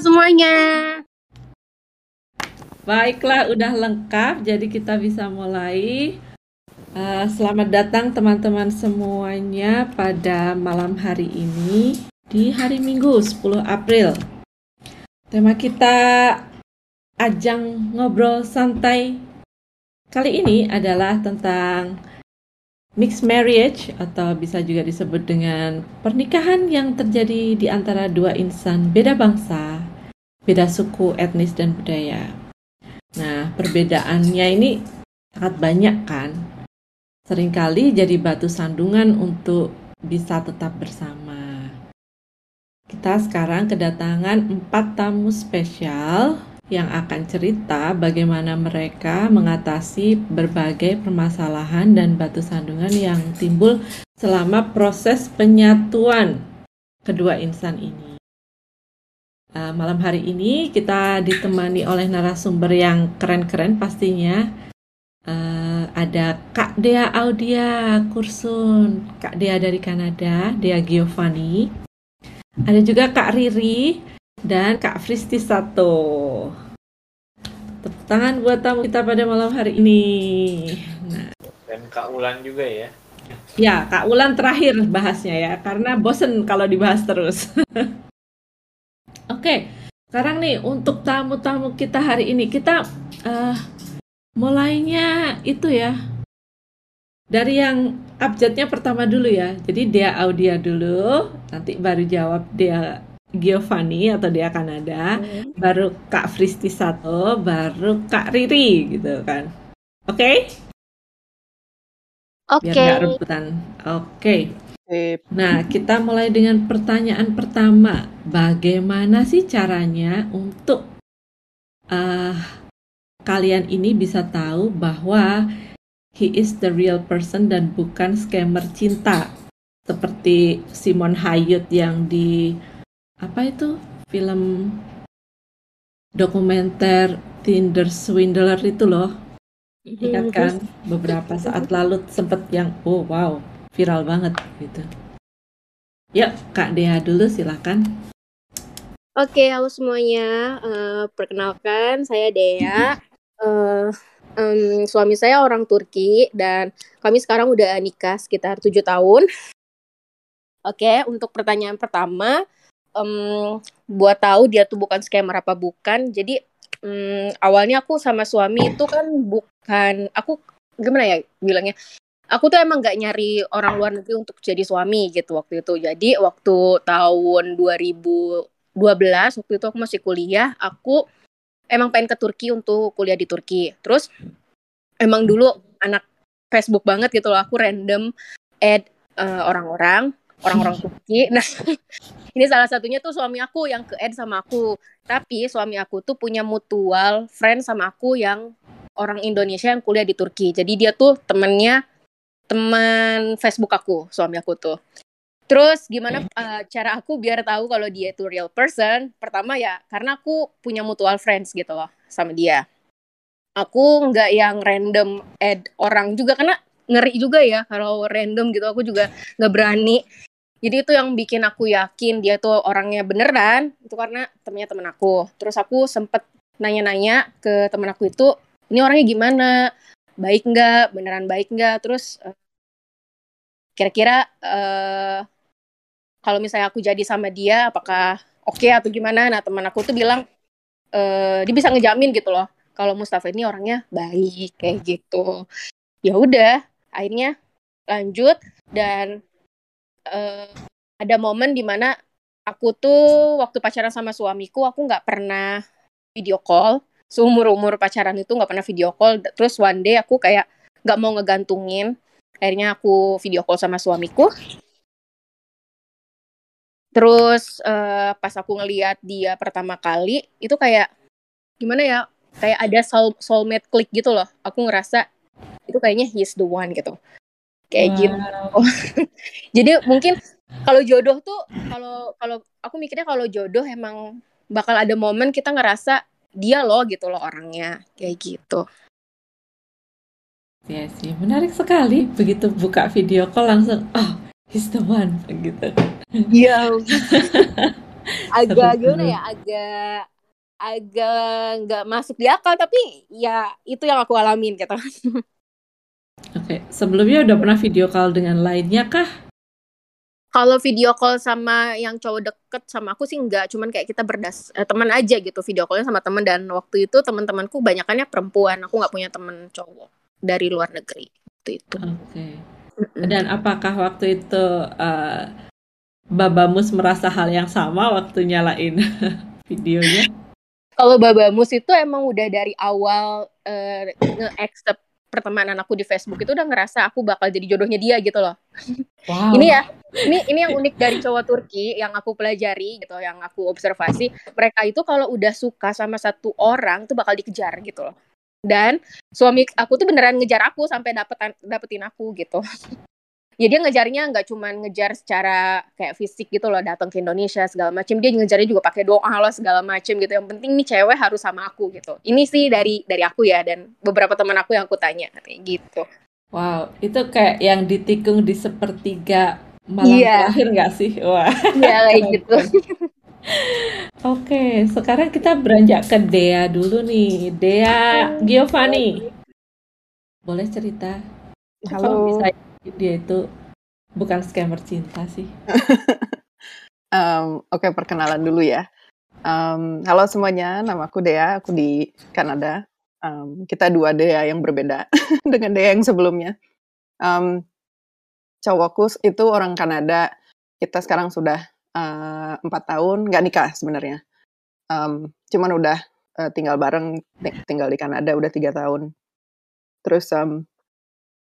semuanya. Baiklah, udah lengkap, jadi kita bisa mulai. Uh, selamat datang teman-teman semuanya pada malam hari ini di hari Minggu 10 April. Tema kita ajang ngobrol santai kali ini adalah tentang mixed marriage atau bisa juga disebut dengan pernikahan yang terjadi di antara dua insan beda bangsa, beda suku, etnis dan budaya. Nah, perbedaannya ini sangat banyak kan? Seringkali jadi batu sandungan untuk bisa tetap bersama. Kita sekarang kedatangan empat tamu spesial yang akan cerita bagaimana mereka mengatasi berbagai permasalahan dan batu sandungan yang timbul selama proses penyatuan kedua insan ini. Uh, malam hari ini kita ditemani oleh narasumber yang keren-keren pastinya. Uh, ada Kak Dea Audia Kursun, Kak Dea dari Kanada, Dea Giovanni. Ada juga Kak Riri dan Kak Fristi Sato. Tepuk tangan buat tamu kita pada malam hari ini. Nah. Dan Kak Ulan juga ya. Ya, Kak Ulan terakhir bahasnya ya, karena bosen kalau dibahas terus. Oke, sekarang nih untuk tamu-tamu kita hari ini, kita uh, mulainya itu ya, dari yang abjadnya pertama dulu ya. Jadi dia Audia dulu, nanti baru jawab dia Giovanni atau dia Kanada, hmm. baru Kak Fristi satu, baru Kak Riri gitu kan. Oke? Okay? Oke. Okay. Biar nggak rebutan. Oke. Okay. Nah, kita mulai dengan pertanyaan pertama. Bagaimana sih caranya untuk uh, kalian ini bisa tahu bahwa he is the real person dan bukan scammer cinta? Seperti Simon Hayut yang di apa itu? Film dokumenter Tinder Swindler itu loh. Ingat iya, kan beberapa saat lalu sempet yang oh wow viral banget gitu. Yuk kak Dea dulu silakan. Oke, halo semuanya. Uh, perkenalkan, saya Dea. Uh, um, suami saya orang Turki dan kami sekarang udah nikah sekitar tujuh tahun. Oke, untuk pertanyaan pertama, um, buat tahu dia tuh bukan scammer apa bukan. Jadi um, awalnya aku sama suami itu kan bukan aku gimana ya bilangnya. Aku tuh emang gak nyari orang luar negeri untuk jadi suami gitu waktu itu. Jadi waktu tahun 2012 waktu itu aku masih kuliah, aku emang pengen ke Turki untuk kuliah di Turki. Terus emang dulu anak Facebook banget gitu loh, aku random add uh, orang-orang orang-orang Turki. Nah, ini salah satunya tuh suami aku yang ke add sama aku. Tapi suami aku tuh punya mutual friend sama aku yang orang Indonesia yang kuliah di Turki. Jadi dia tuh temennya teman Facebook aku, suami aku tuh. Terus gimana uh, cara aku biar tahu kalau dia itu real person? Pertama ya karena aku punya mutual friends gitu loh sama dia. Aku nggak yang random add orang juga karena ngeri juga ya kalau random gitu aku juga nggak berani jadi itu yang bikin aku yakin dia tuh orangnya beneran itu karena temennya temen aku. Terus aku sempet nanya-nanya ke temen aku itu ini orangnya gimana? Baik nggak? Beneran baik nggak? Terus uh, kira-kira uh, kalau misalnya aku jadi sama dia apakah oke okay atau gimana? Nah teman aku tuh bilang uh, dia bisa ngejamin gitu loh kalau Mustafa ini orangnya baik kayak gitu. Ya udah akhirnya lanjut dan uh, ada momen di mana aku tuh waktu pacaran sama suamiku aku nggak pernah video call. Seumur umur pacaran itu nggak pernah video call. Terus one day aku kayak nggak mau ngegantungin. Akhirnya aku video call sama suamiku. Terus uh, pas aku ngeliat dia pertama kali itu kayak gimana ya? Kayak ada soul soulmate klik gitu loh. Aku ngerasa itu kayaknya he's the one gitu kayak wow. gitu. Jadi mungkin kalau jodoh tuh kalau kalau aku mikirnya kalau jodoh emang bakal ada momen kita ngerasa dia loh gitu loh orangnya. Kayak gitu. Ya sih menarik sekali. Begitu buka video call langsung oh he's the one gitu. Iya. Agak gimana ya? Agak agak nggak masuk di akal tapi ya itu yang aku alamin gitu Oke, sebelumnya udah pernah video call dengan lainnya kah? kalau video call sama yang cowok deket sama aku sih enggak cuman kayak kita berdas eh, teman aja gitu video callnya sama teman dan waktu itu teman-temanku banyakannya perempuan aku nggak punya temen cowok dari luar negeri waktu itu Oke. Dan apakah waktu itu uh, Babamus merasa hal yang sama waktu nyalain videonya? kalau Babamus itu emang udah dari awal eh, nge-accept pertemanan aku di Facebook itu udah ngerasa aku bakal jadi jodohnya dia gitu loh. Wow. Ini ya, ini ini yang unik dari cowok Turki yang aku pelajari gitu, yang aku observasi, mereka itu kalau udah suka sama satu orang tuh bakal dikejar gitu loh. Dan suami aku tuh beneran ngejar aku sampai dapetan dapetin aku gitu. Ya dia ngejarnya nggak cuman ngejar secara kayak fisik gitu loh datang ke Indonesia segala macem dia ngejarnya juga pakai doa loh segala macem gitu yang penting nih cewek harus sama aku gitu ini sih dari dari aku ya dan beberapa teman aku yang aku tanya gitu Wow, itu kayak yang ditikung di sepertiga malam Iya. terakhir nggak sih? Wah. ya kayak gitu Oke, sekarang kita beranjak ke Dea dulu nih. Dea Giovanni. Boleh cerita? Kok Halo. bisa dia itu bukan scammer cinta sih? Um, Oke, perkenalan dulu ya. Um, halo semuanya, nama aku Dea, aku di Kanada. Um, kita dua Dea yang berbeda dengan Dea yang sebelumnya. Um, cowokku itu orang Kanada. Kita sekarang sudah uh, empat tahun, nggak nikah sebenarnya. Um, cuman udah uh, tinggal bareng, ti- tinggal di Kanada udah tiga tahun. Terus um,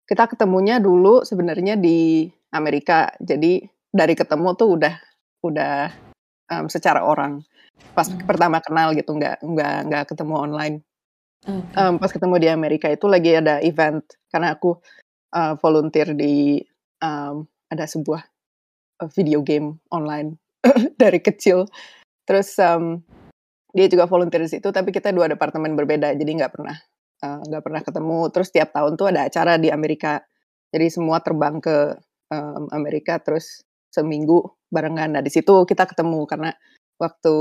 kita ketemunya dulu sebenarnya di Amerika. Jadi dari ketemu tuh udah udah um, secara orang pas Hmm. pertama kenal gitu nggak nggak nggak ketemu online Oke. Um, pas ketemu di Amerika itu lagi ada event karena aku uh, volunteer di um, ada sebuah uh, video game online dari kecil terus um, dia juga volunteer di situ tapi kita dua departemen berbeda jadi nggak pernah uh, nggak pernah ketemu. Terus tiap tahun tuh ada acara di Amerika. Jadi semua terbang ke um, Amerika terus seminggu barengan. Nah di situ kita ketemu karena waktu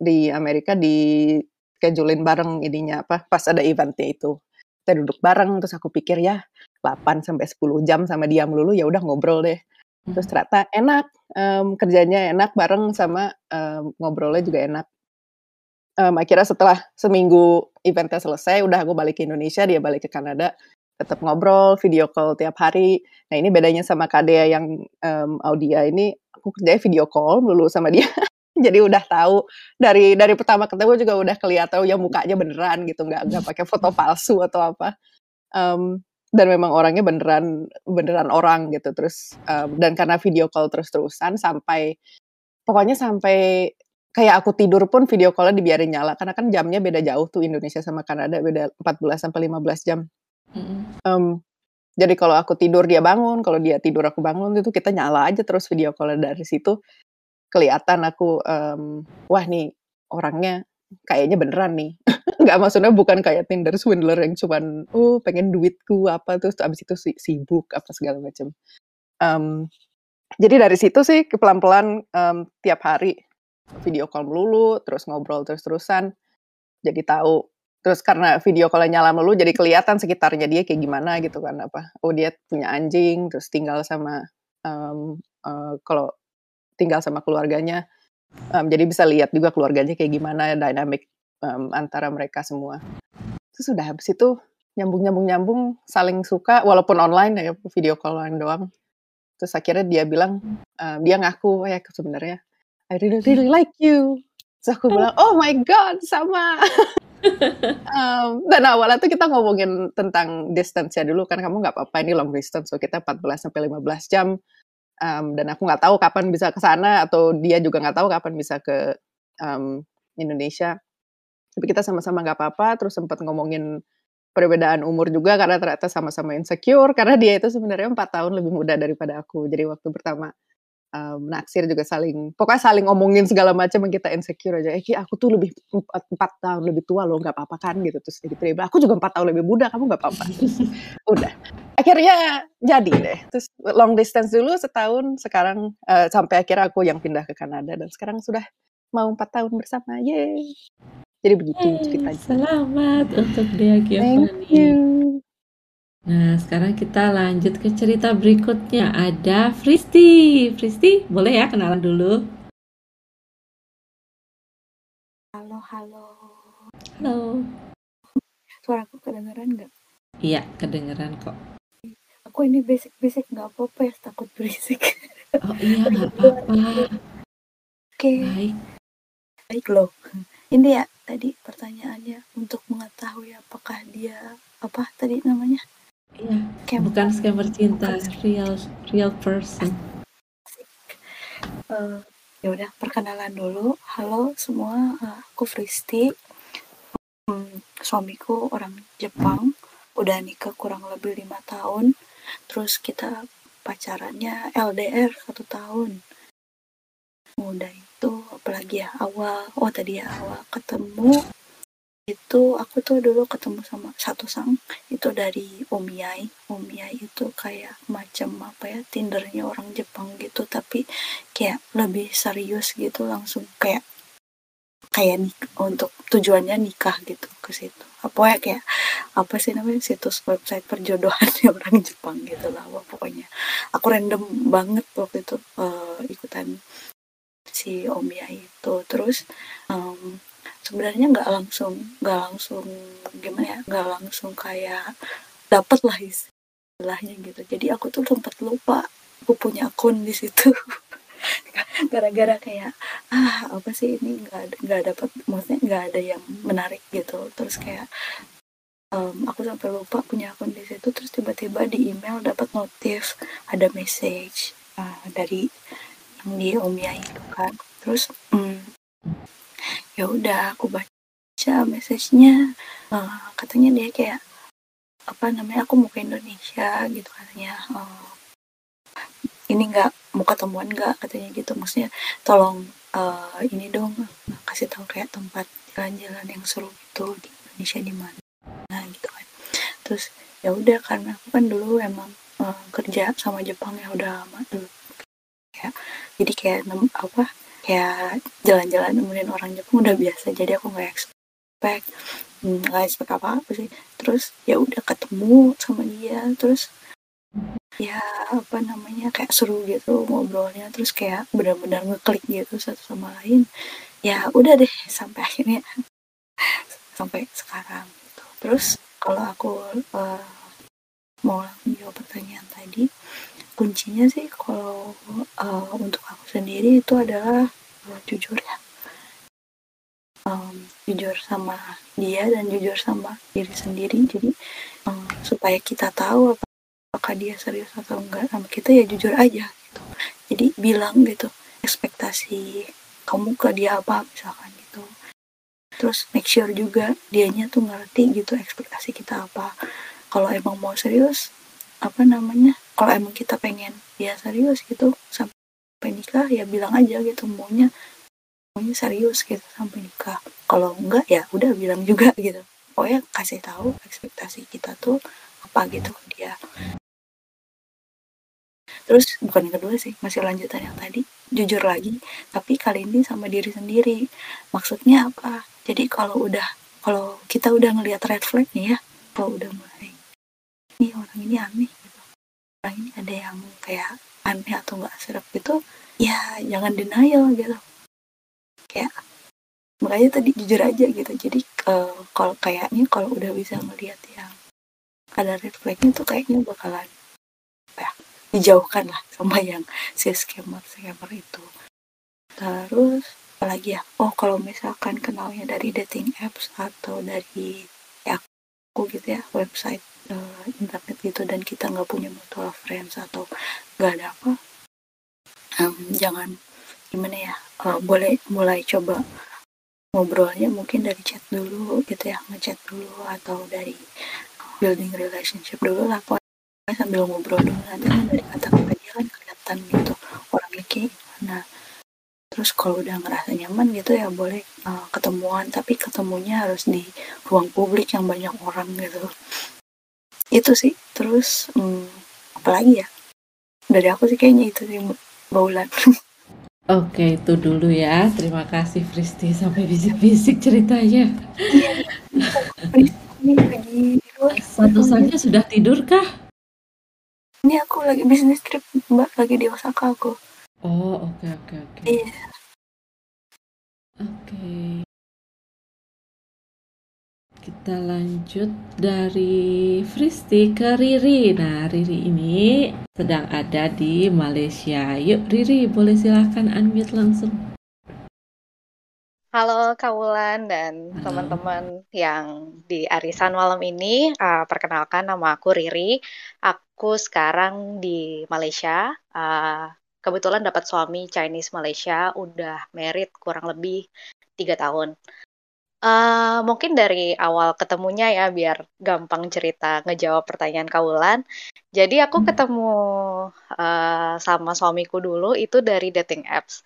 di Amerika di schedulein bareng ininya apa pas ada eventnya itu. Kita duduk bareng terus aku pikir ya 8 sampai 10 jam sama dia melulu ya udah ngobrol deh. Terus ternyata enak em, kerjanya enak bareng sama em, ngobrolnya juga enak. Em, akhirnya setelah seminggu eventnya selesai udah aku balik ke Indonesia dia balik ke Kanada tetap ngobrol video call tiap hari. Nah ini bedanya sama Kadea yang em, Audia ini aku kerjanya video call melulu sama dia. Jadi udah tahu dari dari pertama ketemu juga udah kelihatan ya mukanya beneran gitu nggak nggak pakai foto palsu atau apa. Em, dan memang orangnya beneran beneran orang gitu terus em, dan karena video call terus terusan sampai pokoknya sampai kayak aku tidur pun video callnya dibiarin nyala karena kan jamnya beda jauh tuh Indonesia sama Kanada beda 14 sampai 15 jam Mm-mm. Em, jadi kalau aku tidur dia bangun, kalau dia tidur aku bangun itu kita nyala aja terus video call dari situ kelihatan aku em, wah nih orangnya kayaknya beneran nih. Nggak maksudnya bukan kayak Tinder swindler yang cuman oh pengen duitku apa terus abis itu si- sibuk apa segala macam. Em, jadi dari situ sih pelan-pelan em, tiap hari video call melulu, terus ngobrol terus-terusan. Jadi tahu terus karena video call nyala melulu jadi kelihatan sekitarnya dia kayak gimana gitu kan apa oh dia punya anjing terus tinggal sama em, eh, kalau tinggal sama keluarganya em, jadi bisa lihat juga keluarganya kayak gimana dynamic em, antara mereka semua terus sudah habis itu nyambung nyambung nyambung saling suka walaupun online ya video callan doang terus akhirnya dia bilang em, dia ngaku ya sebenarnya I really really like you. Terus aku bilang oh my god sama. Um, dan awalnya tuh kita ngomongin tentang distance ya dulu kan kamu nggak apa-apa ini long distance so kita 14 sampai 15 jam. Um, dan aku nggak tahu kapan bisa ke sana atau dia juga nggak tahu kapan bisa ke um, Indonesia. Tapi kita sama-sama nggak apa-apa terus sempat ngomongin perbedaan umur juga karena ternyata sama-sama insecure karena dia itu sebenarnya empat tahun lebih muda daripada aku jadi waktu pertama um, naksir juga saling pokoknya saling ngomongin segala macam yang kita insecure aja. Eh aku tuh lebih empat, tahun lebih tua loh nggak apa-apa kan? Gitu terus dia bilang, aku juga empat tahun lebih muda kamu nggak apa-apa. Udah. Akhirnya jadi deh. Terus long distance dulu setahun sekarang uh, sampai akhirnya aku yang pindah ke Kanada dan sekarang sudah mau empat tahun bersama. Yeay. Jadi begitu Hey, ceritanya. selamat untuk thank Giovanni. Nah, sekarang kita lanjut ke cerita berikutnya. Ada Fristi. Fristi, boleh ya kenalan dulu? Halo, halo. Halo. Suaraku kedengeran nggak? Iya, kedengeran kok. Aku ini basic-basic nggak apa-apa ya, takut berisik. Oh iya, nggak apa-apa. Oke, Baik. baik loh. Ini ya tadi pertanyaannya untuk mengetahui apakah dia apa tadi namanya? Iya, bukan scammer cinta, real real person. Eh, ya udah perkenalan dulu. Halo semua, eh, aku Fristi. Hmm, suamiku orang Jepang, udah nikah kurang lebih lima tahun. Terus kita pacarannya LDR satu tahun. Udah itu apalagi ya awal, oh tadi ya awal ketemu itu aku tuh dulu ketemu sama satu sang itu dari Omiai. Omiai itu kayak macam apa ya Tindernya orang Jepang gitu tapi kayak lebih serius gitu langsung kayak kayak untuk tujuannya nikah gitu ke situ. Apa ya kayak apa sih namanya situs website perjodohan orang Jepang gitu lah Wah, pokoknya. Aku random banget waktu itu eh, ikutan si Omiai itu. Terus em, sebenarnya nggak langsung nggak langsung gimana ya nggak langsung kayak dapet lah istilahnya gitu. Jadi aku tuh sempat lupa aku punya akun di situ. Gara-gara kayak ah apa sih ini nggak nggak dapat maksudnya nggak ada yang menarik gitu. Terus kayak em, aku sampai lupa punya akun di situ. Terus tiba-tiba di email dapat notif ada message ah, dari yang di Omia itu kan. Terus mm, ya udah aku baca message-nya Eh, katanya dia kayak apa namanya aku mau ke Indonesia gitu katanya Eh, ini nggak mau ketemuan nggak katanya gitu maksudnya tolong eh, ini dong kasih tahu kayak tempat jalan-jalan yang seru gitu di Indonesia di mana gitu kan. Terus ya udah karena aku kan dulu emang eh, kerja sama Jepang ya udah lama dulu kayak jadi kayak apa kayak jalan-jalan nemenin orang Jepang udah biasa jadi aku nggak expect hmm, nggak expect apa apa sih terus ya udah ketemu sama dia terus ya apa namanya kayak seru gitu ngobrolnya terus kayak benar-benar ngeklik gitu satu sama lain ya udah deh sampai akhirnya sampai sekarang gitu. terus kalau aku eh, mau jawab pertanyaan tadi kuncinya sih kalau eh, untuk aku sendiri itu adalah eh, jujur ya. Em, jujur sama dia dan jujur sama diri sendiri. Jadi em, supaya kita tahu apa- apakah dia serius atau enggak sama kita ya jujur aja gitu. Jadi bilang gitu ekspektasi kamu ke dia apa misalkan gitu. Terus make sure juga dianya tuh ngerti gitu ekspektasi kita apa. Kalau emang mau serius apa namanya kalau emang kita pengen dia serius gitu sampai nikah ya bilang aja gitu maunya maunya serius gitu sampai nikah. Kalau enggak ya udah bilang juga gitu. Pokoknya kasih tahu ekspektasi kita tuh apa gitu ke dia. Terus bukan yang kedua sih masih lanjutan yang tadi jujur lagi tapi kali ini sama diri sendiri. Maksudnya apa? Jadi kalau udah kalau kita udah ngelihat red flag nih ya kalau udah mulai ini orang ini aneh gitu. Orang ini ada yang kayak aneh atau nggak serap gitu ya jangan denial gitu. Kayak makanya tadi jujur aja gitu. Jadi eh, kalau kayaknya kalau udah bisa ngelihat yang ada red tuh kayaknya bakalan ya dijauhkan lah sama yang si scammer scammer itu. Terus apalagi ya? Oh kalau misalkan kenalnya dari dating apps atau dari ya aku gitu ya website eh, internet gitu dan kita nggak punya mutual friends atau nggak ada apa em, jangan gimana ya eh, boleh mulai coba ngobrolnya mungkin dari chat dulu gitu ya ngechat dulu atau dari building relationship dulu lah pokoknya sambil ngobrol dulu nanti kan dari kata-kata dia kan kelihatan gitu orangnya kayak gimana. Terus kalau udah ngerasa nyaman gitu ya boleh uh, ketemuan tapi ketemunya harus di ruang publik yang banyak orang gitu itu sih terus hmm, apa lagi ya dari aku sih kayaknya itu sih Baulan Oke, itu dulu ya. Terima kasih Fristi sampai bisik-bisik ceritanya. ini lagi di luar Satu saja sudah tidur kah? ini aku lagi bisnis trip mbak lagi di Osaka aku Oh, oke oke oke. iya Oke. Kita lanjut dari Fristi ke Riri. Nah, Riri ini sedang ada di Malaysia. Yuk, Riri, boleh silahkan unmute langsung. Halo Kak Wulan dan teman-teman yang di arisan malam ini. Uh, perkenalkan nama aku Riri. Aku sekarang di Malaysia. Uh, kebetulan dapat suami Chinese Malaysia. Udah married kurang lebih tiga tahun. Uh, mungkin dari awal ketemunya ya biar gampang cerita ngejawab pertanyaan Kak Wulan. Jadi aku ketemu uh, sama suamiku dulu itu dari dating apps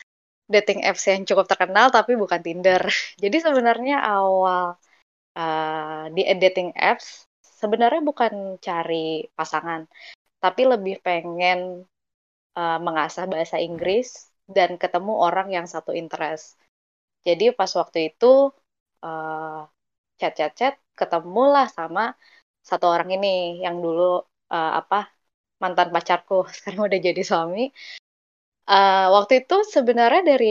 dating apps yang cukup terkenal tapi bukan Tinder. Jadi sebenarnya awal uh, di dating apps sebenarnya bukan cari pasangan, tapi lebih pengen uh, mengasah bahasa Inggris dan ketemu orang yang satu interest. Jadi pas waktu itu uh, chat-chat-chat ketemulah sama satu orang ini yang dulu uh, apa mantan pacarku sekarang udah jadi suami Uh, waktu itu sebenarnya dari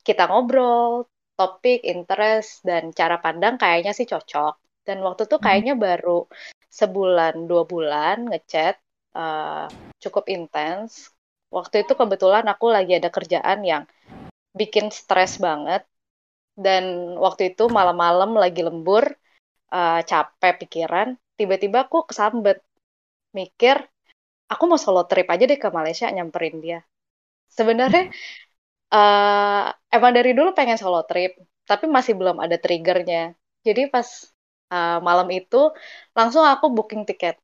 kita ngobrol, topik, interest, dan cara pandang kayaknya sih cocok. Dan waktu itu kayaknya baru sebulan, dua bulan ngechat, uh, cukup intens. Waktu itu kebetulan aku lagi ada kerjaan yang bikin stres banget. Dan waktu itu malam-malam lagi lembur, uh, capek pikiran, tiba-tiba aku kesambet. Mikir, aku mau solo trip aja deh ke Malaysia nyamperin dia. Sebenarnya uh, emang dari dulu pengen solo trip tapi masih belum ada triggernya. Jadi pas uh, malam itu langsung aku booking tiket.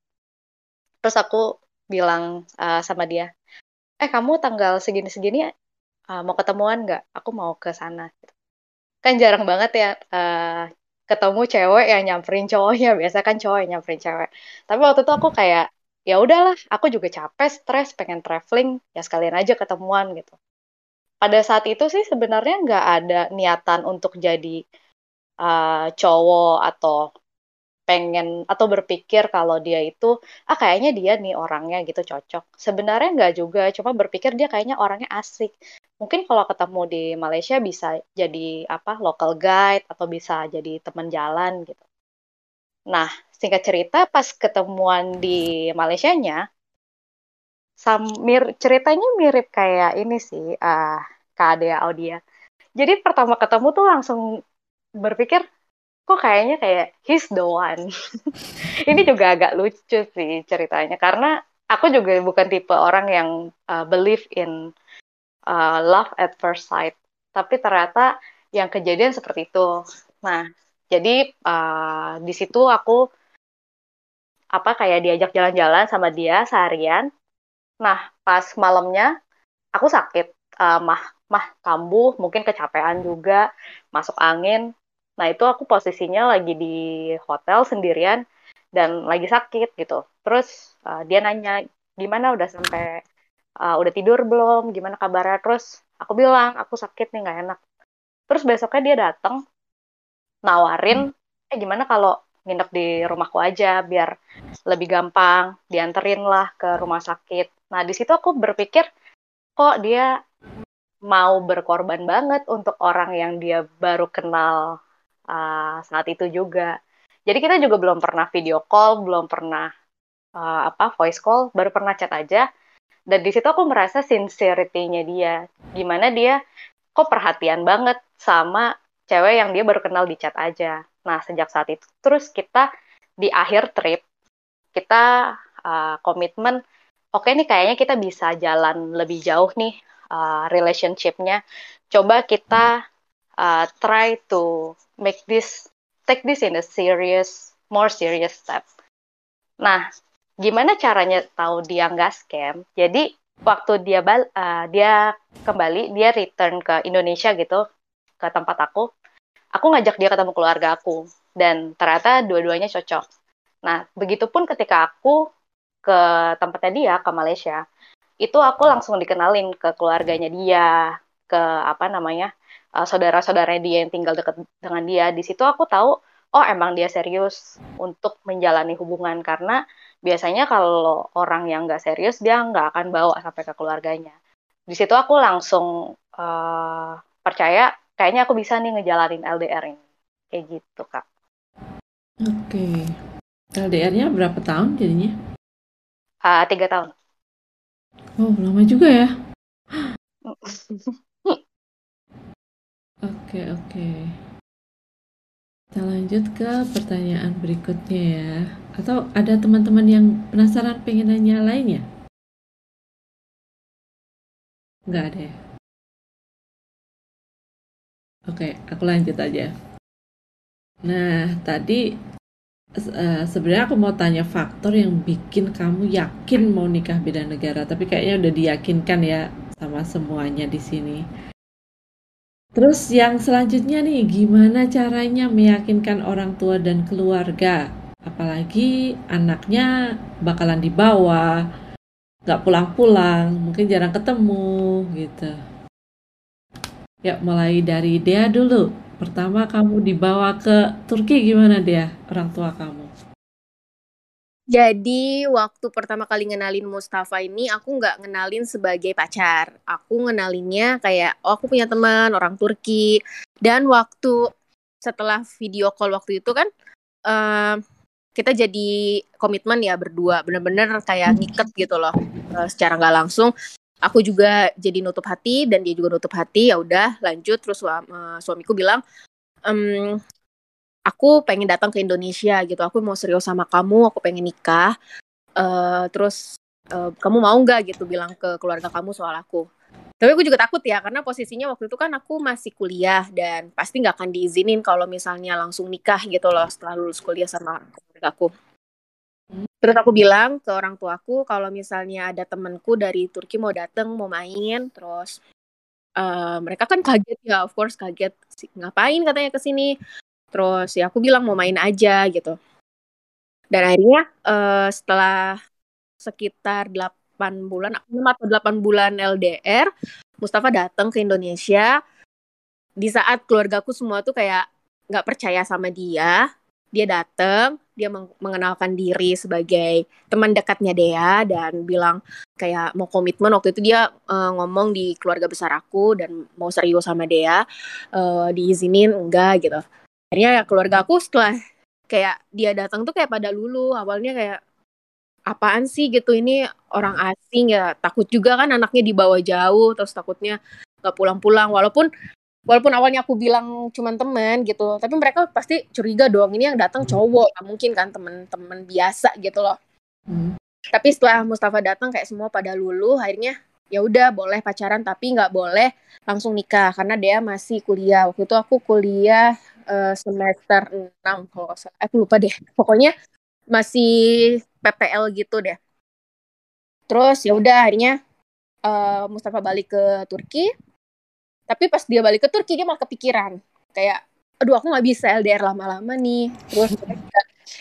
Terus aku bilang uh, sama dia eh kamu tanggal segini-segini uh, mau ketemuan nggak? Aku mau ke sana kan jarang banget ya uh, ketemu cewek yang nyamperin cowoknya. Biasa kan cowok yang nyamperin cewek. Tapi waktu itu aku kayak ya udahlah aku juga capek stres pengen traveling ya sekalian aja ketemuan gitu. Pada saat itu sih sebenarnya nggak ada niatan untuk jadi uh, cowok atau pengen atau berpikir kalau dia itu ah kayaknya dia nih orangnya gitu cocok. Sebenarnya nggak juga cuma berpikir dia kayaknya orangnya asik mungkin kalau ketemu di Malaysia bisa jadi apa local guide atau bisa jadi teman jalan gitu nah singkat cerita pas ketemuan di Malaysia-nya samir ceritanya mirip kayak ini sih uh, Kak Adea Audia. Jadi pertama ketemu tuh langsung berpikir kok kayaknya kayak he's the one. ini juga agak lucu sih ceritanya karena aku juga bukan tipe orang yang uh, believe in uh, love at first sight. Tapi ternyata yang kejadian seperti itu. Nah, jadi uh, di situ aku apa kayak diajak jalan-jalan sama dia seharian. Nah, pas malamnya aku sakit, uh, mah mah kambuh, mungkin kecapean juga, masuk angin. Nah, itu aku posisinya lagi di hotel sendirian dan lagi sakit gitu. Terus uh, dia nanya, "Gimana udah sampai uh, udah tidur belum? Gimana kabarnya?" Terus aku bilang, "Aku sakit nih, nggak enak." Terus besoknya dia datang nawarin, "Eh, gimana kalau nginep di rumahku aja biar lebih gampang dianterin lah ke rumah sakit. Nah di situ aku berpikir kok dia mau berkorban banget untuk orang yang dia baru kenal uh, saat itu juga. Jadi kita juga belum pernah video call, belum pernah uh, apa voice call, baru pernah chat aja. Dan di situ aku merasa sincerity-nya dia, gimana dia kok perhatian banget sama cewek yang dia baru kenal di chat aja. Nah, sejak saat itu terus kita di akhir trip kita uh, oke okay nih kayaknya kita bisa jalan lebih jauh nih uh, relationshipnya. Coba kita uh, try to make this take this in a serious more serious step. Nah, gimana caranya tahu dia nggak scam? Jadi waktu dia bal uh, dia kembali dia return ke Indonesia gitu ke tempat aku aku ngajak dia ketemu keluarga aku dan ternyata dua-duanya cocok. Nah, begitupun ketika aku ke tempatnya dia ke Malaysia itu aku langsung dikenalin ke keluarganya dia ke apa namanya uh, saudara-saudaranya dia yang tinggal dekat dengan dia di situ aku tahu oh emang dia serius untuk menjalani hubungan karena biasanya kalau orang yang nggak serius dia nggak akan bawa sampai ke keluarganya di situ aku langsung uh, percaya kayaknya aku bisa nih ngejalanin LDR ini kayak gitu kak oke okay. LDR-nya berapa tahun jadinya uh, tiga tahun Oh, lama juga ya. Oke, oke. Kita lanjut ke pertanyaan berikutnya ya. Atau ada teman-teman yang penasaran pengen nanya lainnya? Nggak ada ya? Oke, aku lanjut aja. Nah, tadi uh, sebenarnya aku mau tanya faktor yang bikin kamu yakin mau nikah beda negara, tapi kayaknya udah diyakinkan ya sama semuanya di sini. Terus yang selanjutnya nih, gimana caranya meyakinkan orang tua dan keluarga? Apalagi anaknya bakalan dibawa, nggak pulang-pulang, mungkin jarang ketemu gitu. Ya, mulai dari Dea dulu. Pertama kamu dibawa ke Turki gimana dia orang tua kamu? Jadi waktu pertama kali ngenalin Mustafa ini aku nggak ngenalin sebagai pacar. Aku ngenalinnya kayak oh aku punya teman orang Turki. Dan waktu setelah video call waktu itu kan uh, kita jadi komitmen ya berdua. Bener-bener kayak ngiket gitu loh uh, secara nggak langsung. Aku juga jadi nutup hati dan dia juga nutup hati. Ya udah lanjut. Terus uh, suamiku bilang um, aku pengen datang ke Indonesia gitu aku mau serius sama kamu aku pengen nikah uh, terus uh, kamu mau nggak gitu bilang ke keluarga kamu soal aku tapi aku juga takut ya karena posisinya waktu itu kan aku masih kuliah dan pasti nggak akan diizinin kalau misalnya langsung nikah gitu loh setelah lulus kuliah sama keluarga aku Terus aku bilang ke orang tuaku kalau misalnya ada temenku dari Turki mau dateng, mau main, terus uh, mereka kan kaget ya, of course kaget. Ngapain katanya ke sini? Terus ya aku bilang mau main aja gitu. Dan akhirnya uh, setelah sekitar 8 bulan, 6 atau 8 bulan LDR, Mustafa datang ke Indonesia. Di saat keluargaku semua tuh kayak nggak percaya sama dia, dia datang dia mengenalkan diri sebagai teman dekatnya Dea dan bilang kayak mau komitmen waktu itu dia uh, ngomong di keluarga besar aku dan mau serius sama Dea uh, diizinin enggak gitu akhirnya ya keluarga aku setelah kayak dia datang tuh kayak pada lulu. Awalnya kayak apaan sih gitu ini orang asing ya. Takut juga kan anaknya dibawa jauh terus takutnya nggak pulang-pulang. Walaupun walaupun awalnya aku bilang cuman temen gitu tapi mereka pasti curiga dong ini yang datang cowok gak mungkin kan temen-temen biasa gitu loh. Hmm. tapi setelah Mustafa datang kayak semua pada lulu akhirnya ya udah boleh pacaran tapi nggak boleh langsung nikah karena dia masih kuliah. Waktu itu aku kuliah uh, semester 6 kalau salah. Aku lupa deh. Pokoknya masih PPL gitu deh. Terus ya udah akhirnya uh, Mustafa balik ke Turki. Tapi pas dia balik ke Turki dia malah kepikiran. Kayak aduh aku nggak bisa LDR lama-lama nih. Terus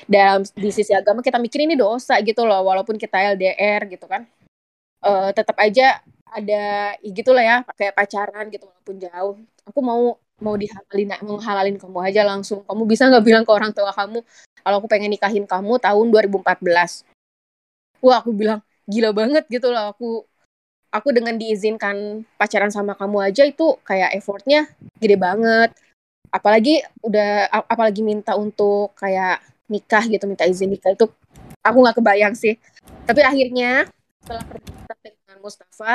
dalam di sisi agama kita mikir ini dosa gitu loh walaupun kita LDR gitu kan. Uh, tetap aja ada ya gitulah ya kayak pacaran gitu walaupun jauh. Aku mau mau dihalalin mau halalin kamu aja langsung. Kamu bisa nggak bilang ke orang tua kamu kalau aku pengen nikahin kamu tahun 2014 wah aku bilang gila banget gitu loh. Aku aku dengan diizinkan pacaran sama kamu aja itu kayak effortnya gede banget. Apalagi udah apalagi minta untuk kayak nikah gitu minta izin nikah itu aku nggak kebayang sih. Tapi akhirnya setelah pertemuan dengan Mustafa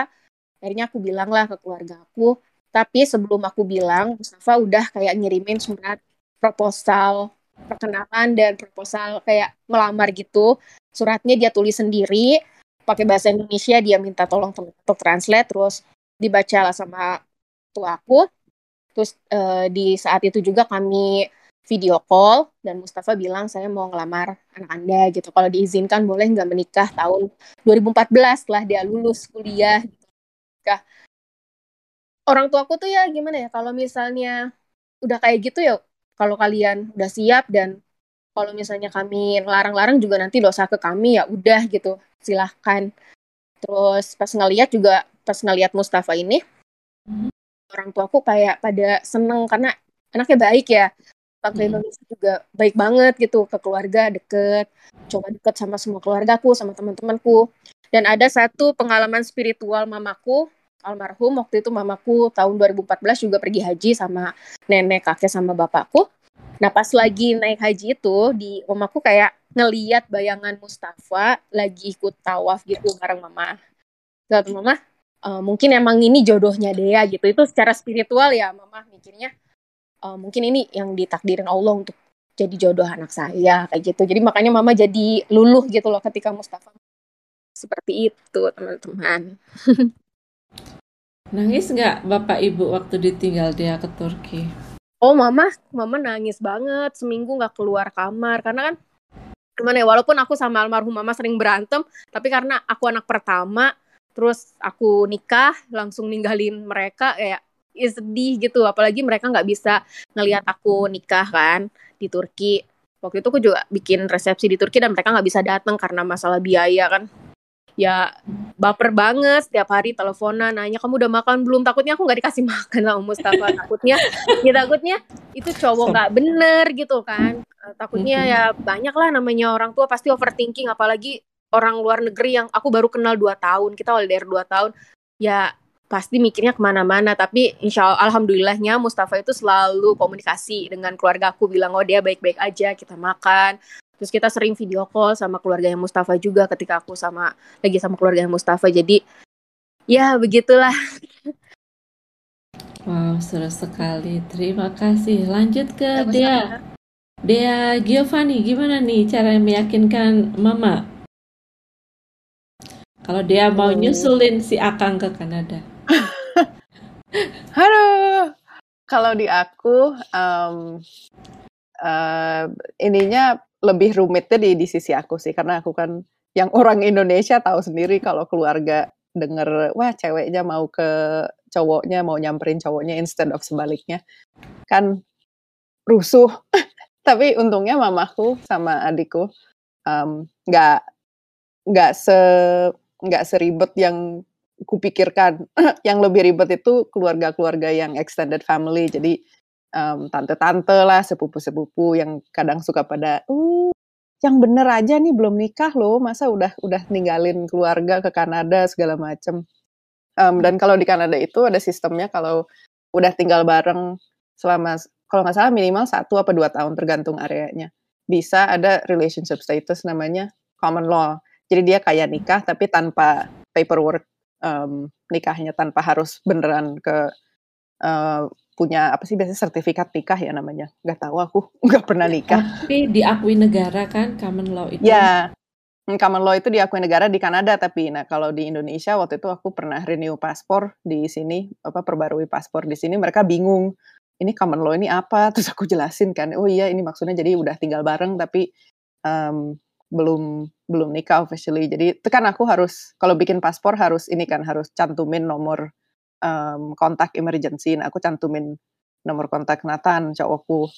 akhirnya aku bilang lah ke keluarga aku tapi sebelum aku bilang Mustafa udah kayak ngirimin surat proposal perkenalan dan proposal kayak melamar gitu. Suratnya dia tulis sendiri pakai bahasa Indonesia dia minta tolong untuk translate terus dibaca lah sama tua aku. Terus uh, di saat itu juga kami video call dan Mustafa bilang saya mau ngelamar anak anda gitu. Kalau diizinkan boleh nggak menikah tahun 2014 setelah dia lulus kuliah gitu. Orang tua aku tuh ya gimana ya kalau misalnya udah kayak gitu ya kalau kalian udah siap dan kalau misalnya kami larang-larang juga nanti dosa ke kami ya udah gitu silahkan terus pas ngeliat juga pas ngeliat Mustafa ini hmm. orang tuaku kayak pada seneng karena anaknya baik ya Pak hmm. Indonesia juga baik banget gitu ke keluarga deket coba deket sama semua keluargaku sama teman-temanku dan ada satu pengalaman spiritual mamaku almarhum waktu itu mamaku tahun 2014 juga pergi haji sama nenek kakek sama bapakku Nah pas lagi naik haji itu di mamaku kayak ngeliat bayangan Mustafa lagi ikut tawaf gitu bareng mama. Kata mama, e, mungkin emang ini jodohnya Dea gitu. Itu secara spiritual ya mama mikirnya e, mungkin ini yang ditakdirin Allah untuk jadi jodoh anak saya kayak gitu. Jadi makanya mama jadi luluh gitu loh ketika Mustafa seperti itu teman-teman. Nangis nggak bapak ibu waktu ditinggal dia ke Turki? Oh mama, mama nangis banget. Seminggu nggak keluar kamar. Karena kan gimana ya walaupun aku sama almarhum mama sering berantem tapi karena aku anak pertama terus aku nikah langsung ninggalin mereka kayak ya sedih gitu. Apalagi mereka nggak bisa ngelihat aku nikah kan di Turki. Waktu itu aku juga bikin resepsi di Turki dan mereka nggak bisa datang karena masalah biaya kan ya baper banget setiap hari teleponan nanya kamu udah makan belum? Takutnya aku nggak dikasih makan sama Mustafa. Takutnya ya takutnya itu cowok nggak bener gitu kan. Eh, takutnya ya banyak lah namanya orang tua pasti overthinking apalagi orang luar negeri yang aku baru kenal dua tahun kita dari dua tahun. Ya pasti mikirnya ke mana-mana tapi insya Allah alhamdulillahnya Mustafa itu selalu komunikasi dengan keluarga aku bilang oh dia baik-baik aja kita makan Terus kita sering video call sama keluarga yang Mustafa juga ketika aku sama lagi sama keluarga yang Mustafa. Jadi ya begitulah. Wow, seru sekali. Terima kasih. Lanjut ke Dea. Dea Giovanni, gimana nih cara meyakinkan Mama? Kalau dia mau nyusulin si Akang ke Kanada. Halo. Kalau di aku, um, uh, ininya lebih rumitnya di di sisi aku sih karena aku kan yang orang Indonesia tahu sendiri kalau keluarga denger wah ceweknya mau ke cowoknya mau nyamperin cowoknya instead of sebaliknya kan rusuh tapi untungnya mamaku sama adikku nggak um, nggak se nggak seribet yang kupikirkan yang lebih ribet itu keluarga-keluarga yang extended family jadi um, tante-tante lah, sepupu-sepupu yang kadang suka pada, uh, yang bener aja nih belum nikah loh, masa udah udah ninggalin keluarga ke Kanada segala macem. Um, dan kalau di Kanada itu ada sistemnya kalau udah tinggal bareng selama kalau nggak salah minimal satu apa dua tahun tergantung areanya bisa ada relationship status namanya common law. Jadi dia kayak nikah tapi tanpa paperwork um, nikahnya tanpa harus beneran ke uh, punya apa sih biasanya sertifikat nikah ya namanya. Nggak tahu aku nggak pernah nikah. Tapi diakui negara kan common law itu. Ya hmm, common law itu diakui negara di Kanada tapi nah kalau di Indonesia waktu itu aku pernah renew paspor di sini apa perbarui paspor di sini mereka bingung ini common law ini apa? Terus aku jelasin kan oh iya ini maksudnya jadi udah tinggal bareng tapi um, belum belum nikah officially jadi itu kan aku harus kalau bikin paspor harus ini kan harus cantumin nomor um, kontak emergency. Nah, aku cantumin nomor kontak Nathan cowokku.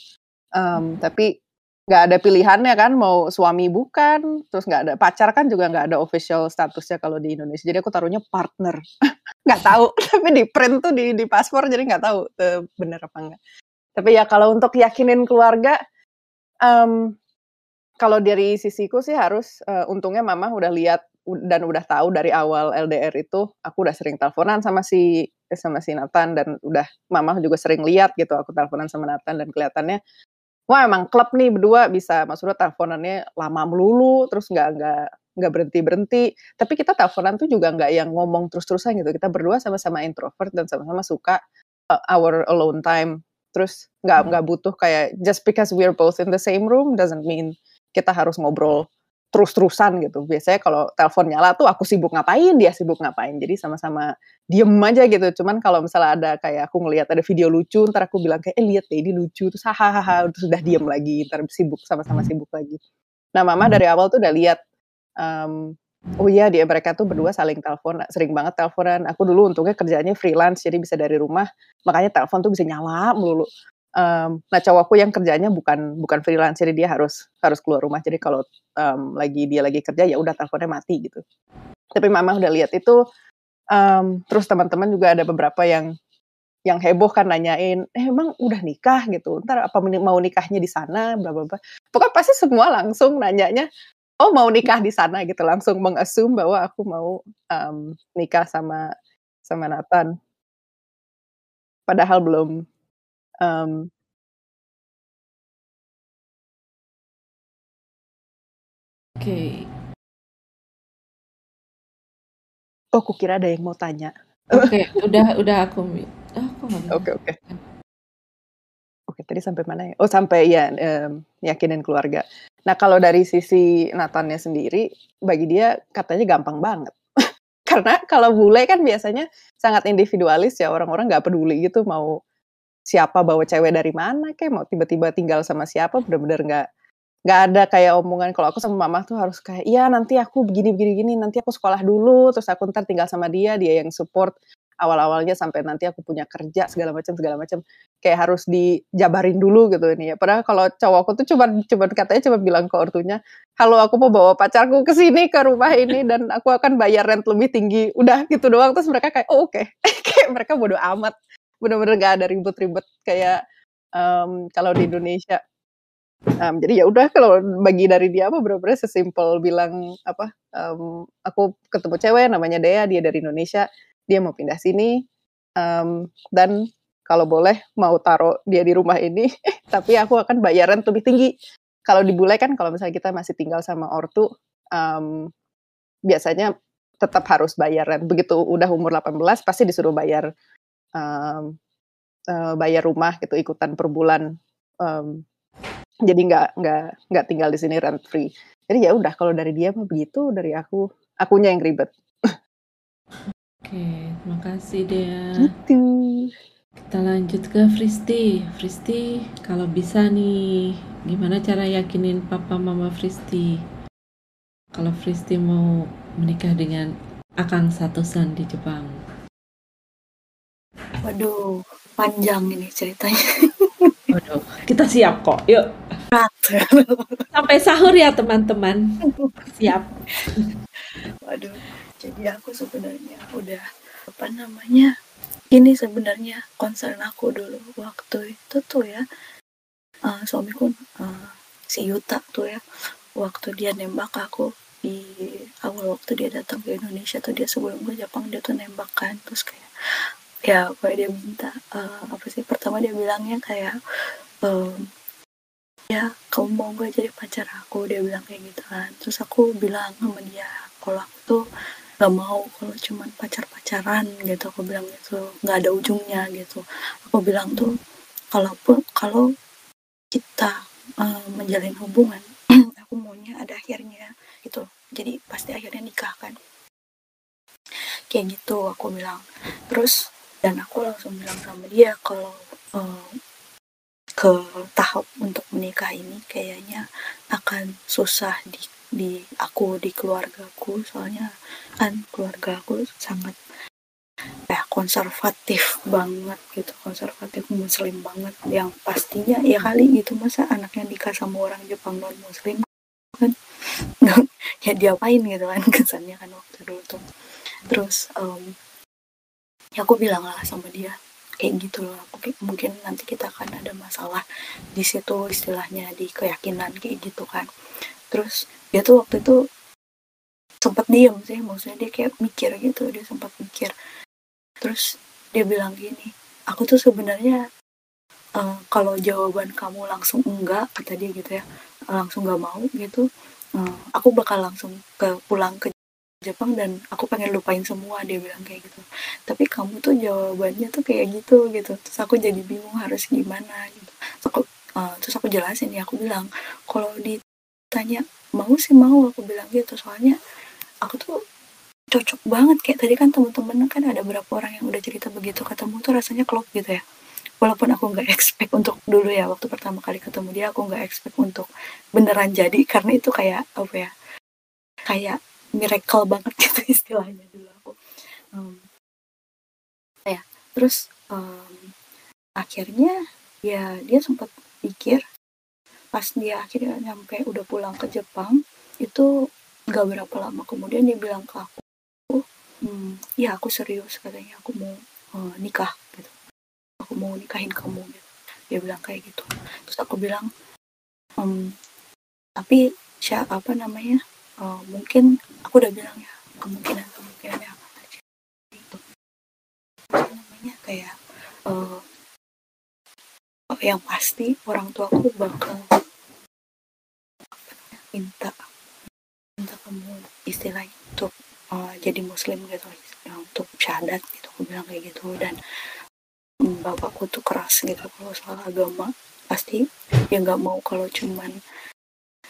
Um, tapi nggak ada pilihannya kan mau suami bukan terus nggak ada pacar kan juga nggak ada official statusnya kalau di Indonesia jadi aku taruhnya partner nggak tahu tapi di print tuh di di paspor jadi nggak tahu bener apa enggak tapi ya kalau untuk yakinin keluarga um, kalau dari sisiku sih harus uh, untungnya mama udah lihat dan udah tahu dari awal LDR itu aku udah sering teleponan sama si sama si Nathan dan udah mama juga sering lihat gitu aku teleponan sama Nathan dan kelihatannya wah emang klub nih berdua bisa maksudnya teleponannya lama melulu terus nggak nggak nggak berhenti berhenti tapi kita teleponan tuh juga nggak yang ngomong terus terusan gitu kita berdua sama-sama introvert dan sama-sama suka uh, our alone time. Terus nggak nggak butuh kayak just because we're both in the same room doesn't mean kita harus ngobrol terus-terusan gitu. Biasanya kalau telepon nyala tuh aku sibuk ngapain, dia sibuk ngapain. Jadi sama-sama diem aja gitu. Cuman kalau misalnya ada kayak aku ngelihat ada video lucu, ntar aku bilang kayak, eh lihat deh ini lucu, terus hahaha, terus udah diem lagi, ntar sibuk sama-sama hmm. sibuk lagi. Nah mama dari awal tuh udah lihat, um, oh iya dia mereka tuh berdua saling telepon, sering banget teleponan. Aku dulu untungnya kerjanya freelance, jadi bisa dari rumah, makanya telepon tuh bisa nyala melulu. Um, nah cowokku yang kerjanya bukan bukan freelance jadi dia harus harus keluar rumah. Jadi kalau um, lagi dia lagi kerja ya udah teleponnya mati gitu. Tapi mama udah lihat itu um, terus teman-teman juga ada beberapa yang yang heboh kan nanyain eh, emang udah nikah? Gitu. Ntar apa mau nikahnya di sana? Bla bla bla. Pokoknya pasti semua langsung nanyanya oh mau nikah di sana? Gitu. Langsung mengasum bahwa aku mau um, nikah sama sama Nathan. Padahal belum Um, Oke. Oh, kukira ada yang mau tanya. Oke, udah udah aku oh, Oke, oke. Oke, tadi sampai mana ya? Oh, sampai ya um, yakinin keluarga. Nah, kalau dari sisi Nathannya sendiri, bagi dia katanya gampang banget. Karena kalau bule kan biasanya sangat individualis ya, orang-orang nggak peduli gitu mau siapa bawa cewek dari mana kayak mau tiba-tiba tinggal sama siapa bener-bener nggak nggak ada kayak omongan kalau aku sama mama tuh harus kayak iya nanti aku begini begini gini nanti aku sekolah dulu terus aku ntar tinggal sama dia dia yang support awal-awalnya sampai nanti aku punya kerja segala macam segala macam. Kayak harus dijabarin dulu gitu ini ya. Padahal kalau cowokku tuh cuma cuma katanya cuma bilang ke ortunya halo aku mau bawa pacarku ke sini ke rumah ini dan aku akan bayar rent lebih tinggi. Udah gitu doang. Terus mereka kayak oh, oke. Okay. kayak mereka bodoh amat bener-bener gak ada ribet-ribet kayak um, kalau di Indonesia. Um, jadi ya udah kalau bagi dari dia apa bener-bener sesimpel bilang apa um, aku ketemu cewek namanya Dea dia dari Indonesia dia mau pindah sini um, dan kalau boleh mau taruh dia di rumah ini tapi aku akan bayaran lebih tinggi kalau di kan kalau misalnya kita masih tinggal sama ortu um, biasanya tetap harus bayaran begitu udah umur 18 pasti disuruh bayar um, uh, bayar rumah gitu ikutan per bulan um, jadi nggak nggak nggak tinggal di sini rent free. Jadi ya udah kalau dari dia mah begitu dari aku akunya yang ribet. Oke terima kasih Dea. Gitu. Kita lanjut ke Fristi. Fristi kalau bisa nih gimana cara yakinin papa mama Fristi? Kalau Fristi mau menikah dengan Akang Satusan di Jepang Waduh, panjang ini ceritanya. Waduh, kita siap kok. Yuk. Sampai sahur ya teman-teman. Siap. Waduh, jadi aku sebenarnya udah apa namanya? Ini sebenarnya concern aku dulu waktu itu tuh ya. Uh, suamiku uh, si Yuta tuh ya. Waktu dia nembak aku di awal waktu dia datang ke Indonesia tuh dia sebelum ke Jepang dia tuh nembak kan terus kayak ya apa dia minta uh, apa sih pertama dia bilangnya kayak um, ya kamu mau gak jadi pacar aku? Dia bilang kayak gitu kan. Terus aku bilang sama dia kalau aku tuh gak mau kalau cuman pacar-pacaran gitu. Aku bilang gitu nggak ada ujungnya gitu. Aku bilang tuh kalaupun kalau kita uh, menjalin hubungan aku maunya ada akhirnya gitu. Jadi pasti akhirnya nikah kan. Kayak gitu aku bilang. Terus dan aku langsung bilang sama dia kalau uh, ke tahap untuk menikah ini kayaknya akan susah di di aku di keluargaku. Soalnya kan keluarga aku sangat ya konservatif banget gitu konservatif muslim banget. Yang pastinya ya kali gitu masa anaknya nikah sama orang Jepang non muslim kan? Ya diapain gitu kan kesannya kan waktu dulu tuh. Terus um, ya aku bilang lah sama dia kayak gitu loh. Mungkin mungkin nanti kita akan ada masalah di situ istilahnya di keyakinan kayak gitu kan. Terus dia tuh waktu itu sempat diem sih maksudnya dia kayak mikir gitu dia sempat mikir. Terus dia bilang gini aku tuh sebenarnya uh, kalau jawaban kamu langsung enggak kata dia gitu ya langsung nggak mau gitu uh, aku bakal langsung ke pulang ke Jepang dan aku pengen lupain semua dia bilang kayak gitu. Tapi kamu tuh jawabannya tuh kayak gitu gitu. Terus aku jadi bingung harus gimana gitu. Terus aku uh, terus aku jelasin ya aku bilang kalau ditanya mau sih mau aku bilang gitu. Soalnya aku tuh cocok banget. Kayak tadi kan temen-temen kan ada berapa orang yang udah cerita begitu ketemu tuh rasanya klop gitu ya. Walaupun aku nggak expect untuk dulu ya waktu pertama kali ketemu dia aku nggak expect untuk beneran jadi. Karena itu kayak apa ya kayak miracle banget gitu istilahnya dulu aku. Um, ya terus um, akhirnya ya dia sempat pikir pas dia akhirnya nyampe udah pulang ke Jepang itu nggak berapa lama kemudian dia bilang ke aku hmm, ya aku serius katanya aku mau uh, nikah gitu. Aku mau nikahin kamu gitu. Dia bilang kayak gitu. Terus aku bilang um, tapi siapa apa namanya uh, mungkin aku udah bilang ya kemungkinan kemungkinannya apa aja gitu namanya kayak uh, yang pasti orang tua aku bakal minta minta kamu istilahnya untuk uh, jadi muslim gitu untuk syahadat gitu aku bilang kayak gitu. Dan um, bapakku tuh keras gitu kalau soal agama. Pasti ya nggak mau kalau cuman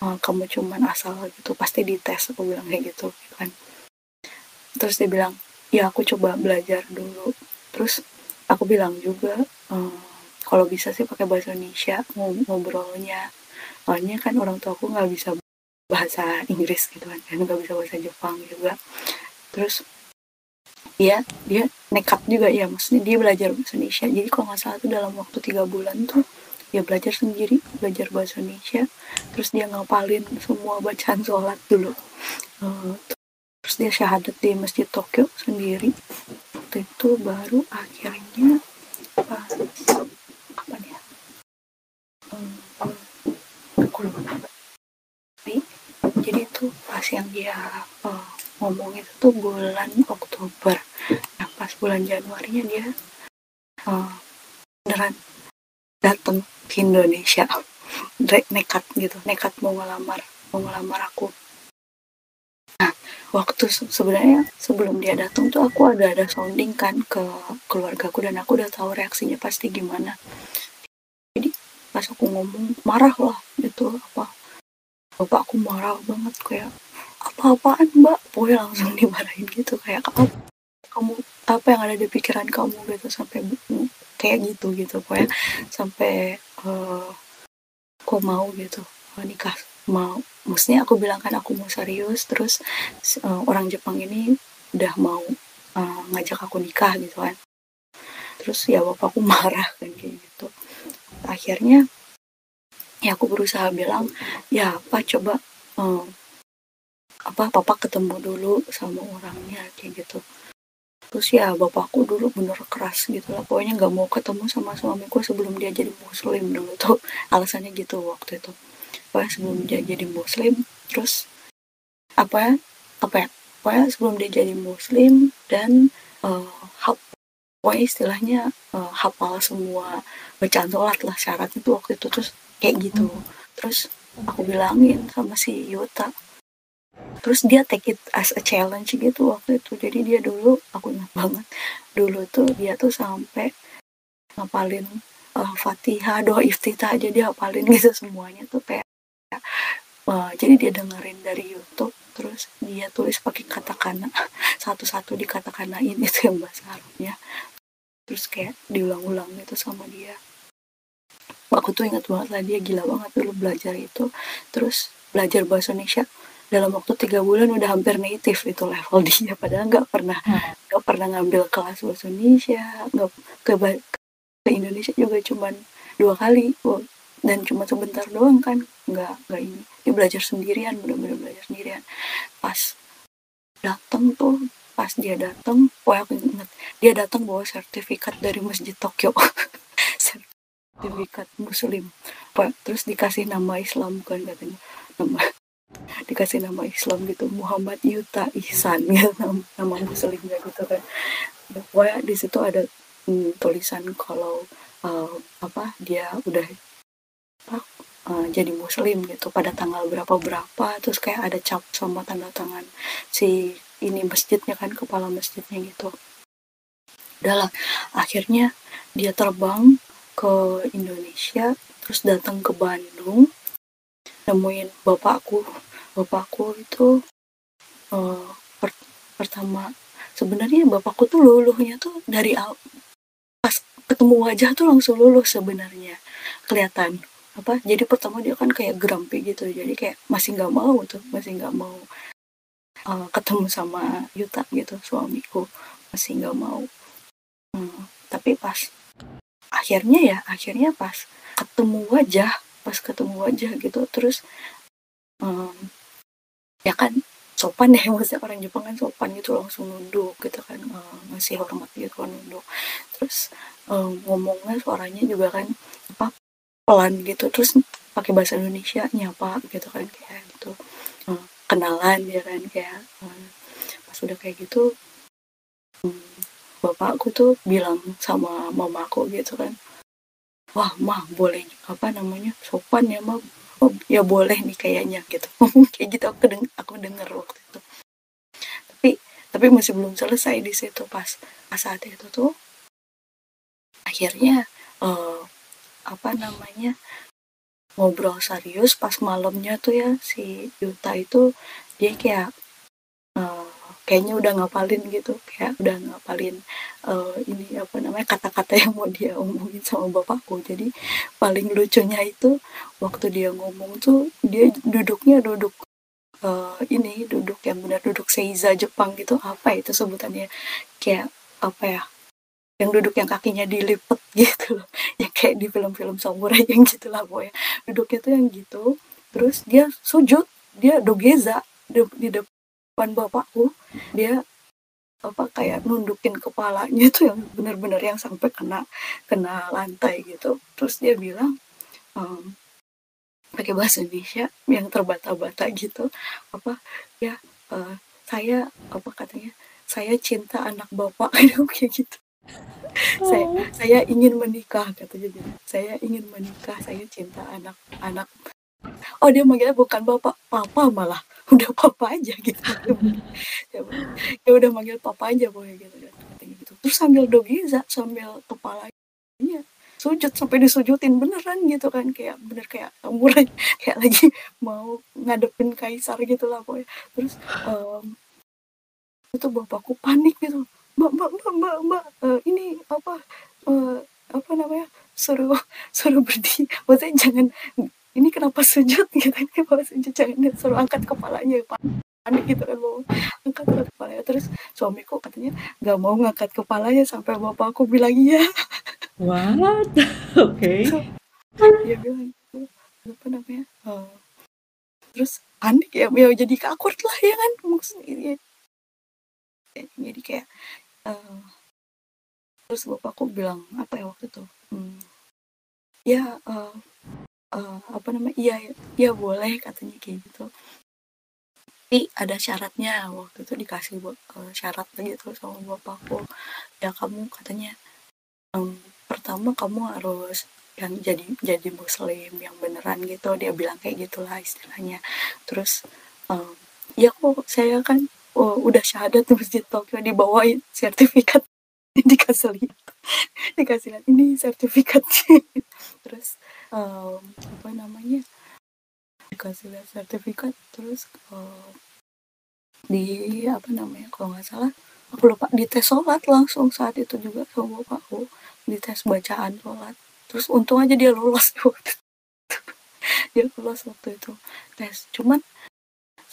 uh, kamu cuman asal gitu pasti dites aku bilang kayak gitu kan. Terus dia bilang ya aku coba belajar dulu. Terus aku bilang juga uh, kalau bisa sih pakai bahasa Indonesia ngobrolnya. Soalnya kan orang tua aku nggak bisa bahasa Inggris gitu kan dan nggak bisa bahasa Jepang juga. Terus dia dia nekat juga ya maksudnya dia belajar bahasa Indonesia. Jadi kalau nggak salah tuh dalam waktu tiga bulan tuh dia belajar sendiri belajar bahasa Indonesia terus dia ngapalin semua bacaan sholat dulu. Uh, terus dia syahadat di masjid Tokyo sendiri. Waktu itu baru akhirnya apa apa ya aku lupa jadi itu pas yang dia uh, ngomong itu tuh bulan Oktober. Nah pas bulan Januari dia uh, beneran datang ke Indonesia nekat gitu nekat mau ngelamar mau ngelamar aku. Nah waktu sebenarnya sebelum dia datang tuh aku ada ada sounding kan ke keluargaku dan aku udah tahu reaksinya pasti gimana. Jadi pas aku ngomong marah lah gitu apa bapak aku marah banget kayak apa-apaan mbak? Pokoknya langsung dimarahin gitu kayak apa kamu apa yang ada di pikiran kamu gitu sampai kayak gitu gitu pokoknya sampai uh, kok mau gitu nikah mau. Maksudnya aku bilang kan aku mau serius terus uh, orang Jepang ini udah mau uh, ngajak aku nikah gitu kan. Terus ya bapakku marah kan kayak gitu. Akhirnya ya aku berusaha bilang ya apa coba um, apa papa ketemu dulu sama orangnya kayak gitu terus ya bapakku dulu bener keras gitu lah. Pokoknya nggak mau ketemu sama suamiku sebelum dia jadi muslim dulu tuh. Alasannya gitu waktu itu. Pokoknya sebelum dia jadi muslim terus apa ya apa ya? Pokoknya sebelum dia jadi muslim dan uh, hap, pokoknya istilahnya uh, hafal semua bacaan sholat lah syarat itu waktu itu. Terus kayak gitu. Hmm. terus aku bilangin sama si Yuta terus dia take it as a challenge gitu waktu itu. Jadi dia dulu aku ingat banget dulu tuh dia tuh sampai ngapalin uh, fatihah doa iftitah. Aja dia hafalin gitu semuanya tuh kayak uh, jadi dia dengerin dari YouTube terus dia tulis pakai katakana satu-satu di katakanain itu yang bahasa Arabnya. Terus kayak diulang-ulang itu sama dia. Aku tuh ingat banget lah dia gila banget dulu belajar itu. Terus belajar bahasa Indonesia dalam waktu tiga bulan udah hampir native itu level dia padahal nggak pernah hmm. nggak hmm. pernah ngambil kelas bahasa Indonesia nggak ke ke Indonesia juga cuman dua kali. Dan cuma sebentar doang kan nggak nggak ini. Dia belajar sendirian benar-benar belajar sendirian. Pas datang tuh pas dia datang wah aku inget dia datang bawa sertifikat dari masjid Tokyo. Sertifikat muslim. Pak terus dikasih nama Islam kan katanya. Nama dikasih nama Islam gitu Muhammad Yuta Ihsan gitu nama, nama muslimnya gitu kan. Pokoknya di situ ada hmm, tulisan kalau uh, apa dia udah apa, uh, jadi muslim gitu. Pada tanggal berapa berapa terus kayak ada cap sama tanda tangan si ini masjidnya kan kepala masjidnya gitu. Udahlah akhirnya dia terbang ke Indonesia terus datang ke Bandung nemuin bapakku. Bapakku itu uh, per pertama sebenarnya bapakku tuh luluhnya tuh dari pas ketemu wajah tuh langsung luluh sebenarnya kelihatan. Apa jadi pertama dia kan kayak grumpy gitu jadi kayak masih nggak mau tuh masih nggak mau uh, ketemu sama Yuta gitu suamiku masih nggak mau. Hmm, tapi pas akhirnya ya akhirnya pas ketemu wajah pas ketemu wajah gitu. Terus um, ya kan sopan ya maksudnya orang Jepang kan sopan gitu langsung nunduk gitu kan uh, masih hormat gitu kan nunduk. Terus um, ngomongnya suaranya juga kan apa pelan gitu. Terus pakai bahasa Indonesia nyapa gitu kan kayak gitu. Um, kenalan ya kan kayak um, pas udah kayak gitu um, bapakku tuh bilang sama mamaku gitu kan wah mah boleh apa namanya? Sopan ya mah. Oh, ya boleh nih kayaknya gitu. Kayak gitu aku deng aku dengar waktu itu. Tapi tapi masih belum selesai di situ pas pas saat itu tuh. Akhirnya uh, apa namanya ngobrol serius pas malamnya tuh ya si Yuta itu dia kayak kayaknya udah ngapalin gitu kayak udah ngapalin uh, ini apa namanya kata-kata yang mau dia omongin sama bapakku. Jadi paling lucunya itu waktu dia ngomong tuh dia duduknya duduk uh, ini duduk yang benar duduk seiza Jepang gitu. Apa itu sebutannya? Kayak apa ya? Yang duduk yang kakinya dilipet gitu loh. Yang kayak di film-film samurai yang gitu lah pokoknya. Duduknya tuh yang gitu. Terus dia sujud dia dogeza di, di depan bapakku dia apa kayak nundukin kepalanya tuh yang benar-benar yang sampai kena kena lantai gitu. Terus dia bilang um, pakai bahasa Indonesia yang terbata-bata gitu apa ya uh, saya apa katanya saya cinta anak bapak. Kayak gitu. Saya saya ingin menikah katanya gitu saya ingin menikah saya cinta anak anak. Oh dia manggilnya bukan bapak papa malah udah papa aja gitu. Ya, udah manggil papa aja boleh gitu kan gitu. Terus sambil dogiza sambil kepalanya sujud sampai disujudin beneran gitu kan kayak bener kayak samurai kayak lagi mau ngadepin kaisar gitu lah pokoknya. Terus um, itu bapakku panik gitu. Mbak mbak mbak mbak, mbak uh, ini apa uh, apa namanya suruh suruh berdiri maksudnya jangan ini kenapa sujud? Gitu. Ini bawa sujud jangan suruh angkat kepalanya panik gitu kan mau angkat kepalanya. Terus suamiku katanya nggak mau ngangkat kepalanya sampai bapakku bilang iya. What? Oke. Okay. so, dia bilang gitu. Apa namanya? Uh, terus panik ya ya jadi kakur lah ya kan maksudnya ya, jadi kayak uh, terus bapakku bilang apa ya waktu itu? Hmm, ya uh, uh, apa namanya iya iya boleh katanya kayak gitu. Tapi ada syaratnya waktu itu dikasih buat uh, syarat gitu sama bapakku. Ya kamu katanya um, pertama kamu harus yang jadi jadi muslim yang beneran gitu. Dia bilang kayak gitulah istilahnya. Terus um, ya kok saya kan oh, udah syahadat di masjid Tokyo dibawain sertifikat. Dikasih lihat. Dikasih lihat ini sertifikatnya terus um, apa namanya dikasih lihat sertifikat terus uh, di apa namanya kalau nggak salah aku lupa di tes sholat langsung saat itu juga sama bapakku di tes bacaan sholat. Terus untung aja dia lolos waktu itu. Dia lolos waktu itu tes. Cuman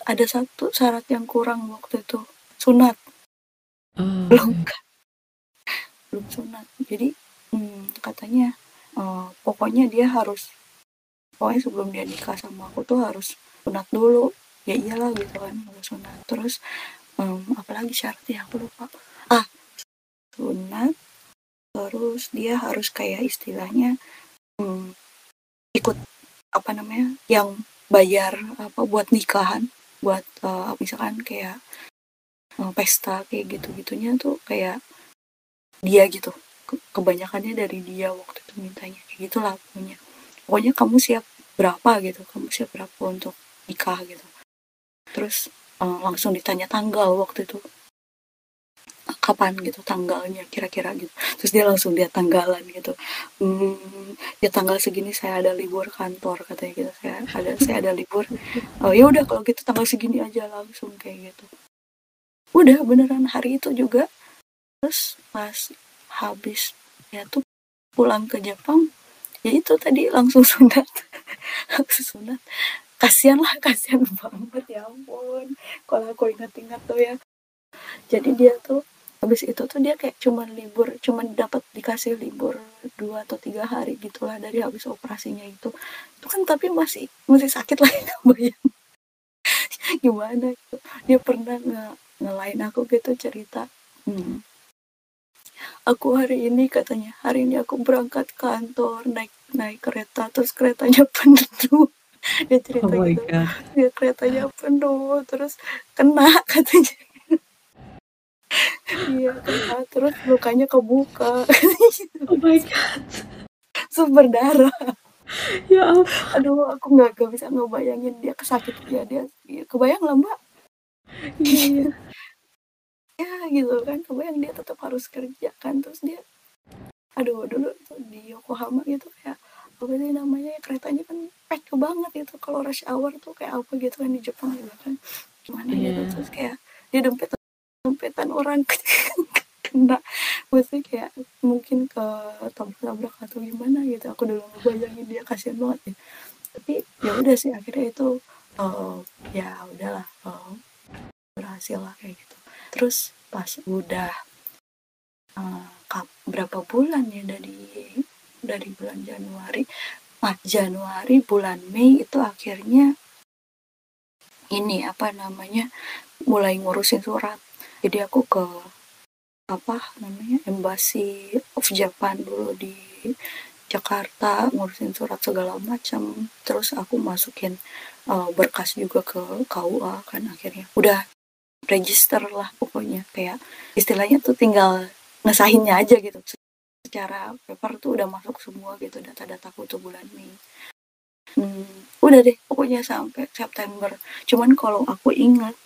ada satu syarat yang kurang waktu itu sunat. Oh. belum belum sunat. Jadi hmm, katanya uh, pokoknya dia harus pokoknya sebelum dia nikah sama aku tuh harus sunat dulu. Ya iyalah gitu kan harus sunat. Terus um, apalagi syaratnya aku lupa. Ah sunat terus dia harus kayak istilahnya um, ikut apa namanya yang bayar apa buat nikahan. Buat uh, misalkan kayak uh, pesta kayak gitu gitunya tuh kayak dia gitu. Kebanyakannya dari dia waktu itu mintanya. Kayak gitulah pokoknya pokoknya kamu siap berapa gitu kamu siap berapa untuk nikah gitu. Terus uh, langsung ditanya tanggal waktu itu. Kapan gitu tanggalnya kira-kira gitu. Terus dia langsung lihat tanggalan gitu. Hmm, ya tanggal segini saya ada libur kantor katanya gitu. Saya ada saya ada libur. Oh ya udah kalau gitu tanggal segini aja langsung kayak gitu. Udah beneran hari itu juga terus pas habis ya tuh pulang ke Jepang ya itu tadi langsung sunat. Langsung sunat. Kasihan lah kasihan banget ya ampun. Kalau aku ingat-ingat tuh ya. Jadi dia tuh habis itu tuh dia kayak cuman libur cuman dapat dikasih libur dua atau tiga hari gitulah dari habis operasinya itu. Itu kan tapi masih masih sakit lah bayang gimana gitu. Dia pernah nge ngelain aku gitu cerita. Hmm, aku hari ini katanya hari ini aku berangkat kantor naik naik kereta terus keretanya penuh dia cerita Oh my gitu god. dia keretanya penuh terus kena katanya iya kena terus lukanya kebuka Oh my god. sumber darah Ya ampun. aduh aku nggak nggak bisa ngebayangin dia kesakit ya dia ya, kebayang lah mbak Iya. Ya gitu kan. Kebayang dia tetap harus kerja kan. Terus dia aduh dulu tuh di Yokohama gitu kayak apa sih namanya ya, keretanya kan pack banget gitu. Kalau rush hour tuh kayak apa gitu kan di Jepang juga kan. Gimana gitu. Iya. terus kayak dia dempet dempetan orang kena. Maksudnya kayak mungkin ke tabrak-tabrak atau gimana gitu. Aku dulu ngebayangin dia kasihan banget ya. Tapi ya udah sih akhirnya itu eh, ya udahlah eh, berhasil lah kayak gitu terus pas udah kap- berapa bulan ya dari dari bulan Januari ah Januari bulan Mei itu akhirnya ini apa namanya mulai ngurusin surat. Jadi aku ke apa namanya embassy of Japan dulu di Jakarta ngurusin surat segala macam. Terus aku masukin eh, berkas juga ke KUA kan akhirnya. Udah register lah pokoknya. Kayak istilahnya tuh tinggal ngesahinnya aja gitu. Secara paper tuh udah masuk semua gitu data-dataku tuh bulan Mei. Hmm, udah deh pokoknya sampai September. Cuman kalau aku ingat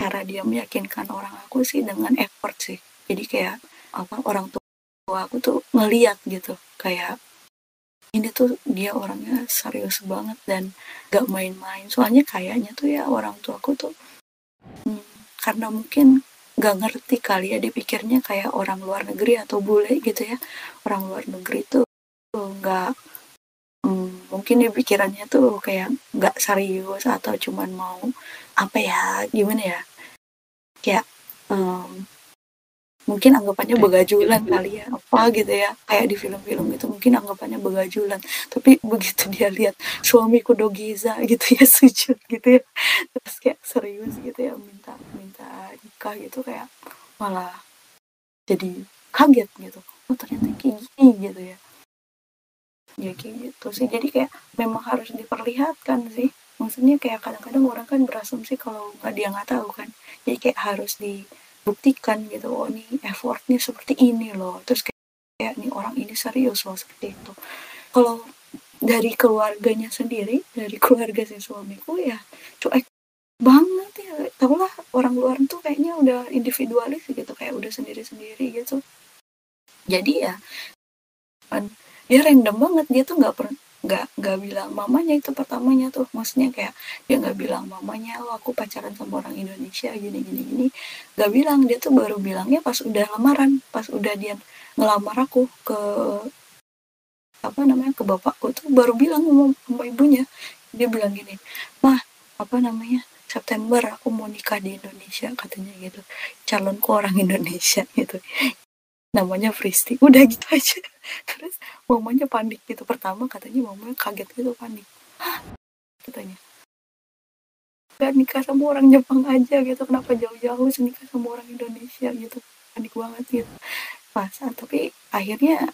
cara dia meyakinkan orang aku sih dengan effort sih. Jadi kayak apa orang tua aku tuh ngeliat gitu. Kayak ini tuh dia orangnya serius banget dan gak main-main. Soalnya kayaknya tuh ya orang tua aku tuh karena mungkin gak ngerti kali ya dipikirnya kayak orang luar negeri atau bule gitu ya. Orang luar negeri tuh nggak hmm, mungkin dia pikirannya tuh kayak nggak serius atau cuman mau apa ya gimana ya? Kayak em, mungkin anggapannya begajulan kali ya apa gitu ya kayak di film-film itu mungkin anggapannya begajulan. Tapi begitu dia lihat suamiku dogiza gitu ya sujud gitu ya terus kayak serius gitu ya minta minta nikah gitu kayak malah jadi kaget gitu. Oh ternyata kayak gini gitu ya. Ya kayak gitu sih. Jadi kayak memang harus diperlihatkan sih. Maksudnya kayak kadang-kadang orang kan berasumsi kalau nggak dia nggak tahu kan. Jadi kayak harus dibuktikan gitu oh ini effortnya seperti ini loh. Terus kayak, nih orang ini serius loh seperti itu. Kalau dari keluarganya sendiri dari keluarga si suamiku ya cuek banget ya. Tau lah orang luar tuh kayaknya udah individualis gitu kayak udah sendiri-sendiri gitu. Jadi ya kan, dia random banget dia tuh nggak pernah nggak nggak bilang mamanya itu pertamanya tuh. Maksudnya kayak dia nggak bilang mamanya oh aku pacaran sama orang Indonesia gini gini gini. Nggak bilang dia tuh baru bilangnya pas udah lamaran pas udah dia ngelamar aku ke apa namanya ke bapakku tuh baru bilang sama, sama ibunya. Dia bilang gini mah apa namanya September aku mau nikah di Indonesia katanya gitu. Calonku orang Indonesia gitu namanya Fristi. Udah gitu aja. Terus mamanya panik gitu. Pertama katanya mamanya kaget gitu panik. Hah? katanya. Gak nikah sama orang Jepang aja gitu. Kenapa jauh-jauh nikah sama orang Indonesia gitu? Panik banget gitu. Masa tapi akhirnya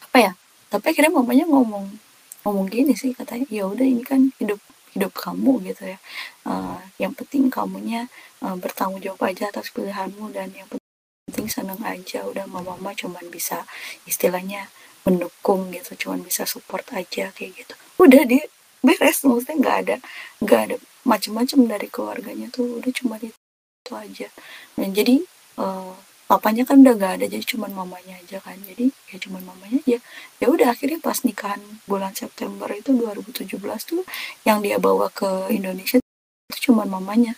apa ya? Tapi akhirnya mamanya ngomong ngomong gini sih katanya ya udah ini kan hidup hidup kamu gitu ya. Eh, yang penting kamunya eh, bertanggung jawab aja atas pilihanmu dan yang penting seneng aja. Udah mama mama cuman bisa istilahnya mendukung gitu cuman bisa support aja kayak gitu. Udah di beres maksudnya nggak ada nggak ada macem-macem dari keluarganya tuh udah cuma itu, itu aja. Dan jadi eh, papanya kan udah nggak ada jadi cuman mamanya aja kan. Jadi ya cuman mamanya aja. Ya udah akhirnya pas nikahan bulan September itu 2017 tuh yang dia bawa ke Indonesia itu cuman mamanya.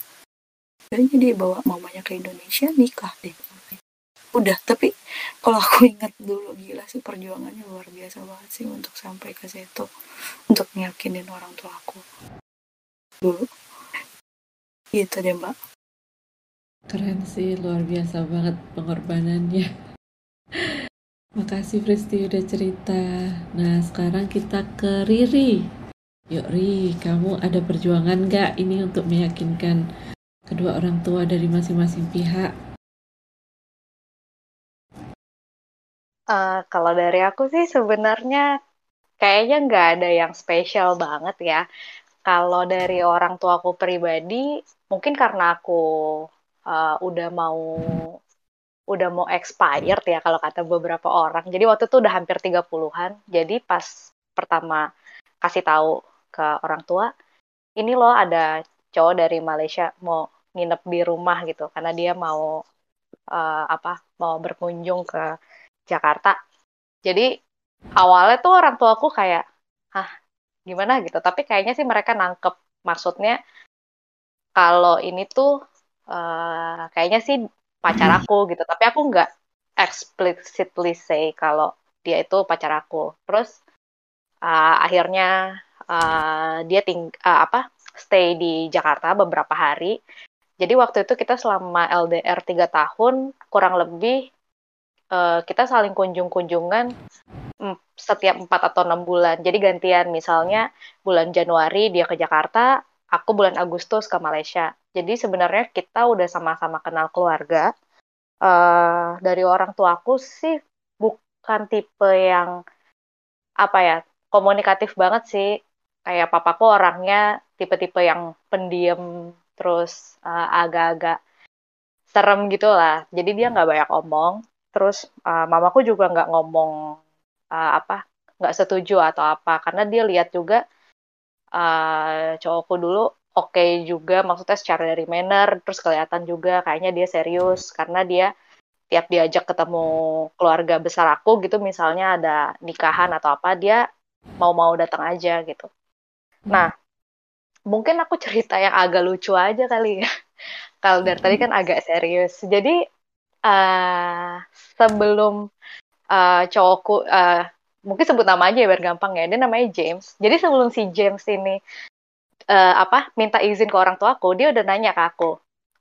Jadi dia bawa mamanya ke Indonesia nikah deh udah tapi kalau aku ingat dulu gila sih perjuangannya luar biasa banget sih untuk sampai ke situ untuk ngiyakinin orang tua aku dulu gitu deh mbak Keren sih, luar biasa banget pengorbanannya. Makasih Fristi udah cerita. Nah, sekarang kita ke Riri. Yuk Ri, kamu ada perjuangan nggak ini untuk meyakinkan kedua orang tua dari masing-masing pihak? Uh, kalau dari aku sih sebenarnya kayaknya nggak ada yang spesial banget ya. Kalau dari orang tua aku pribadi, mungkin karena aku uh, udah mau udah mau expired ya kalau kata beberapa orang. Jadi waktu itu udah hampir 30-an. Jadi pas pertama kasih tahu ke orang tua, ini loh ada cowok dari Malaysia mau nginep di rumah gitu karena dia mau uh, apa mau berkunjung ke Jakarta. Jadi awalnya tuh orang tua aku kayak, ah gimana gitu. Tapi kayaknya sih mereka nangkep maksudnya kalau ini tuh uh, kayaknya sih pacar hmm. aku gitu tapi aku nggak explicitly say kalau dia itu pacar aku terus uh, akhirnya uh, dia ting uh, apa stay di Jakarta beberapa hari jadi waktu itu kita selama LDR tiga tahun kurang lebih uh, kita saling kunjung-kunjungan setiap empat atau enam bulan. Jadi gantian misalnya bulan Januari dia ke Jakarta, aku bulan Agustus ke Malaysia. Jadi sebenarnya kita udah sama-sama kenal keluarga. Uh, dari orang tuaku sih bukan tipe yang apa ya komunikatif banget sih. Kayak papaku orangnya tipe-tipe yang pendiam terus uh, agak-agak serem gitu lah. Jadi dia nggak banyak omong. Terus uh, mamaku juga nggak ngomong uh, apa nggak setuju atau apa karena dia lihat juga uh, cowokku dulu oke okay juga maksudnya secara dari manner terus kelihatan juga kayaknya dia serius karena dia tiap diajak ketemu keluarga besar aku gitu misalnya ada nikahan atau apa dia mau-mau datang aja gitu. Nah, mungkin aku cerita yang agak lucu aja kali ya. Kalau dari tadi kan agak serius. Jadi uh, sebelum uh, cowokku uh, mungkin sebut nama aja ya biar gampang ya. Dia namanya James. Jadi sebelum si James ini uh, apa minta izin ke orang tua aku, dia udah nanya ke aku,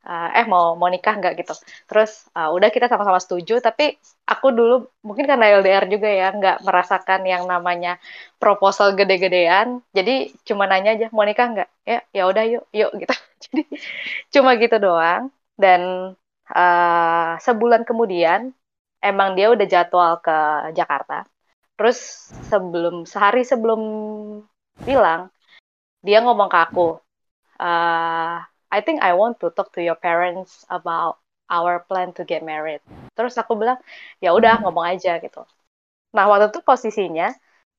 uh, eh mau mau nikah nggak gitu. Terus uh, udah kita sama-sama setuju. Tapi aku dulu mungkin karena LDR juga ya nggak merasakan yang namanya proposal gede-gedean. Jadi cuma nanya aja mau nikah nggak? Ya ya udah yuk yuk gitu. Jadi cuma gitu doang. Dan uh, sebulan kemudian emang dia udah jadwal ke Jakarta. Terus sebelum sehari sebelum bilang dia ngomong ke aku uh, I think I want to talk to your parents about our plan to get married. Terus aku bilang ya udah ngomong aja gitu. Nah waktu itu posisinya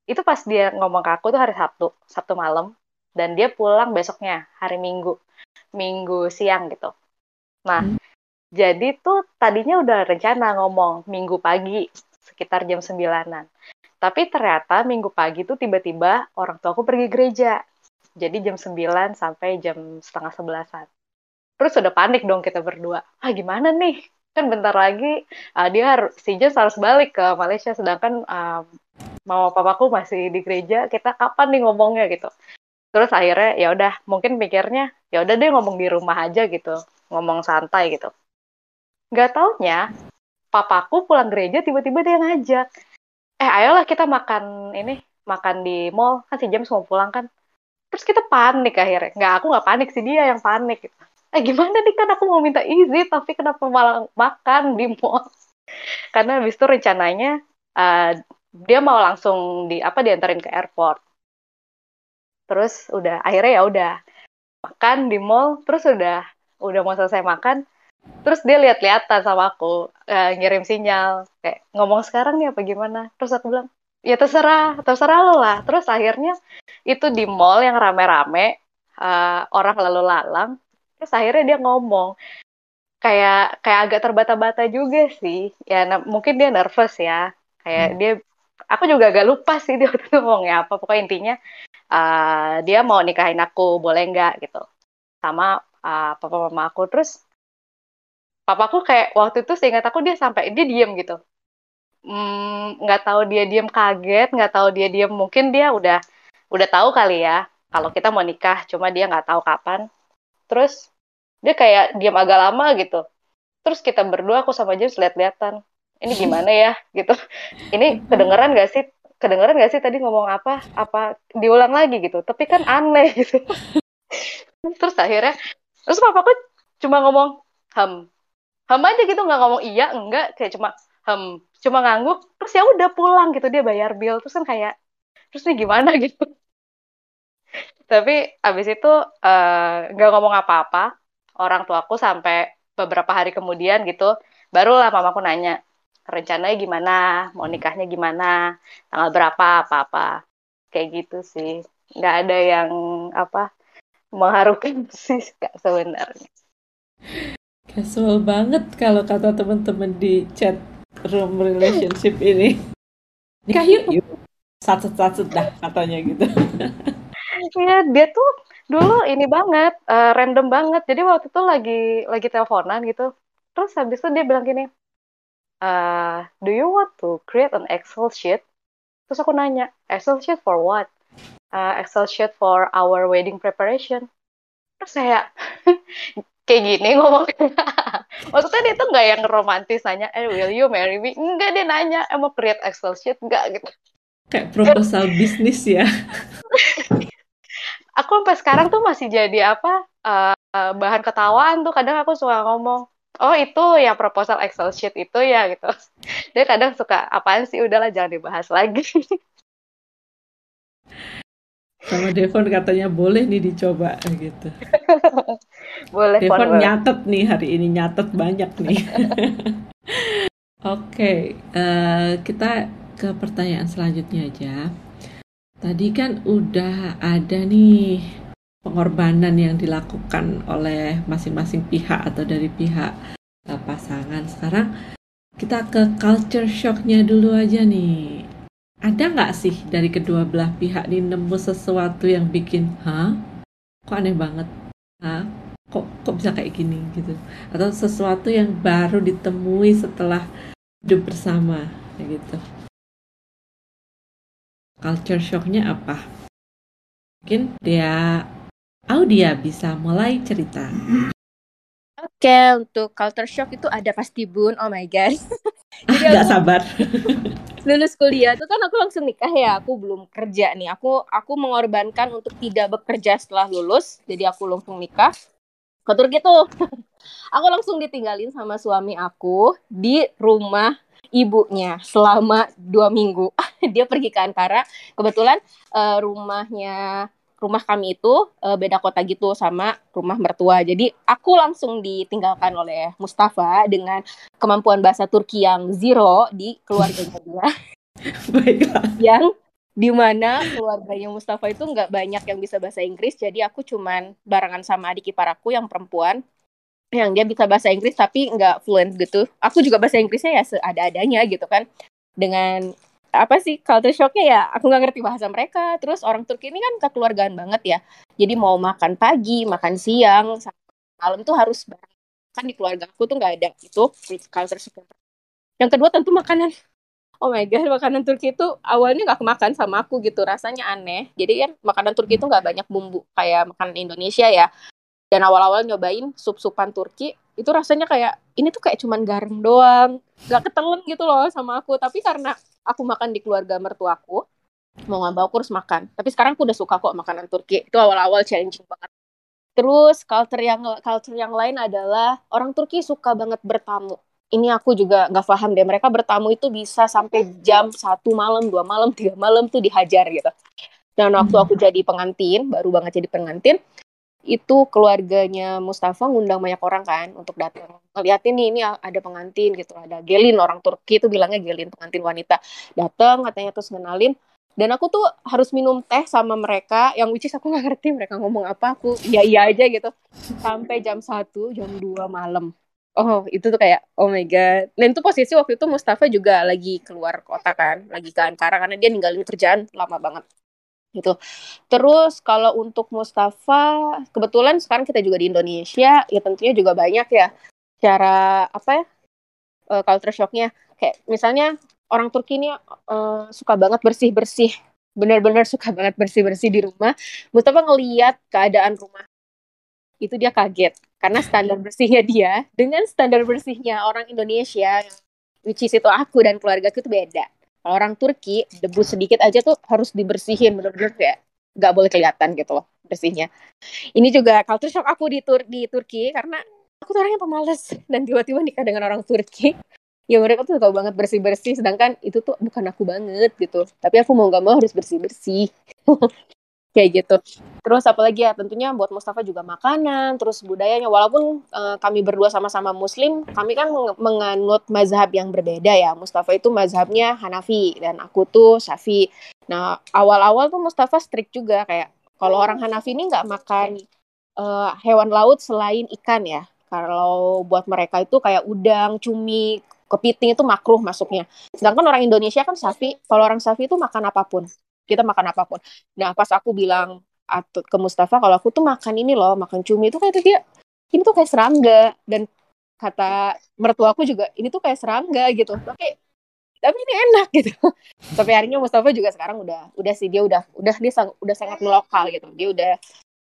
itu pas dia ngomong ke aku tuh hari Sabtu Sabtu malam dan dia pulang besoknya hari Minggu Minggu siang gitu. Nah hmm. Jadi tuh tadinya udah rencana ngomong Minggu pagi sekitar jam sembilanan tapi ternyata minggu pagi tuh tiba-tiba orang tua aku pergi gereja. Jadi jam 9 sampai jam setengah sebelasan. Terus udah panik dong kita berdua. Ah gimana nih? Kan bentar lagi uh, dia harus si Jess harus balik ke Malaysia sedangkan uh, mama papaku masih di gereja. Kita kapan nih ngomongnya gitu. Terus akhirnya ya udah mungkin pikirnya ya udah deh ngomong di rumah aja gitu. Ngomong santai gitu. Gak taunya papaku pulang gereja tiba-tiba dia ngajak. Eh ayolah kita makan ini makan di mall. Kan si James mau pulang kan. Terus kita panik akhirnya. Nggak aku nggak panik sih dia yang panik. Gitu eh gimana nih kan aku mau minta izin tapi kenapa malah makan di mall? Karena habis itu rencananya uh, dia mau langsung di apa diantarin ke airport. Terus udah akhirnya ya udah makan di mall. Terus udah udah mau selesai makan terus dia lihat-lihatan sama aku uh, ngirim sinyal kayak ngomong sekarang nih apa gimana? Terus aku bilang ya terserah terserah lo lah. Terus akhirnya itu di mall yang rame-rame uh, orang lalu lalang terus akhirnya dia ngomong. Kayak kayak agak terbata-bata juga sih. Ya mungkin dia nervous ya. Kayak hmm. dia aku juga agak lupa sih dia waktu itu ngomongnya apa. Pokoknya intinya uh, dia mau nikahin aku boleh nggak gitu. Sama uh, papa mama aku. Terus papaku kayak waktu itu seingat aku dia sampai dia diem gitu. Hmm, nggak mm, tahu dia diem kaget nggak tahu dia diem mungkin dia udah udah tahu kali ya kalau kita mau nikah cuma dia nggak tahu kapan. Terus dia kayak diem agak lama gitu. Terus kita berdua aku sama James lihat-lihatan ini gimana ya gitu. Ini kedengeran gak sih? Kedengeran gak sih tadi ngomong apa? Apa diulang lagi gitu? Tapi kan aneh gitu. Terus akhirnya terus papaku cuma ngomong ham ham aja gitu nggak ngomong iya enggak. Kayak cuma ham cuma ngangguk. Terus ya udah pulang gitu dia bayar bill. Terus kan kayak terus ini gimana? Gitu. Tapi abis itu eh, nggak uh, ngomong apa-apa. Orang tuaku sampai beberapa hari kemudian gitu barulah mamaku nanya rencananya gimana? Mau nikahnya gimana? Tanggal berapa? Apa-apa? Kayak gitu sih. Nggak ada yang apa mengharukan sih sebenarnya casual banget kalau kata teman-teman di chat room relationship ini nikah yuk satu dah katanya gitu Iya, dia tuh dulu ini banget, uh, random banget. Jadi waktu itu lagi lagi teleponan gitu. Terus habis itu dia bilang gini, uh, do you want to create an Excel sheet? Terus aku nanya, Excel sheet for what? Uh, Excel sheet for our wedding preparation. Terus saya kayak gini ngomong. Maksudnya dia tuh nggak yang romantis nanya, eh will you marry me? Enggak dia nanya, emang create Excel sheet enggak gitu. Kayak proposal bisnis ya. aku sampai sekarang tuh masih jadi apa uh, bahan ketawaan tuh kadang aku suka ngomong oh itu ya proposal Excel sheet itu ya gitu dia kadang suka apaan sih udahlah jangan dibahas lagi sama Devon katanya boleh nih dicoba gitu boleh Devon nyatet nih hari ini nyatet banyak nih oke okay, uh, eh, kita ke pertanyaan selanjutnya aja Tadi kan udah ada nih pengorbanan yang dilakukan oleh masing-masing pihak atau dari pihak uh, pasangan. Sekarang kita ke culture shocknya dulu aja nih. Ada nggak sih dari kedua belah pihak nih nemu sesuatu yang bikin, hah? Kok aneh banget? Hah? Kok, kok bisa kayak gini gitu? Atau sesuatu yang baru ditemui setelah hidup bersama, kayak gitu culture shocknya apa? Mungkin dia Audia bisa mulai cerita. Oke, okay, untuk culture shock itu ada pasti bun. Oh my god. Jadi sabar. lulus kuliah itu kan aku langsung nikah ya. Aku belum kerja nih. Aku aku mengorbankan untuk tidak bekerja setelah lulus. Jadi aku langsung nikah. Kotor gitu. aku langsung ditinggalin sama suami aku di rumah ibunya selama dua minggu. dia pergi ke Ankara. Kebetulan uh, rumahnya rumah kami itu uh, beda kota gitu sama rumah mertua. Jadi aku langsung ditinggalkan oleh Mustafa dengan kemampuan bahasa Turki yang zero di keluarganya dia. Baiklah. Yang di mana keluarganya Mustafa itu nggak banyak yang bisa bahasa Inggris, jadi aku cuman barengan sama adik ipar aku yang perempuan yang dia bisa bahasa Inggris tapi nggak fluent gitu. Aku juga bahasa Inggrisnya ya seada-adanya gitu kan. Dengan apa sih culture shocknya ya aku nggak ngerti bahasa mereka. Terus orang Turki ini kan kekeluargaan banget ya. Jadi mau makan pagi makan siang malam tuh harus bareng. Kan di keluarga aku tuh nggak ada itu culture shock yang kedua tentu makanan oh my god makanan Turki itu awalnya nggak kemakan sama aku gitu rasanya aneh. Jadi kan makanan Turki itu nggak banyak bumbu kayak makanan Indonesia ya. Dan awal-awal nyobain sup-supan Turki itu rasanya kayak ini tuh kayak cuman garam doang gak ketelen gitu loh sama aku. Tapi karena aku makan di keluarga mertuaku mau nggak mau aku harus makan. Tapi sekarang aku udah suka kok makanan Turki itu awal-awal challenging banget. Terus culture yang culture yang lain adalah orang Turki suka banget bertamu ini aku juga nggak paham deh mereka bertamu itu bisa sampai jam satu malam dua malam tiga malam tuh dihajar gitu. Dan waktu aku jadi pengantin baru banget jadi pengantin itu keluarganya Mustafa ngundang banyak orang kan untuk datang. Ngeliatin nih ini ada pengantin gitu ada Gelin orang Turki itu bilangnya Gelin pengantin wanita. Datang katanya terus kenalin dan aku tuh harus minum teh sama mereka yang which is aku nggak ngerti mereka ngomong apa aku iya iya aja gitu. Sampai jam satu jam 2 malam oh itu tuh kayak oh my god dan itu posisi waktu itu Mustafa juga lagi keluar kota kan lagi ke Ankara karena dia ninggalin kerjaan lama banget gitu. Terus kalau untuk Mustafa, kebetulan sekarang kita juga di Indonesia, ya tentunya juga banyak ya cara apa ya uh, culture shocknya. Kayak misalnya orang Turki ini uh, suka banget bersih bersih, benar-benar suka banget bersih bersih di rumah. Mustafa ngeliat keadaan rumah itu dia kaget. Karena standar bersihnya dia dengan standar bersihnya orang Indonesia which is itu aku dan keluarga itu beda. Kalau orang Turki debu sedikit aja tuh harus dibersihin bener-bener kayak nggak boleh kelihatan gitu loh bersihnya. Ini juga culture shock aku di Tur di Turki karena aku tuh orangnya pemalas dan tiba-tiba nikah dengan orang Turki. Ya mereka tuh suka banget bersih bersih sedangkan itu tuh bukan aku banget gitu. Tapi aku mau nggak mau harus bersih bersih kayak gitu. Terus apalagi ya tentunya buat Mustafa juga makanan terus budayanya. Walaupun uh, kami berdua sama-sama Muslim kami kan menganut mazhab yang berbeda ya. Mustafa itu mazhabnya Hanafi dan aku tuh Syafi nah awal-awal tuh Mustafa strict juga kayak kalau orang Hanafi ini nggak makan uh, hewan laut selain ikan ya. Kalau buat mereka itu kayak udang, cumi, kepiting itu makruh masuknya. Sedangkan orang Indonesia kan sapi, kalau orang sapi itu makan apa pun. Kita makan apa pun. Nah, pas aku bilang ke Mustafa kalau aku tuh makan ini loh, makan cumi itu kayak dia ini tuh kayak serangga dan kata mertua aku juga ini tuh kayak serangga gitu. Tapi tapi ini enak gitu. Sampai harinya Mustafa juga sekarang udah udah sih dia udah udah dia sang, udah sangat melokal gitu. Dia udah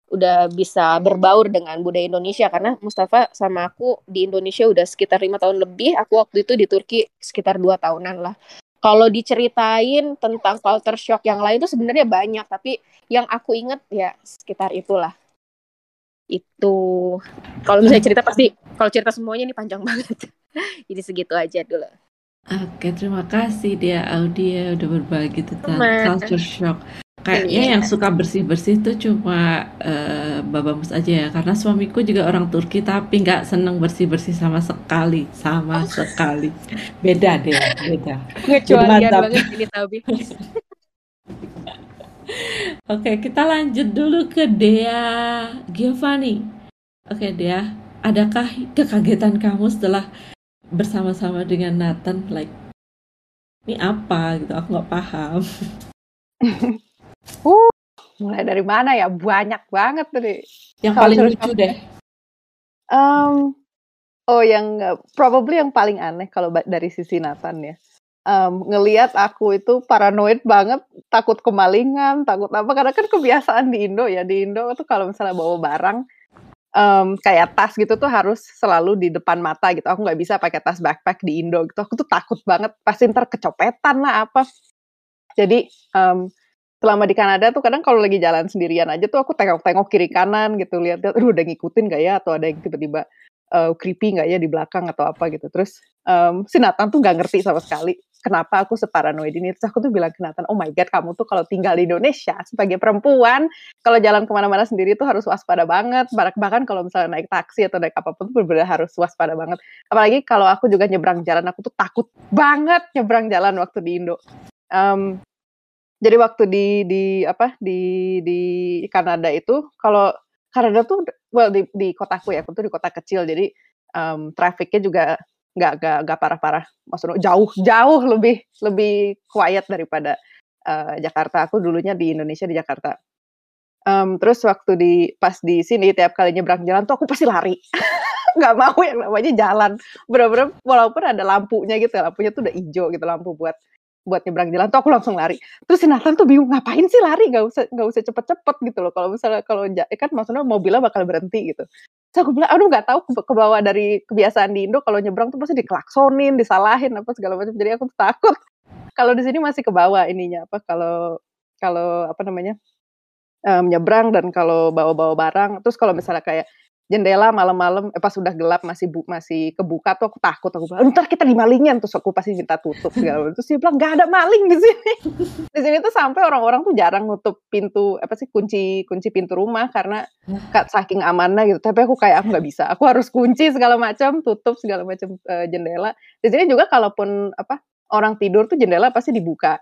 udah bisa berbaur dengan budaya Indonesia karena Mustafa sama aku di Indonesia udah sekitar lima tahun lebih aku waktu itu di Turki sekitar dua tahunan lah kalau diceritain tentang culture shock yang lain itu sebenarnya banyak tapi yang aku inget ya sekitar itulah. Itu. Kalau misalnya cerita pasti kalau cerita semuanya ini panjang banget. Jadi segitu aja dulu. Oke, terima kasih dia Audia udah berbagi tentang culture shock. Kayaknya yang suka bersih-bersih itu cuma uh, Babamus aja ya, karena suamiku juga orang Turki tapi nggak seneng bersih-bersih sama sekali, sama oh. sekali. Beda deh, beda. Ngecualian banget ini Tabi. Oke, kita lanjut dulu ke Dea Giovanni. Oke, Dea, adakah kekagetan kamu setelah bersama-sama dengan Nathan? Like, ini apa gitu? Aku nggak paham. Uh, mulai dari mana ya? Banyak banget tadi. Yang Kalo paling lucu deh. Um, oh, yang probably yang paling aneh kalau dari sisi Nathan ya. Um, ngelihat aku itu paranoid banget, takut kemalingan, takut apa karena kan kebiasaan di Indo ya di Indo itu kalau misalnya bawa barang um, kayak tas gitu tuh harus selalu di depan mata gitu. Aku nggak bisa pakai tas backpack di Indo gitu. Aku tuh takut banget pasti ntar kecopetan lah apa. Jadi um, selama di Kanada tuh kadang kalau lagi jalan sendirian aja tuh aku tengok-tengok kiri kanan gitu lihat lihat udah ngikutin gak ya? Atau ada yang tiba-tiba uh, creepy gak ya di belakang atau apa gitu. Terus um, si Nathan tuh gak ngerti sama sekali kenapa aku separanoid ini. Terus aku tuh bilang ke Nathan oh my god kamu tuh kalau tinggal di Indonesia sebagai perempuan kalau jalan ke mana-mana sendiri tuh harus waspada banget. Bahkan kalau misalnya naik taksi atau naik apa pun tuh benar-benar harus waspada banget. Apalagi kalau aku juga nyebrang jalan aku tuh takut banget nyebrang jalan waktu di Indo. Um, jadi waktu di di apa di di Kanada itu kalau Kanada tuh well di di kotaku ya, aku tuh di kota kecil jadi um, trafficnya juga nggak nggak nggak parah-parah, maksudnya jauh jauh lebih lebih quiet daripada uh, Jakarta. Aku dulunya di Indonesia di Jakarta. Um, terus waktu di pas di sini tiap kali nyebrang jalan tuh aku pasti lari, nggak mau yang namanya jalan. Bener-bener walaupun ada lampunya gitu, lampunya tuh udah hijau gitu lampu buat buat nyebrang jalan tuh aku langsung lari. Terus si Nathan tuh bingung ngapain sih lari Gak usah gak usah cepet-cepet gitu loh. Kalau misalnya kalau kan maksudnya mobilnya bakal berhenti gitu. Terus aku bilang, aduh nggak tahu ke bawah dari kebiasaan di Indo kalau nyebrang tuh pasti dikelaksonin, disalahin apa segala macam. Jadi aku takut. Kalau di sini masih ke bawah ininya apa kalau kalau apa namanya um, dan kalau bawa-bawa barang. Terus kalau misalnya kayak jendela malam-malam eh, pas sudah gelap masih bu, masih kebuka tuh aku takut aku bilang ntar kita dimalingin. Terus aku pasti minta tutup segala macam. Terus dia bilang nggak ada maling di sini. Di sini tuh sampai orang-orang tuh jarang nutup pintu apa sih kunci kunci pintu rumah karena saking amannya gitu. Tapi aku kayak aku nggak bisa. Aku harus kunci segala macam tutup segala macam uh, jendela. Di sini juga kalaupun apa orang tidur tuh jendela pasti dibuka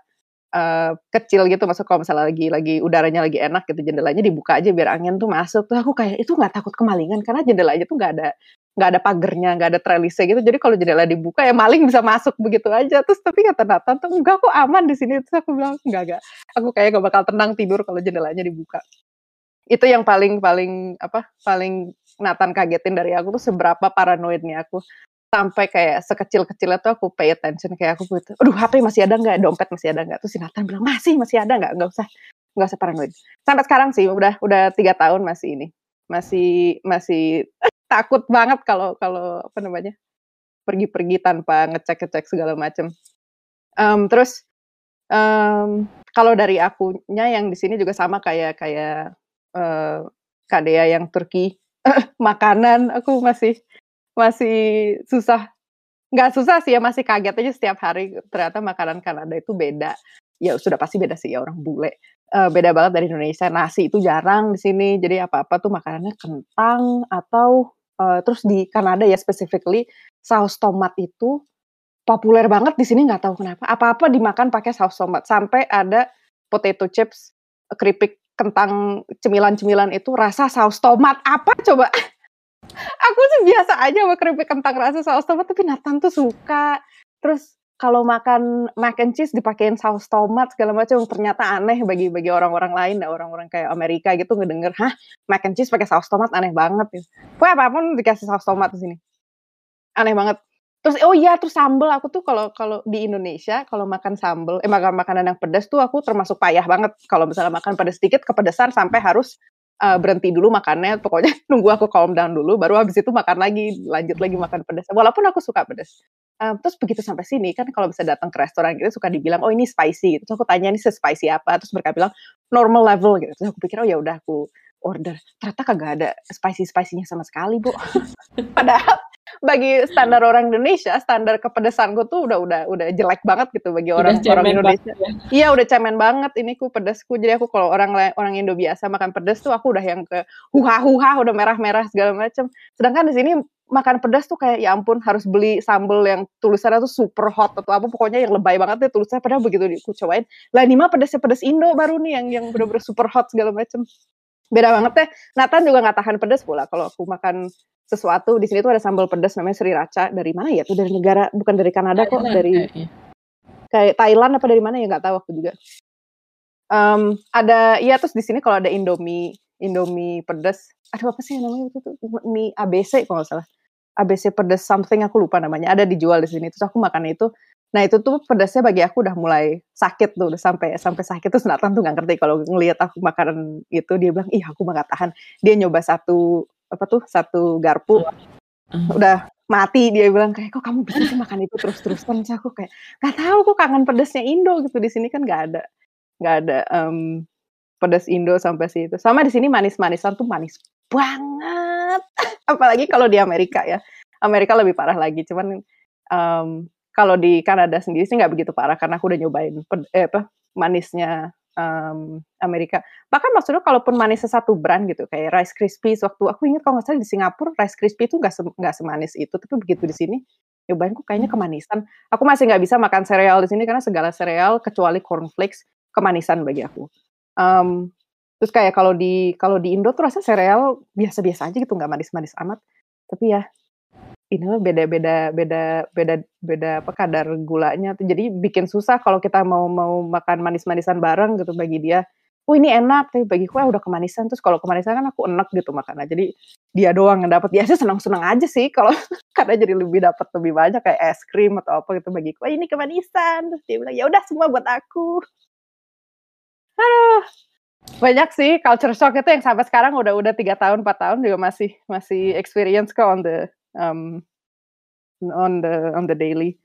uh, kecil gitu masuk kalau misalnya lagi lagi udaranya lagi enak gitu jendelanya dibuka aja biar angin tuh masuk. Tuh aku kayak itu nggak takut kemalingan karena jendelanya tuh nggak ada nggak ada pagernya nggak ada trellisnya gitu. Jadi kalau jendela dibuka ya maling bisa masuk begitu aja. Terus tapi kata Nathan tuh enggak kok aman di sini. Terus aku bilang enggak enggak. Aku kayak gak bakal tenang tidur kalau jendelanya dibuka. Itu yang paling paling apa paling Nathan kagetin dari aku tuh seberapa paranoidnya aku sampai kayak sekecil-kecilnya tuh aku pay attention kayak aku gitu, aduh HP masih ada nggak, dompet masih ada nggak, terus si Nathan bilang masih masih ada nggak, nggak usah nggak usah paranoid. Sampai sekarang sih udah udah tiga tahun masih ini, masih masih takut banget kalau kalau apa namanya pergi-pergi tanpa ngecek-ngecek segala macam. Um, terus um, kalau dari akunya yang di sini juga sama kayak kayak uh, Kadea yang Turki makanan aku masih masih susah. Nggak susah sih ya masih kaget aja setiap hari. Ternyata makanan Kanada itu beda. Ya sudah pasti beda sih ya orang bule. Uh, beda banget dari Indonesia. Nasi itu jarang di sini. Jadi apa apa tuh makanannya kentang atau uh, terus di Kanada ya specifically saus tomat itu populer banget di sini nggak tahu kenapa. Apa apa dimakan pakai saus tomat. Sampai ada potato chips keripik kentang cemilan-cemilan itu rasa saus tomat apa coba aku sih biasa aja sama keripik kentang rasa saus tomat tapi Nathan tuh suka terus kalau makan mac and cheese dipakein saus tomat segala macam ternyata aneh bagi bagi orang-orang lain dan orang-orang kayak Amerika gitu ngedenger hah mac and cheese pakai saus tomat aneh banget ya. Pokoknya apa pun dikasih saus tomat di sini. Aneh banget. Terus oh iya terus sambel aku tuh kalau kalau di Indonesia kalau makan sambel eh makan makanan yang pedas tuh aku termasuk payah banget kalau misalnya makan pedas sedikit kepedesan sampai harus uh, berhenti dulu makannya pokoknya nunggu aku calm down dulu baru habis itu makan lagi lanjut lagi makan pedas. Walaupun aku suka pedas. Um, terus begitu sampai sini kan kalau bisa datang ke restoran gitu suka dibilang oh ini spicy. Gitu terus aku tanya ini spicy apa? Terus mereka bilang normal level gitu. Terus aku pikir oh ya udah aku order. Ternyata kagak ada spicy spicynya sama sekali bu. Padahal bagi standar orang Indonesia, standar kepedesanku tuh udah udah udah jelek banget gitu bagi orang orang Indonesia. Ya. Iya udah cemen banget ini ku pedesku. Jadi aku kalau orang orang Indo biasa makan pedes tuh aku udah yang ke huha huha udah merah merah segala macam. Sedangkan di sini makan pedas tuh kayak ya ampun harus beli sambel yang tulisannya tuh super hot atau apa pokoknya yang lebay banget deh tulisannya padahal begitu aku cobain lah ini mah pedasnya pedas Indo baru nih yang yang bener-bener super hot segala macam beda banget deh. Nathan juga nggak tahan pedas pula kalau aku makan sesuatu di sini tuh ada sambal pedas namanya sriracha dari mana ya? Tuh dari negara bukan dari Kanada kok dari kayak Thailand apa dari mana ya? Nggak tahu aku juga. Um, ada iya terus di sini kalau ada Indomie Indomie pedas ada apa sih namanya itu tuh? Mie ABC kalau nggak salah. ABC pedas something aku lupa namanya. Ada dijual di sini. Terus aku makan itu nah itu tuh pedasnya bagi aku udah mulai sakit tuh udah sampai sampai sakit. Terus Nathan tuh nggak ngerti kalau ngelihat aku makanan itu dia bilang ih aku nggak tahan. Dia nyoba satu apa tuh satu garpu. Uh. udah mati dia bilang kayak kok kamu bisa sih makan itu terus terusan sih? Aku kayak nggak tahu kok kangen pedesnya Indo gitu. Di sini kan nggak ada nggak ada um, pedas Indo sampai situ. Sama di sini manis-manisan tuh manis banget. Apalagi kalau di Amerika ya. Amerika lebih parah lagi. Cuman um, kalau di Kanada sendiri sih nggak begitu parah karena aku udah nyobain eh, apa manisnya um, Amerika. Bahkan maksudnya kalaupun manisnya satu brand gitu kayak Rice Krispies waktu aku ingat kalau nggak salah di Singapura Rice Krispies itu nggak se semanis itu, tapi begitu di sini nyobain kok kayaknya hmm. kemanisan. Aku masih nggak bisa makan sereal di sini karena segala sereal kecuali cornflakes kemanisan bagi aku. Um, terus kayak kalau di kalau di Indo tuh rasa sereal biasa-biasa aja gitu nggak manis-manis amat. Tapi ya ini beda-beda beda beda beda apa kadar gulanya tuh. Jadi bikin susah kalau kita mau mau makan manis-manisan bareng gitu bagi dia. Oh ini enak. Tapi bagi gue udah kemanisan. Terus kalau kemanisan kan aku enak gitu makannya. Jadi dia doang yang dapat biasa senang-senang aja sih kalau karena jadi lebih dapat lebih banyak kayak es krim atau apa gitu bagi gue ini kemanisan. Terus dia bilang ya udah semua buat aku. Aduh. Banyak sih culture shock itu yang sampai sekarang udah udah tiga tahun empat tahun juga masih masih experience kok on the um, on the on the daily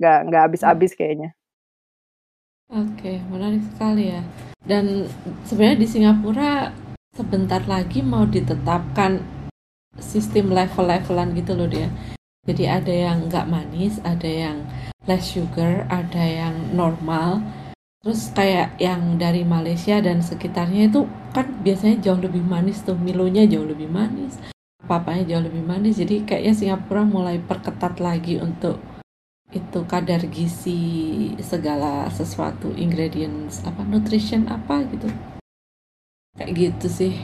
nggak nggak habis-habis kayaknya. Oke, okay, menarik sekali ya. Dan sebenarnya di Singapura sebentar lagi mau ditetapkan sistem level-levelan gitu loh dia. Jadi ada yang nggak manis, ada yang less sugar, ada yang normal. Terus kayak yang dari Malaysia dan sekitarnya itu kan biasanya jauh lebih manis tuh, Milonya jauh lebih manis papanya jauh lebih manis jadi kayaknya Singapura mulai perketat lagi untuk itu kadar gizi segala sesuatu ingredients apa nutrition apa gitu kayak gitu sih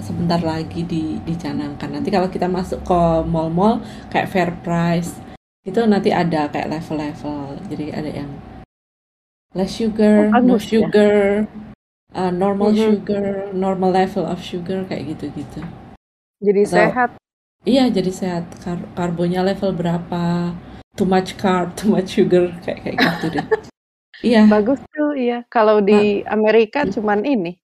sebentar lagi di dicanangkan nanti kalau kita masuk ke mall-mall kayak fair price itu nanti ada kayak level-level jadi ada yang less sugar oh, no ya. sugar ya? uh, normal mm -hmm. sugar normal level of sugar kayak gitu-gitu jadi Atau, sehat. Iya, jadi sehat. Kar karbonnya level berapa? Too much carb, too much sugar, kayak kayak gitu deh. iya. Bagus tuh, iya. Kalau di Amerika cuman ini,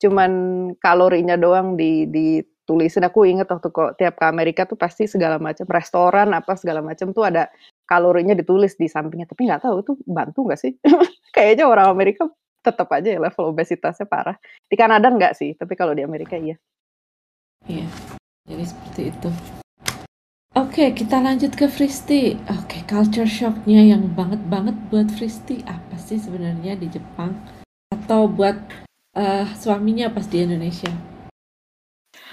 cuman kalorinya doang di ditulisin. Aku inget waktu kok tiap ke Amerika tuh pasti segala macam restoran apa segala macam tuh ada kalorinya ditulis di sampingnya. Tapi nggak tahu itu bantu nggak sih? Kayaknya orang Amerika tetap aja ya level obesitasnya parah. Di Kanada nggak sih, tapi kalau di Amerika iya. Iya, jadi seperti itu. Oke, kita lanjut ke Fristi. Oke, culture shocknya yang banget-banget buat Fristi apa sih sebenarnya di Jepang? Atau buat uh, suaminya pas di Indonesia?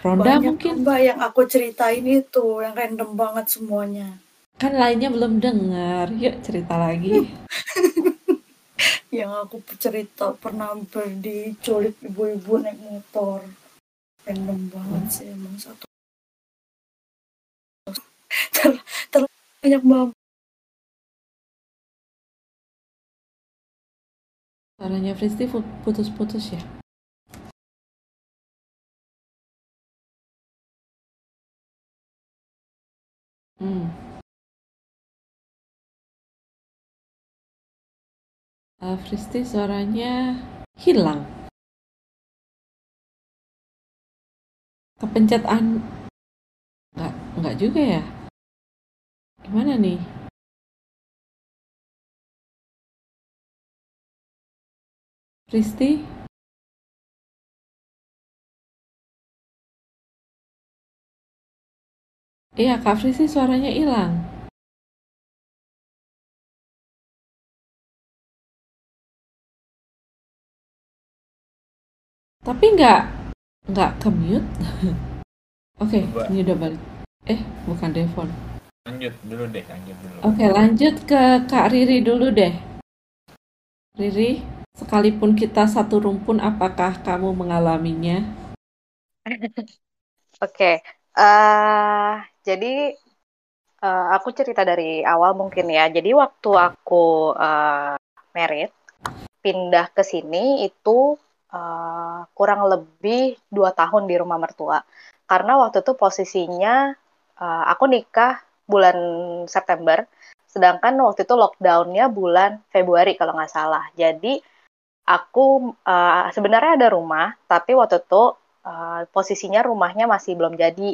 Ronda Banyak mungkin? Mbak yang aku ceritain itu, yang random banget semuanya. Kan lainnya belum dengar. Yuk cerita lagi. yang aku cerita pernah diculik ibu-ibu naik motor. Random banget sih emang satu ter, ter banyak banget Suaranya Fristi putus-putus ya? Hmm. Uh, Fristi suaranya hilang. Kepencet an... Nggak, nggak juga ya? Gimana nih? Risti? Iya, Kak Fristi suaranya hilang. Tapi nggak nggak ke mute. Oke, okay, ini udah balik. Eh, bukan telepon lanjut dulu deh lanjut dulu. Oke lanjut ke kak Riri dulu deh. Riri sekalipun kita satu rumpun apakah kamu mengalaminya? Oke okay. uh, eh, jadi uh, aku cerita dari awal mungkin ya. Jadi waktu aku uh, merit pindah ke sini itu uh, kurang lebih dua tahun di rumah mertua. Karena waktu itu posisinya uh, aku nikah bulan September, sedangkan waktu itu lockdownnya bulan Februari kalau nggak salah. Jadi aku uh, sebenarnya ada rumah, tapi waktu itu uh, posisinya rumahnya masih belum jadi.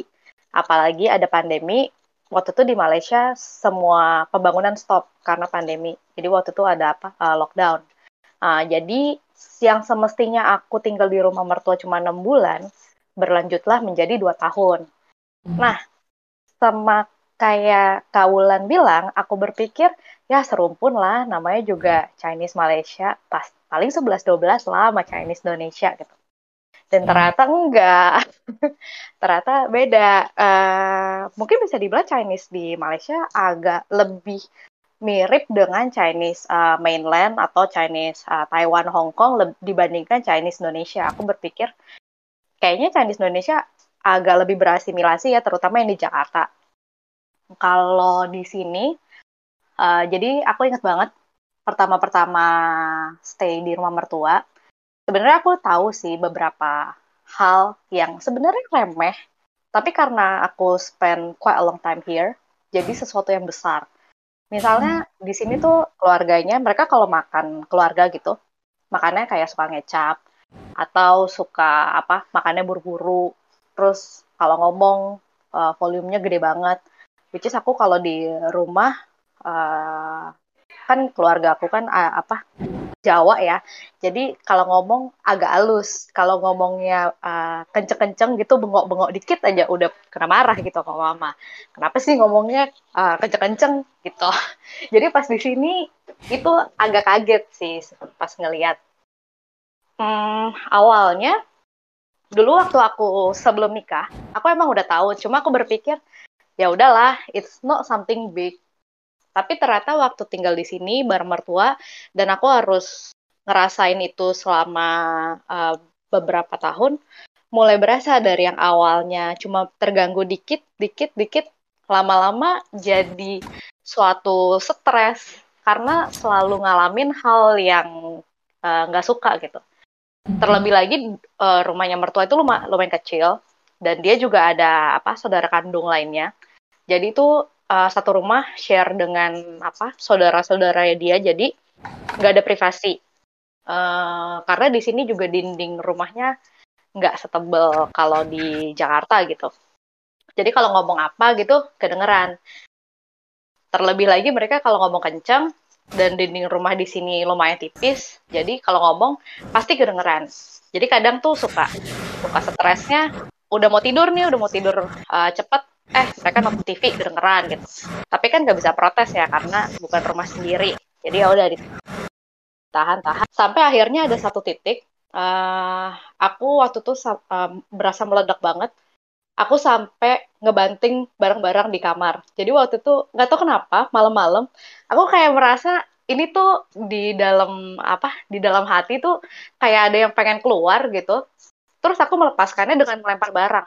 Apalagi ada pandemi. Waktu itu di Malaysia semua pembangunan stop karena pandemi. Jadi waktu itu ada apa uh, lockdown. Uh, jadi yang semestinya aku tinggal di rumah mertua cuma enam bulan, berlanjutlah menjadi dua tahun. Hmm. Nah, semak kayak Kaulan bilang, aku berpikir ya serumpun lah, namanya juga Chinese Malaysia, pas paling 11-12 lah sama Chinese Indonesia gitu. Dan hmm. ternyata enggak, ternyata beda. Uh, mungkin bisa dibilang Chinese di Malaysia agak lebih mirip dengan Chinese uh, mainland atau Chinese uh, Taiwan Hong Kong dibandingkan Chinese Indonesia. Aku berpikir kayaknya Chinese Indonesia agak lebih berasimilasi ya, terutama yang di Jakarta kalau di sini, uh, jadi aku ingat banget pertama-pertama stay di rumah mertua. Sebenarnya aku tahu sih beberapa hal yang sebenarnya remeh, tapi karena aku spend quite a long time here, jadi sesuatu yang besar. Misalnya di sini tuh keluarganya, mereka kalau makan keluarga gitu, makannya kayak suka ngecap atau suka apa makannya buru-buru. Terus kalau ngomong uh, volumenya gede banget which is aku kalau di rumah uh, kan keluarga aku kan uh, apa Jawa ya. Jadi kalau ngomong agak halus. Kalau ngomongnya uh, kenceng-kenceng gitu bengok-bengok dikit aja udah kena marah gitu sama mama. Kenapa sih ngomongnya uh, kenceng-kenceng gitu? Jadi pas di sini itu agak kaget sih pas ngelihat hmm, awalnya dulu waktu aku sebelum nikah aku emang udah tahu. Cuma aku berpikir ya udahlah it's not something big. Tapi ternyata waktu tinggal di sini bareng mertua dan aku harus ngerasain itu selama uh, beberapa tahun mulai berasa dari yang awalnya. Cuma terganggu dikit dikit dikit lama-lama jadi suatu stres karena selalu ngalamin hal yang eh, nggak uh, suka gitu. Terlebih lagi uh, rumahnya mertua itu lumayan, lumayan kecil dan dia juga ada apa saudara kandung lainnya jadi itu uh, satu rumah share dengan apa saudara-saudara dia. Jadi nggak ada privasi. Uh, karena di sini juga dinding rumahnya nggak setebel kalau di Jakarta gitu. Jadi kalau ngomong apa gitu kedengeran. Terlebih lagi mereka kalau ngomong kencang dan dinding rumah di sini lumayan tipis, jadi kalau ngomong pasti kedengeran. Jadi kadang tuh suka suka stresnya, udah mau tidur nih, udah mau tidur uh, cepet, eh mereka nonton TV kedengeran gitu. Tapi kan nggak bisa protes ya karena bukan rumah sendiri. Jadi ya udah ditahan-tahan sampai akhirnya ada satu titik uh, aku waktu itu uh, berasa meledak banget aku sampai ngebanting barang-barang di kamar. Jadi waktu itu nggak tahu kenapa malam-malam aku kayak merasa ini tuh di dalam apa di dalam hati tuh kayak ada yang pengen keluar gitu. Terus aku melepaskannya dengan melempar barang,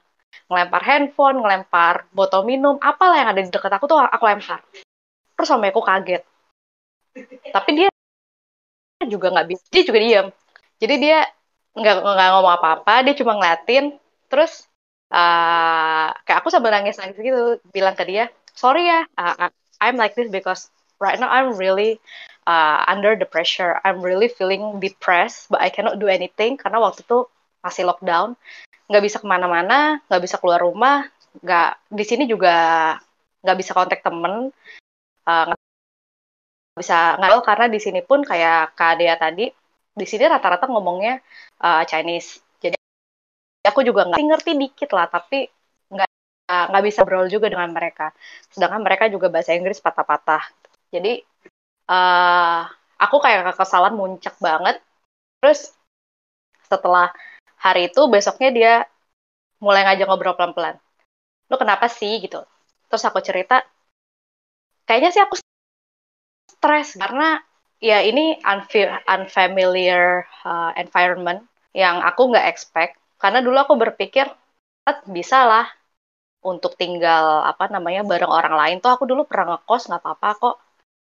ngelempar handphone, ngelempar botol minum, apalah yang ada di dekat aku tuh aku lempar. Terus sampai aku kaget. Tapi dia juga nggak bisa, dia juga diam. Jadi dia nggak nggak ngomong apa-apa, dia cuma ngeliatin. Terus uh, kayak aku sambil nangis nangis gitu bilang ke dia sorry ya uh, I'm like this because right now I'm really uh, under the pressure I'm really feeling depressed but I cannot do anything karena waktu itu masih lockdown nggak bisa ke mana-mana nggak bisa keluar rumah nggak di sini juga nggak bisa kontak temen uh, bisa nggak karena di sini pun kayak Kak Dea tadi di sini rata-rata ngomongnya uh, Chinese. Aku juga nggak ngerti dikit lah tapi nggak nggak bisa berol juga dengan mereka. Sedangkan mereka juga bahasa Inggris patah-patah. Jadi uh, aku kayak kekesalan muncak banget. Terus setelah hari itu besoknya dia mulai ngajak ngobrol pelan-pelan. Lu kenapa sih gitu. Terus aku cerita kayaknya sih aku stres karena ya ini unfamiliar uh, environment yang aku nggak expect. Karena dulu aku berpikir bisa lah untuk tinggal apa namanya bareng orang lain. Tuh aku dulu pernah ngekos nggak apa-apa kok.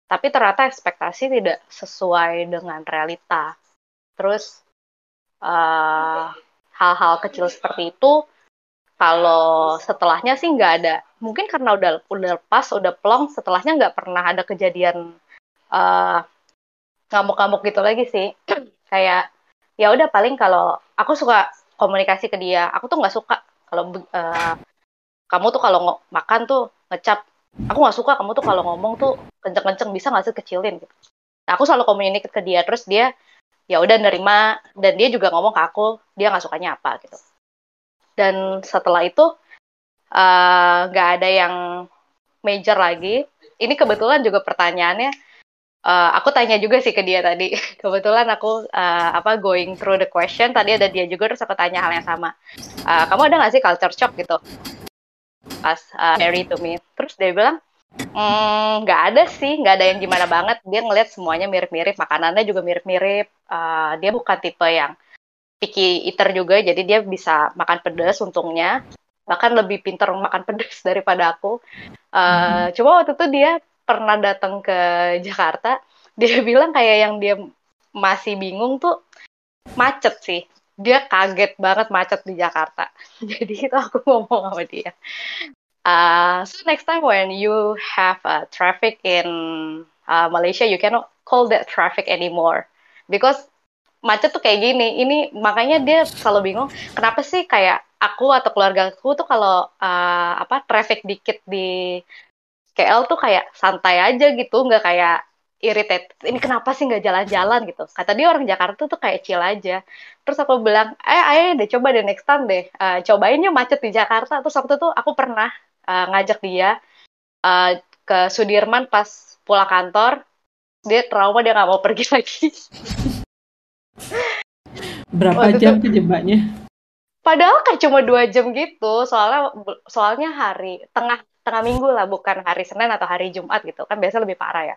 Tapi ternyata ekspektasi tidak sesuai dengan realita. Terus eh, hal-hal kecil seperti itu kalau setelahnya sih nggak ada. Mungkin karena udah udah lepas udah plong setelahnya nggak pernah ada kejadian uh, ngamuk-ngamuk gitu lagi sih. Kayak ya udah paling kalau aku suka komunikasi ke dia aku tuh nggak suka kalau uh, kamu tuh kalau makan tuh ngecap. Aku nggak suka kamu tuh kalau ngomong tuh kenceng-kenceng bisa nggak sih kecilin gitu. Nah, aku selalu komunikasi ke dia terus dia ya udah nerima dan dia juga ngomong ke aku dia nggak sukanya apa gitu dan setelah itu eh, nggak uh, ada yang major lagi ini kebetulan juga pertanyaannya uh, aku tanya juga sih ke dia tadi. Kebetulan aku uh, apa going through the question tadi ada dia juga terus aku tanya hal yang sama. Uh, kamu ada nggak sih culture shock gitu pas uh, married to me? Terus dia bilang nggak mm, ada sih, nggak ada yang gimana banget. Dia ngeliat semuanya mirip-mirip, makanannya juga mirip-mirip. Uh, dia bukan tipe yang picky eater juga, jadi dia bisa makan pedas untungnya bahkan lebih pintar makan pedas daripada aku. Uh, cuma waktu itu dia pernah datang ke Jakarta, dia bilang kayak yang dia masih bingung tuh macet sih. Dia kaget banget macet di Jakarta. Jadi itu aku ngomong sama dia. Uh, so next time when you have a traffic in uh, Malaysia, you cannot call that traffic anymore because macet tuh kayak gini. Ini makanya dia selalu bingung kenapa sih kayak aku atau keluarga aku tuh kalau uh, apa traffic dikit di KL tuh kayak santai aja gitu, nggak kayak irritated. Ini kenapa sih nggak jalan-jalan gitu? Kata dia orang Jakarta tuh kayak chill aja. Terus aku bilang, eh ayo deh coba deh next time deh, uh, cobain yuk macet di Jakarta. Terus waktu itu aku pernah uh, ngajak dia uh, ke Sudirman pas pulang kantor. Dia trauma dia nggak mau pergi lagi. Berapa waktu jam kejebaknya? Padahal kayak cuma dua jam gitu, soalnya soalnya hari tengah tengah minggu lah bukan hari Senin atau hari Jumat gitu kan biasa lebih parah ya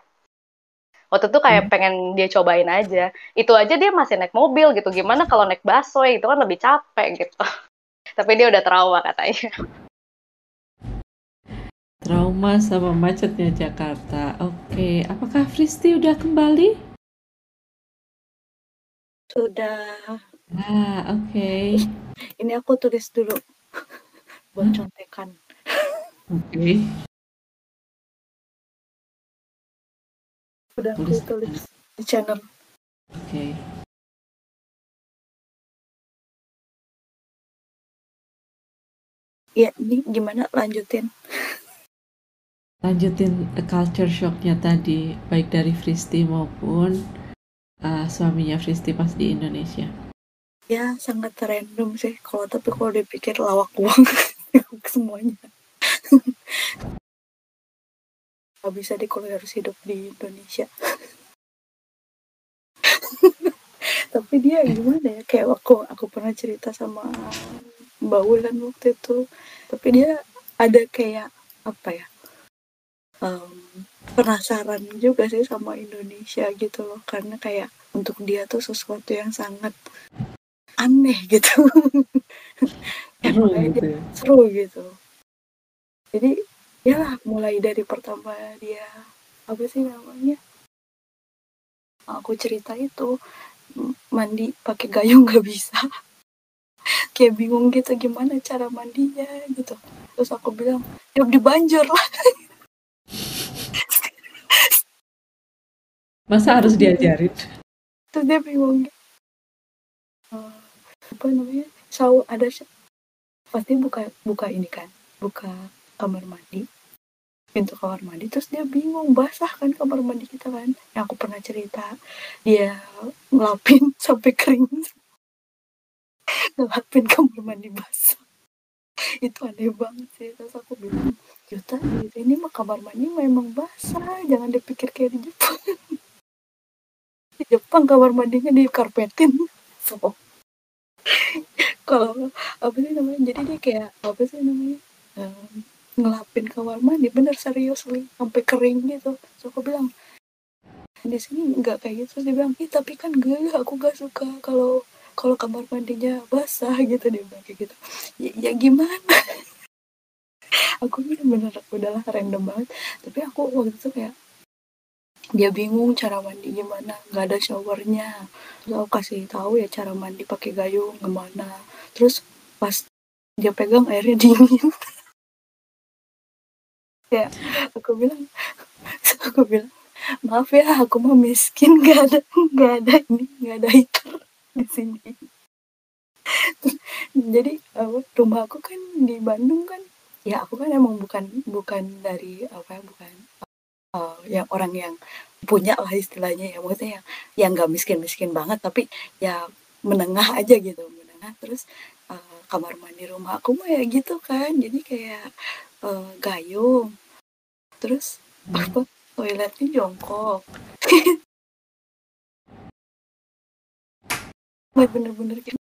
waktu itu kayak hmm. pengen dia cobain aja itu aja dia masih naik mobil gitu gimana kalau naik busway itu kan lebih capek gitu tapi dia udah trauma katanya trauma sama macetnya Jakarta. Oke apakah Fristi udah kembali? Sudah. Ah oke. Okay. ini aku tulis dulu. Buat contekan. Oke. Udah aku tulis di channel. Oke. ya ini gimana? Lanjutin lanjutin culture shocknya tadi baik dari Fristi maupun uh, suaminya Fristi pas di Indonesia. Ya sangat random sih. Kalau tapi kalau dipikir lawak uang semuanya. Nggak bisa deh kalau harus hidup di Indonesia. Tapi dia gimana ya? Kayak waktu aku pernah cerita sama Mbak Wulan waktu itu. Tapi dia ada kayak apa ya um, penasaran juga sih sama Indonesia gitu loh karena kayak untuk dia tuh sesuatu yang sangat aneh gitu. Seru gitu ya. seru gitu. Jadi ya mulai dari pertama dia apa sih namanya aku cerita itu mandi pakai gayung nggak bisa. Kayak bingung gitu gimana cara mandinya gitu. Terus aku bilang ya di banjir lah masa harus diajarin? Terus dia bingung uh, apa namanya? Sau ada pasti buka buka ini kan? Buka kamar mandi. Pintu kamar mandi terus dia bingung. Basah kan kamar mandi kita kan? Yang aku pernah cerita dia ngelapin sampai kering. Ngelapin kamar mandi basah. Itu aneh banget sih. Terus aku bilang Yuta ini mah kamar mandi memang basah. Jangan dipikir kayak di Jepang di Jepang kamar mandinya dikarpetin. So. Kalau apa sih namanya jadi dia kayak apa sih namanya ngelapin kamar mandi bener serius li sampai kering gitu. So aku bilang di sini nggak kayak gitu dia bilang ih tapi kan gue aku gak suka kalau kalau kamar mandinya basah gitu dia bilang kayak gitu. Ya, ya gimana? Aku bener-bener udahlah random banget. Tapi aku waktu itu kayak dia bingung cara mandi gimana nggak ada showernya. Terus aku kasih tahu ya cara mandi pakai gayung gimana. Terus pas dia pegang airnya dingin. Ya aku bilang aku bilang maaf ya aku mah miskin nggak ada nggak ada ini nggak ada heater di sini. Jadi rumah aku kan di Bandung kan. Ya aku kan emang bukan bukan dari apa bukan uh, yang orang yang punya lah istilahnya ya. Maksudnya yang yang nggak miskin miskin banget tapi ya menengah aja gitu menengah. Terus uh, kamar mandi rumah aku mah ya gitu kan. Jadi kayak uh, gayung. Terus apa? Toiletnya jongkok. Bener-bener gitu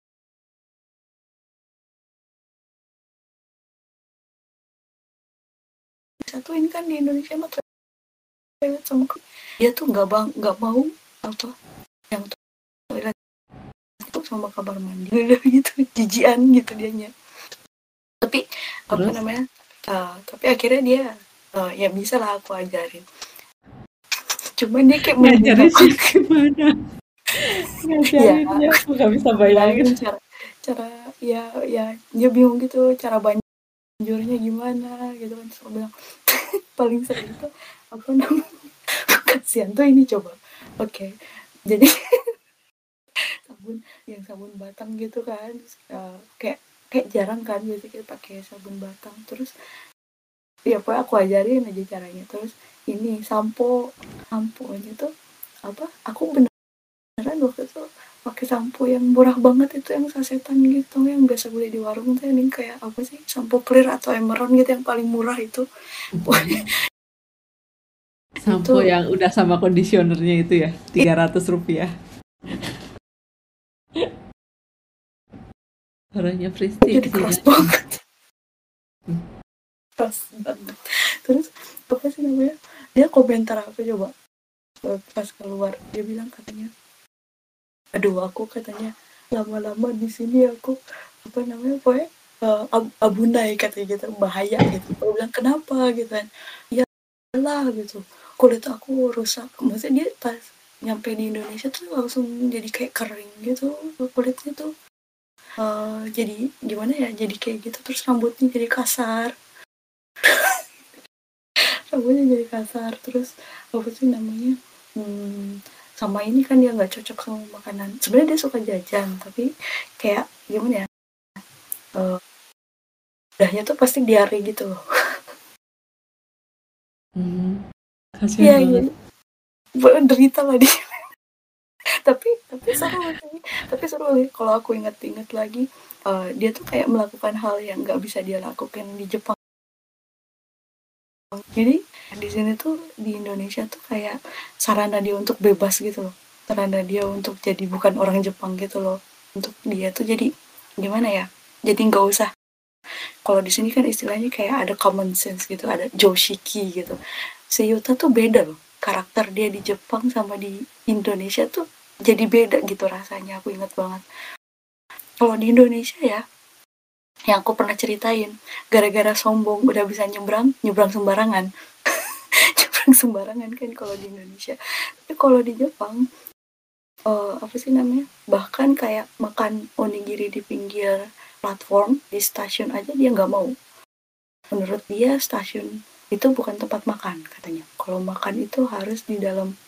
satu ini kan di Indonesia mah toilet sama dia tuh nggak bang nggak mau apa yang toilet itu sama kamar mandi. Gitu jijian gitu dianya. Tapi apa Terus? namanya uh, tapi akhirnya dia uh, ya bisa lah aku ajarin. Cuman dia kayak ngajarin sih gimana? Ngajarinnya aku nggak bisa bayangin. cara cara ya ya dia bingung gitu cara banjurnya gimana gitu kan. Terus aku bilang paling sering itu apa namanya kasihan tuh ini coba. Oke. Jadi sabun yang sabun batang gitu kan. Uh, kayak kayak jarang kan biasanya kita pakai sabun batang. Terus ya pokoknya aku ajarin aja caranya. Terus ini sampo sampo nya tuh apa aku beneran waktu itu pakai sampo yang murah banget itu yang sasetan gitu yang biasa beli di warung tuh yang kayak apa sih sampo clear atau emeron gitu yang paling murah itu sampo Itu- yang udah sama kondisionernya itu ya 300 rupiah. Orangnya Fristi jadi keras banget. Keras banget. Terus apa sih namanya? Dia komentar apa coba. Eh, pas keluar dia bilang katanya aduh aku katanya lama-lama di sini aku apa namanya pokoknya eh, ab- abunai katanya gitu bahaya gitu. Aku bilang kenapa? gitu kan. Ya lah gitu kulit aku rusak. Maksudnya dia pas nyampe di Indonesia tuh langsung jadi kayak kering gitu kulitnya tuh Eh, jadi gimana ya jadi kayak gitu. Terus rambutnya jadi kasar. Rambutnya jadi kasar. Terus apa sih namanya hmm, sama ini kan dia nggak cocok sama makanan. Sebenarnya dia suka jajan tapi kayak gimana ya Eh, udahnya tuh pasti diare gitu loh. Hmm, kasihan iya banget. derita lah dia. Tapi tapi seru sih. Tapi seru nih kalau aku inget-inget lagi eh, dia tuh kayak melakukan hal yang nggak bisa dia lakukan di Jepang. Jadi di sini tuh di Indonesia tuh kayak sarana dia untuk bebas gitu loh. Sarana dia untuk jadi bukan orang Jepang gitu loh. Untuk dia tuh jadi gimana ya? Jadi nggak usah. Kalau di sini kan istilahnya kayak ada common sense gitu ada joshiki gitu si Yuta tuh beda loh. Karakter dia di Jepang sama di Indonesia tuh jadi beda gitu rasanya aku ingat banget. Kalau di Indonesia ya yang aku pernah ceritain gara-gara sombong udah bisa nyebrang nyebrang sembarangan. Nyebrang sembarangan kan kalau di Indonesia. Tapi kalau di Jepang eh, apa sih namanya bahkan kayak makan onigiri di pinggir platform di stasiun aja dia nggak mau. Menurut dia stasiun itu bukan tempat makan katanya. Kalau makan itu harus di dalam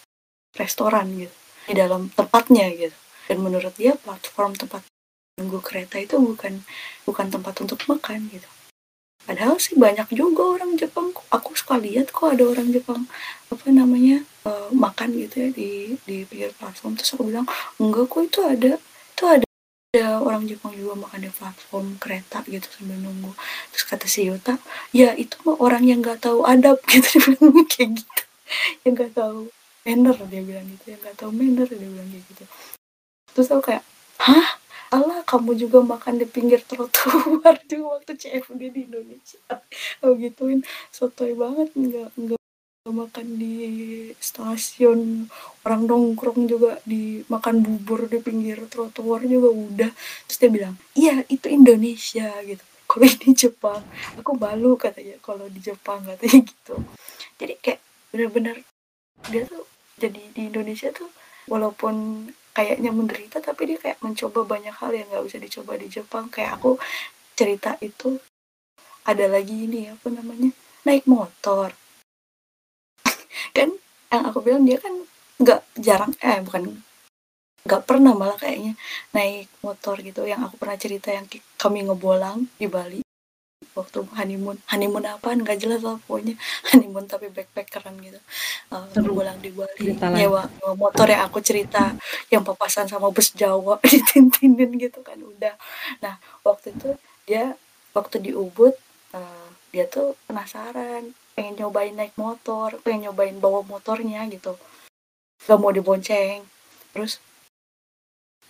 restoran gitu. Di dalam tempatnya gitu. Dan menurut dia platform tempat nunggu kereta itu bukan bukan tempat untuk makan gitu. Padahal sih banyak juga orang Jepang aku suka lihat kok ada orang Jepang apa namanya eh, makan gitu ya di di pinggir platform. Terus aku bilang enggak kok itu ada itu ada ada orang Jepang juga makan di platform kereta gitu sambil nunggu. Terus kata si Yuta ya itu mah orang yang nggak tahu adab gitu dia bilang kayak gitu. Yang nggak tahu manner dia bilang gitu. Yang nggak tahu manner dia bilang kayak gitu. Terus aku kayak hah? Allah kamu juga makan di pinggir trotoar juga waktu CFD di Indonesia. Aku gituin. Sotoy banget nggak nggak makan di stasiun orang nongkrong juga di makan bubur di pinggir trotoar juga udah. Terus dia bilang iya itu Indonesia gitu. Kalau ini Jepang. Aku balu katanya kalau di Jepang katanya gitu. Jadi kayak bener-bener dia tuh jadi di Indonesia tuh walaupun kayaknya menderita tapi dia kayak mencoba banyak hal yang nggak bisa dicoba di Jepang. Kayak aku cerita itu ada lagi ini apa namanya naik motor kan yang aku bilang dia kan nggak jarang eh bukan nggak pernah malah kayaknya naik motor gitu. Yang aku pernah cerita yang kami ngebolang di Bali waktu honeymoon. Honeymoon apaan? Nggak jelas lah pokoknya. Honeymoon tapi backpackeran gitu. Uh, ngebolang di Bali. Nyewa motor yang aku cerita yang papasan sama bus Jawa ditintinin gitu kan udah. Nah waktu itu dia waktu di Ubud uh, dia tuh penasaran pengen nyobain naik motor pengen nyobain bawa motornya gitu. Gak mau dibonceng. Terus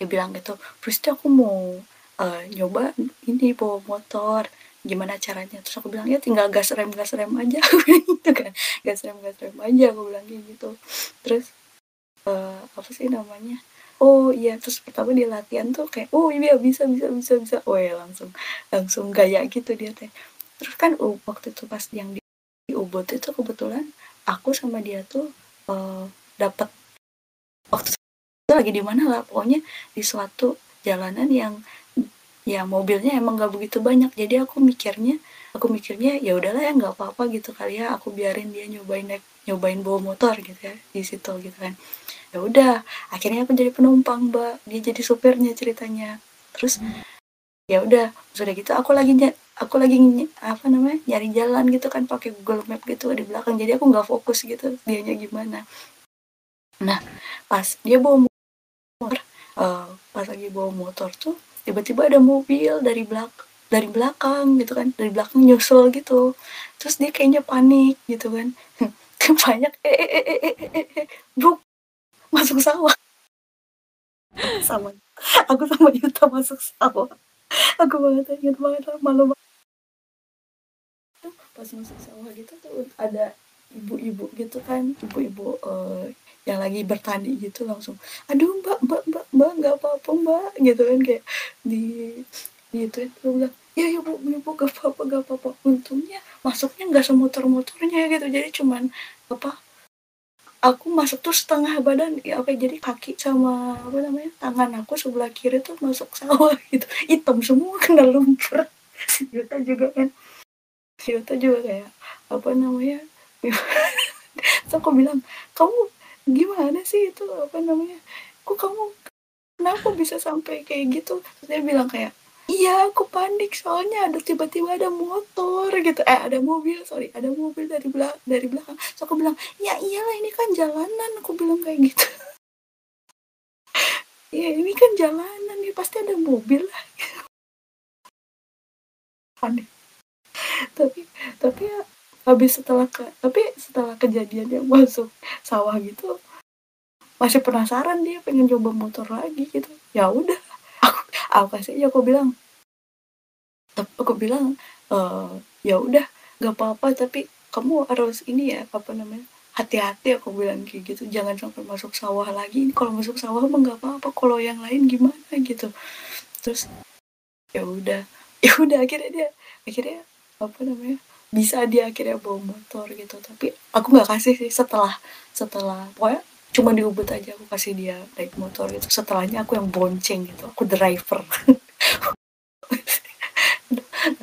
dia bilang gitu Pristi aku mau uh, nyoba ini bawa motor. Gimana caranya? Terus aku bilang ya tinggal gas rem gas rem aja. Gitu kan. Gas rem gas rem aja aku bilang gitu. Terus uh, apa sih namanya? Oh iya terus pertama di latihan tuh kayak oh iya bisa bisa bisa bisa. Oh ya langsung langsung gaya gitu dia teh. Terus kan uh, waktu itu pas yang di, di Ubud itu kebetulan aku sama dia tuh uh, dapat waktu itu lagi di mana lah pokoknya di suatu jalanan yang ya mobilnya emang nggak begitu banyak. Jadi aku mikirnya aku mikirnya ya udahlah ya nggak apa-apa gitu kali ya aku biarin dia nyobain naik nyobain bawa motor gitu ya di situ gitu kan. Ya udah akhirnya aku jadi penumpang mbak. Dia jadi supirnya ceritanya. Terus ya udah sudah gitu aku lagi aku lagi apa namanya nyari jalan gitu kan pakai Google Map gitu di belakang. Jadi aku nggak fokus gitu dianya gimana. Nah pas dia bawa motor eh, pas lagi bawa motor tuh tiba-tiba ada mobil dari belak dari belakang gitu kan dari belakang nyusul gitu. Terus dia kayaknya panik gitu kan. Banyak eh eh eh eh eh eh, eh bro masuk sawah. Sama aku sama Yuta masuk sawah. Aku banget ingat banget malu banget pas masuk sawah gitu tuh ada ibu-ibu gitu kan ibu-ibu eh, yang lagi bertani gitu langsung aduh mbak mbak mbak mbak nggak apa-apa mbak gitu kan kayak di di itu bilang ya ya bu ya bu gak apa-apa gak apa-apa. Untungnya masuknya nggak semotor-motornya gitu jadi cuman apa aku masuk tuh setengah badan ya oke jadi kaki sama apa namanya tangan aku sebelah kiri tuh masuk sawah gitu. Hitam semua kena lumpur. Si juga kan si juga kayak apa namanya terus aku bilang kamu gimana sih itu apa namanya kok kamu kenapa bisa sampai kayak gitu? Terus dia bilang kayak iya aku panik soalnya ada tiba-tiba ada motor gitu. Eh ada mobil sorry ada mobil dari belakang dari belakang. So aku bilang ya iyalah ini kan jalanan aku bilang kayak gitu. Ya ini kan jalanan nih pasti ada mobil lah. Panik tapi tapi ya habis setelah ke tapi setelah kejadian yang masuk sawah gitu masih penasaran dia pengen coba motor lagi gitu. Ya udah aku aku kasih aja aku bilang aku bilang e, ya udah gak apa-apa tapi kamu harus ini ya apa namanya hati-hati aku bilang kayak gitu. Jangan sampai masuk sawah lagi. Kalau masuk sawah mah nggak apa-apa kalau yang lain gimana? Gitu. Terus ya udah ya udah akhirnya dia akhirnya apa namanya bisa dia akhirnya bawa motor gitu. Tapi aku nggak kasih sih setelah setelah pokoknya cuma di Ubud aja aku kasih dia naik motor gitu. Setelahnya aku yang bonceng gitu aku driver.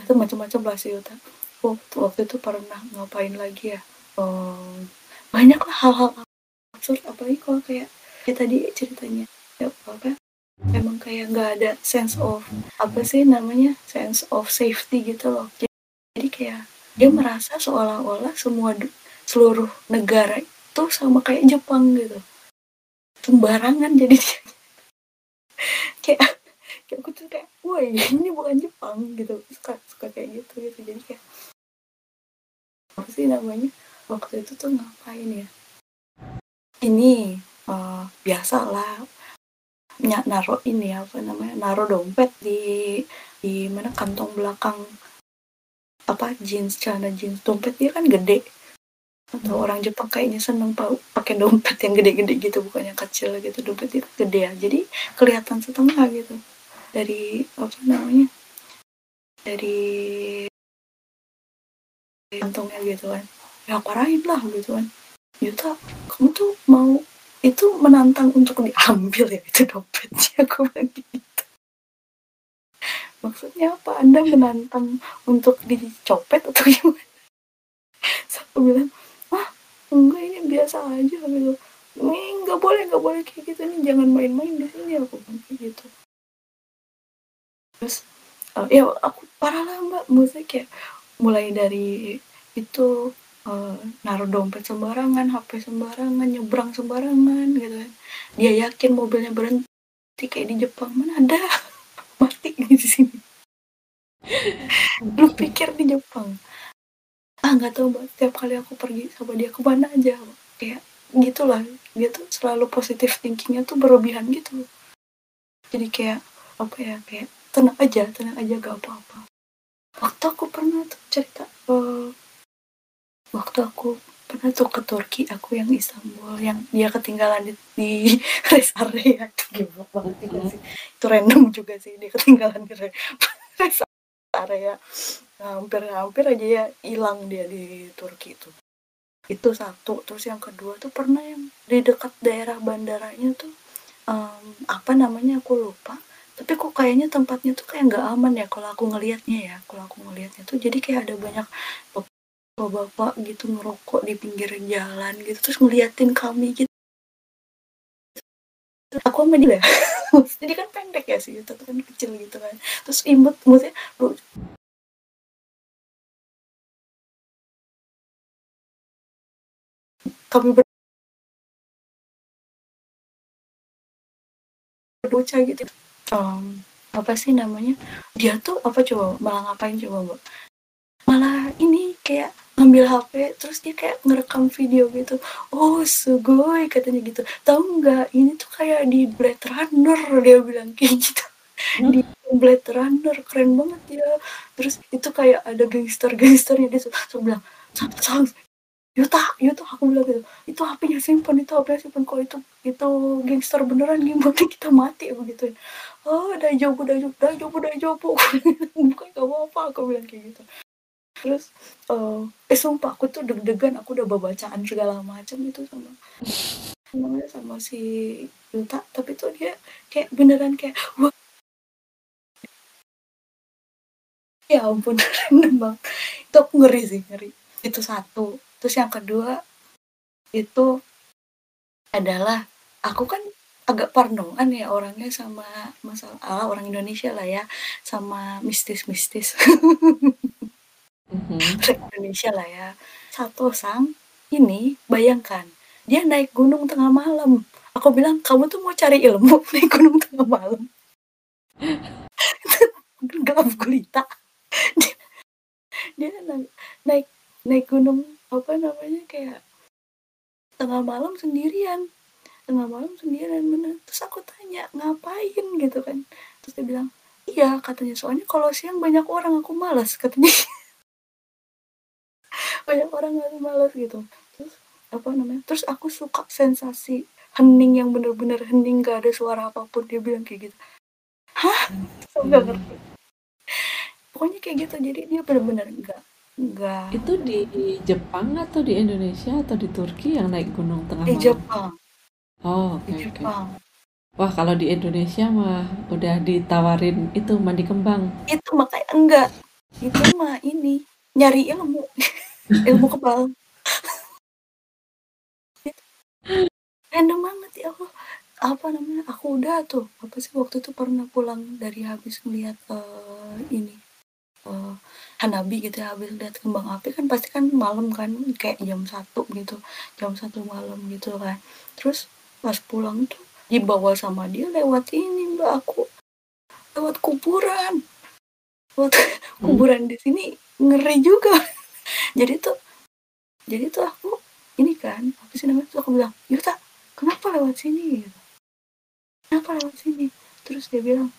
Itu macam-macam lah sih Yuta. Oh, waktu itu pernah ngapain lagi ya? Um, banyak lah hal-hal absurd. Apalagi kalau kayak kayak tadi ceritanya ya apa emang kayak nggak ada sense of apa sih namanya sense of safety gitu loh jadi kayak dia merasa seolah-olah semua seluruh negara tuh sama kayak Jepang gitu. Sembarangan jadi dia. Kayak kayak aku tuh kayak woi ini bukan Jepang gitu. Suka suka kayak gitu gitu. Jadi kayak apa sih namanya waktu itu tuh ngapain ya? Ini uh, biasa lah naro ini apa namanya naro dompet di di mana kantong belakang apa jeans celana jeans dompet dia kan gede. Atau orang Jepang kayaknya seneng pakai dompet yang gede-gede gitu bukan yang kecil gitu dompet itu gede ya. Jadi kelihatan setengah gitu. Dari apa namanya dari kantongnya gitu kan. Ya parahin lah gitu kan. Yuta kamu tuh mau itu menantang untuk diambil ya itu dompetnya aku bilang gitu maksudnya apa? Anda menantang untuk dicopet atau gimana? So, aku bilang enggak ini biasa aja gitu ini nggak boleh nggak boleh kayak gitu. Nih jangan main-main di sini aku bilang kayak gitu. Terus uh, ya aku parah lah mbak. Maksudnya kayak mulai dari itu uh, naruh dompet sembarangan HP sembarangan nyebrang sembarangan gitu kan. Dia yakin mobilnya berhenti kayak di Jepang. Mana ada di sini. Lu pikir di Jepang? Ah nggak tahu mbak. Setiap kali aku pergi sama dia ke mana aja kayak gitulah dia tuh selalu positif thinkingnya tuh berlebihan gitu jadi kayak apa ya kayak tenang aja tenang aja gak apa-apa. Waktu aku pernah tuh cerita uh, waktu aku pernah tuh ke Turki aku yang Istanbul yang dia ketinggalan di, di rest area. Itu gimana? Banget sih. Itu random juga sih dia ketinggalan di rest area. Hampir-hampir aja ya hilang dia di Turki itu. Itu satu. Terus yang kedua tuh pernah yang di dekat daerah bandaranya tuh um, apa namanya aku lupa. Tapi kok kayaknya tempatnya tuh kayak nggak aman ya kalau aku ngelihatnya ya. Kalau aku ngelihatnya tuh jadi kayak ada banyak bapak-bapak gitu ngerokok di pinggir jalan gitu terus ngeliatin kami gitu. Aku sama dia. Jadi kan pendek ya sih itu kan kecil gitu kan. Terus imut maksudnya kami berbocah gitu. Um, apa sih namanya? Dia tuh apa coba malah ngapain coba mbak? Malah ini kayak ngambil HP terus dia kayak ngerekam video gitu. Oh sugoi katanya gitu. Tahu nggak ini tuh kayak di Blade Runner dia bilang kayak gitu. Hmm? di Blade Runner keren banget ya. Terus itu kayak ada gangster-gangsternya dia tuh bilang sang Yuta, Yuta aku bilang gitu, itu HP-nya simpan, itu HP-nya simpan, kok itu itu gangster beneran gimana kita mati begitu. Oh, udah jauh, udah jauh, udah jauh, udah jauh, bukan gak apa-apa, aku bilang kayak gitu. Terus, uh, eh sumpah aku tuh deg-degan, aku udah bacaan segala macam itu sama namanya sama si Yuta, tapi tuh dia kayak beneran kayak wah. Ya ampun random banget. Itu aku ngeri sih ngeri. Itu satu. Terus yang kedua itu adalah aku kan agak parnoan ya orangnya sama masalah ah, orang Indonesia lah ya sama mistis-mistis Mhm. Indonesia lah ya. Satu sang ini bayangkan dia naik gunung tengah malam. Aku bilang kamu tuh mau cari ilmu naik gunung tengah malam. Gelap gulita. Dia, dia naik, naik naik gunung apa namanya kayak tengah malam sendirian. Tengah malam sendirian bener. Terus aku tanya ngapain? Gitu kan. Terus dia bilang iya katanya. Soalnya kalau siang banyak orang aku malas katanya banyak orang aku malas gitu. Terus apa namanya terus aku suka sensasi hening yang bener-bener hening gak ada suara apa pun dia bilang kayak gitu. Hah? Saya nggak ngerti. Pokoknya kayak gitu jadi dia bener-bener nggak nggak Itu di Jepang atau di Indonesia atau di Turki yang naik gunung tengah di malam? Jepang. Oh, di oke oke. Jepang. Wah, kalau di Indonesia mah udah ditawarin itu mandi kembang. itu makanya enggak. Itu mah ini nyari ilmu ilmu kebal. Random banget ya Allah. Apa namanya? Aku udah tuh apa sih waktu itu pernah pulang dari habis ngeliat eh, ini eh, Hanabi gitu ya habis lihat kembang api kan pasti kan malam kan kayak jam satu gitu jam satu malam gitu kan. Terus pas pulang tuh dibawa sama dia lewat ini mbak aku lewat kuburan. Lewat kuburan di sini ngeri juga jadi tuh jadi tuh aku ini kan apa sih namanya tuh aku bilang Yuta kenapa lewat sini? Gitu. Kenapa lewat sini? Terus dia bilang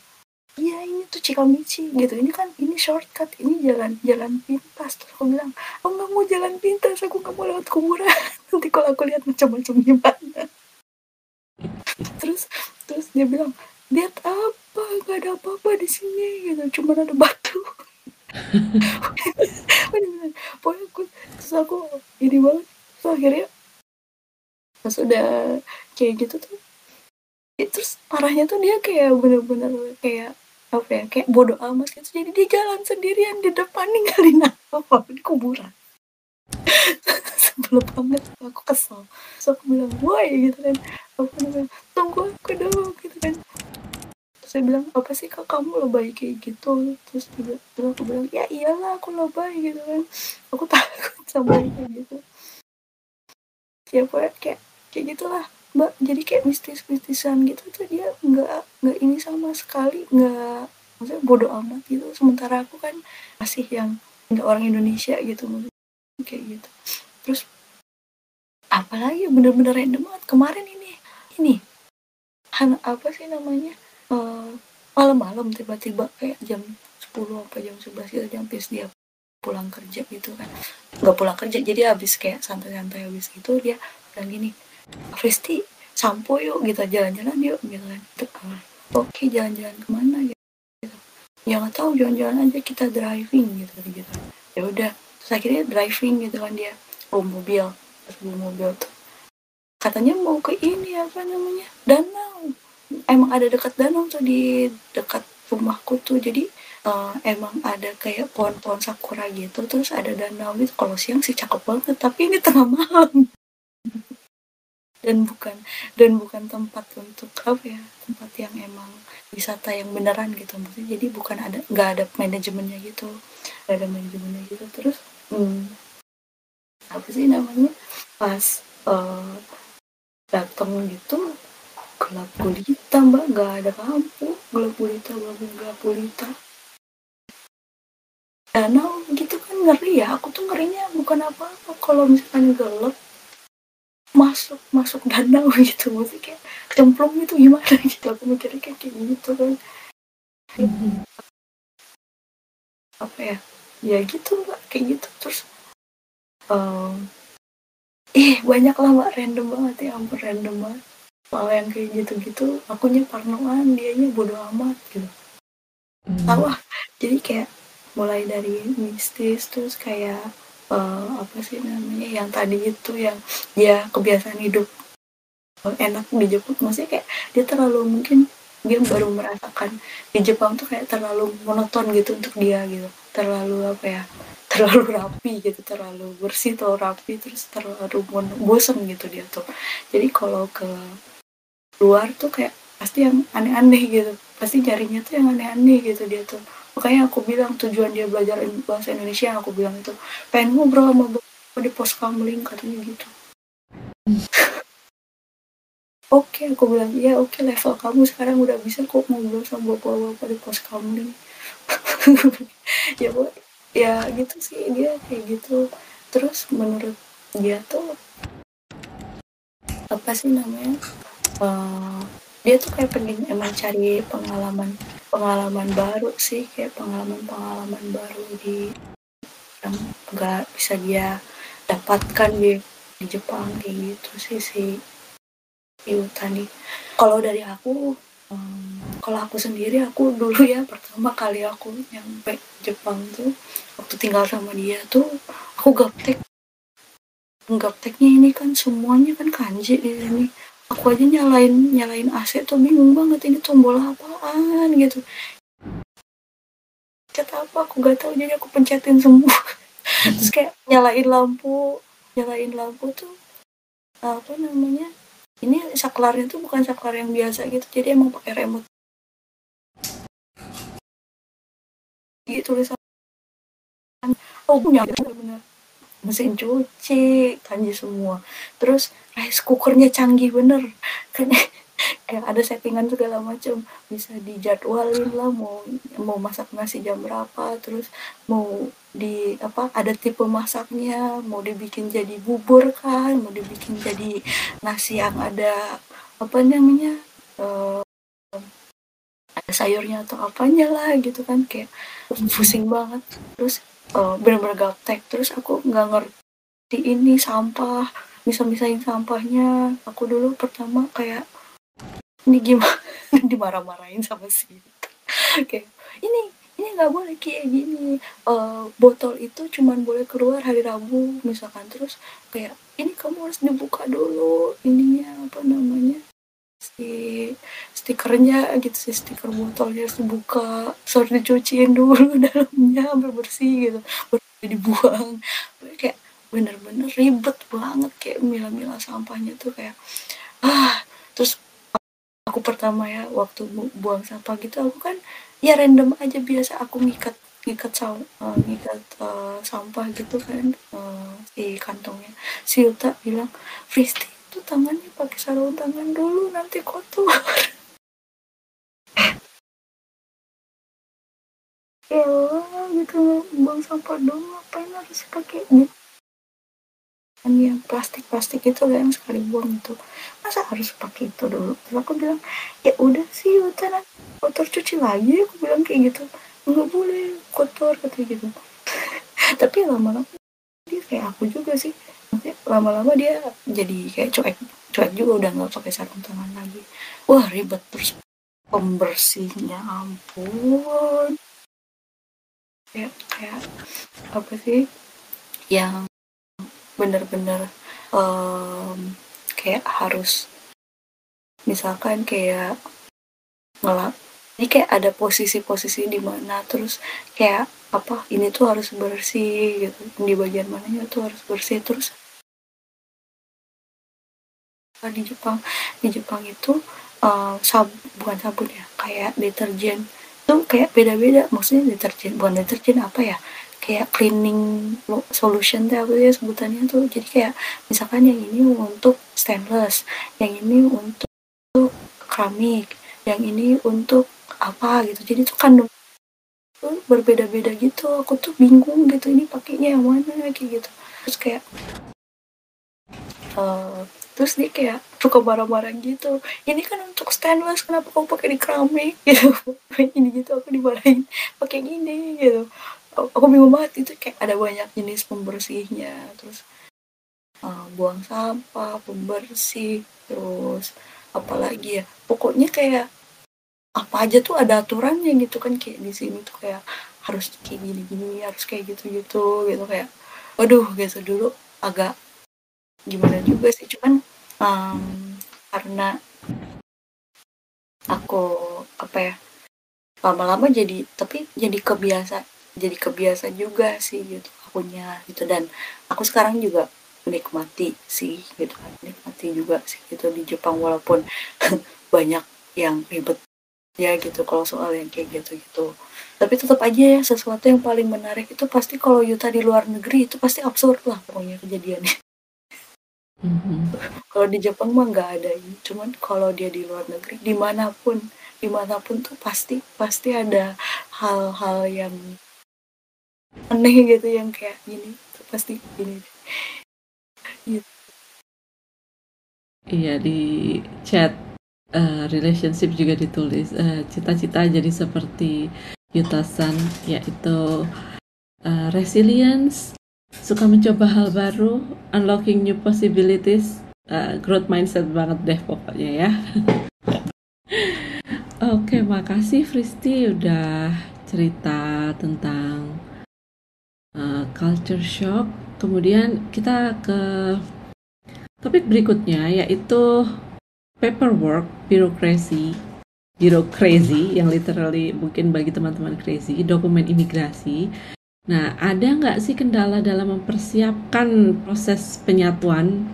iya ini tuh Cikamichi gitu. Ini kan ini shortcut ini jalan jalan pintas. Terus aku bilang aku nggak mau jalan pintas aku nggak mau lewat kuburan. Nanti kalau aku lihat macam-macam gimana terus terus dia bilang lihat apa nggak ada apa-apa di sini. Gitu. Cuma ada batu Bener-bener. pokoknya aku terus aku ini banget. Terus akhirnya pas udah kayak gitu tuh ya, terus parahnya tuh dia kayak bener-bener kayak apa ya kayak bodoh amat gitu. Jadi dia jalan sendirian di depan ninggalin apa di kuburan. Sebelum banget aku kesel. Terus aku bilang why gitu kan. Apa namanya tunggu aku dong gitu kan terus saya bilang apa sih kak kamu lebay kayak gitu? Terus dia bilang- aku bilang ya iyalah aku lebay gitu kan. Aku takut sama kayak gitu. Ya pokoknya kayak kayak gitulah mbak. Jadi kayak mistis-mistisan gitu tuh dia nggak nggak ini sama sekali nggak maksudnya bodoh amat gitu. Sementara aku kan masih yang nggak orang Indonesia gitu kayak gitu. Terus apalagi bener-bener random banget kemarin ini ini. Apa sih namanya Eh, malam-malam tiba-tiba kayak jam 10 apa jam 11 gitu jam habis dia pulang kerja gitu kan. Nggak pulang kerja jadi habis kayak santai-santai habis gitu dia bilang gini Fristi sampo yuk gitu jalan-jalan yuk gitu kan. Ah, oke jalan-jalan ke mana? Gitu. Ya nggak tahu jalan-jalan aja kita driving gitu gitu ya udah terus akhirnya driving gitu kan dia. Bawa mobil. Terus mobil tuh. Katanya mau ke ini apa namanya danau emang ada dekat danau tuh di dekat rumahku tuh. Jadi eh, emang ada kayak pohon-pohon sakura gitu. Terus ada danau gitu. Kalau siang sih cakep banget tapi ini tengah malam. Dan bukan dan bukan tempat untuk apa ya tempat yang emang wisata yang beneran gitu. Maksudnya jadi bukan ada nggak ada manajemennya gitu. Nggak ada manajemennya gitu. Terus hmm, apa sih namanya? Pas eh, datang gitu gelap gulita mbak. Nggak ada lampu. Gelap gulita gelap gelap gulita. Danau gitu kan ngeri ya. Aku tuh ngerinya bukan apa-apa kalau misalkan gelap. Masuk masuk danau gitu. Maksudnya kayak cemplung gitu. Gimana gitu? Aku mikirnya kayak gitu kan. Apa ya? Ya gitu mbak. Kayak gitu. Terus em, eh banyak lah mbak. Random banget ya. Ampun random banget soal yang kayak gitu-gitu akunya parnoan dianya bodo amat gitu. Hmm. tahu ah jadi kayak mulai dari mistis terus kayak eh, apa sih namanya yang tadi itu yang dia kebiasaan hidup eh, enak di Jepang. Maksudnya kayak dia terlalu mungkin dia baru merasakan di Jepang tuh kayak terlalu monoton gitu untuk dia gitu. Terlalu apa ya terlalu rapi gitu terlalu bersih terlalu rapi terus terlalu bosen gitu dia tuh. Jadi kalau ke luar tuh kayak pasti yang aneh-aneh gitu. Pasti nyarinya tuh yang aneh-aneh gitu dia tuh. Makanya aku bilang tujuan dia belajar bahasa Indonesia aku bilang itu pengen ngobrol sama bapak di pos kamling katanya gitu. Oke aku bilang ya oke level kamu sekarang udah bisa kok ngobrol sama bapak-bapak di pos kamling ya bu ya gitu sih dia kayak gitu. Terus menurut dia tuh apa sih namanya uh, dia tuh kayak pengen emang cari pengalaman pengalaman baru sih kayak pengalaman-pengalaman baru di yang nggak bisa dia dapatkan di di Jepang kayak gitu sih si Iutani kalau dari aku um, kalau aku sendiri aku dulu ya pertama kali aku nyampe Jepang tuh waktu tinggal sama dia tuh aku gaptek. Gapteknya ini kan semuanya kan kanji di sini aku aja nyalain nyalain AC tuh bingung banget ini tombol apaan gitu. Pencet apa? Aku gak tahu jadi aku pencetin semua. Terus kayak nyalain lampu nyalain lampu tuh apa namanya ini saklarnya tuh bukan saklar yang biasa gitu jadi emang pakai remote. Gitu tulisan. Oh punya bener-bener mesin cuci kanji semua. Terus rice cookernya canggih bener. Kan ada settingan segala macam. Bisa dijadwalin lah mau mau masak nasi jam berapa terus mau di apa ada tipe masaknya. Mau dibikin jadi bubur kan mau dibikin jadi nasi yang ada apa namanya uh, ada sayurnya atau apanya lah gitu kan. Kayak pusing banget. Terus uh, bener-bener gaptek. Terus aku nggak ngerti ini sampah bisa-misain sampahnya. Aku dulu pertama kayak ini gimana? Dimarah-marahin sama si oke ini ini nggak boleh kayak gini. Uh, botol itu cuman boleh keluar hari Rabu misalkan. Terus kayak ini kamu harus dibuka dulu ininya apa namanya si stikernya gitu sih stiker botolnya harus dibuka harus dicuciin dulu dalamnya sampai bersih gitu baru dibuang. Kayak bener-bener ribet banget kayak mila-mila sampahnya tuh kayak ah terus aku pertama ya waktu bu buang sampah gitu aku kan ya random aja biasa aku ngikat ngikat uh, ngikat uh, sampah gitu kan uh, di kantongnya. Si Yuta bilang Fristi itu tangannya pakai sarung tangan dulu nanti kotor. Ya gitu buang sampah dong ngapain harus pakai gitu? Kan yang plastik-plastik itu kan sekali buang itu masa harus pakai itu dulu? Terus aku bilang ya udah sih udah kotor cuci lagi. Aku bilang kayak gitu. Nggak boleh kotor kata gitu. Tapi lama-lama dia kayak aku juga sih lama-lama dia jadi kayak cuek cuek juga udah nggak pakai sarung tangan lagi. Wah ribet terus. Pembersihnya ampun. Kayak kayak apa sih? Yang bener-bener um, kayak harus misalkan kayak ngelap ini kayak ada posisi-posisi di mana terus kayak apa ini tuh harus bersih gitu. Di bagian mananya tuh harus bersih. Terus di Jepang di Jepang itu uh, sab bukan sabun ya kayak deterjen. Tuh kayak beda-beda maksudnya deterjen bukan deterjen apa ya kayak cleaning solution tuh apa ya sebutannya tuh. Jadi kayak misalkan yang ini untuk stainless yang ini untuk keramik yang ini untuk apa gitu. Jadi tuh kandung tuh berbeda-beda gitu. Aku tuh bingung gitu ini pakainya yang mana kayak gitu. Terus kayak uh, terus dia kayak suka marah-marah gitu. Ini kan untuk stainless kenapa kamu pakai di keramik? Gitu. Ini gitu aku dimarahin pakai gini gitu. Aku bingung banget. Itu kayak ada banyak jenis pembersihnya. Terus uh, buang sampah pembersih terus apalagi ya? Pokoknya kayak apa aja tuh ada aturannya gitu kan kayak di sini tuh kayak harus kayak gini gini harus kayak gitu gitu gitu kayak waduh gitu dulu agak gimana juga sih cuman um, karena aku apa ya lama-lama jadi tapi jadi kebiasa jadi kebiasa juga sih gitu akunya gitu dan aku sekarang juga menikmati sih gitu menikmati juga sih gitu di Jepang walaupun banyak yang ribet ya gitu. Kalau soal yang kayak gitu gitu tapi tetap aja ya sesuatu yang paling menarik itu pasti kalau Yuta di luar negeri itu pasti absurd lah pokoknya kejadiannya. Mhm. kalau di Jepang mah nggak ada. Ini cuman kalau dia di luar negeri di mana pun di mana pun tuh pasti pasti ada hal-hal yang aneh gitu yang kayak gini. Tuh pasti gini. Iya di chat eh, relationship juga ditulis eh, cita-cita jadi seperti Yutasan yaitu eh, resilience, suka mencoba hal baru, unlocking new possibilities, eh, growth mindset banget deh pokoknya ya. Oke, makasih Fristi udah cerita tentang eh, culture shock. Kemudian kita ke topik berikutnya yaitu paperwork, birokrasi, birokrasi yang literally mungkin bagi teman-teman crazy, dokumen imigrasi. Nah, ada nggak sih kendala dalam mempersiapkan proses penyatuan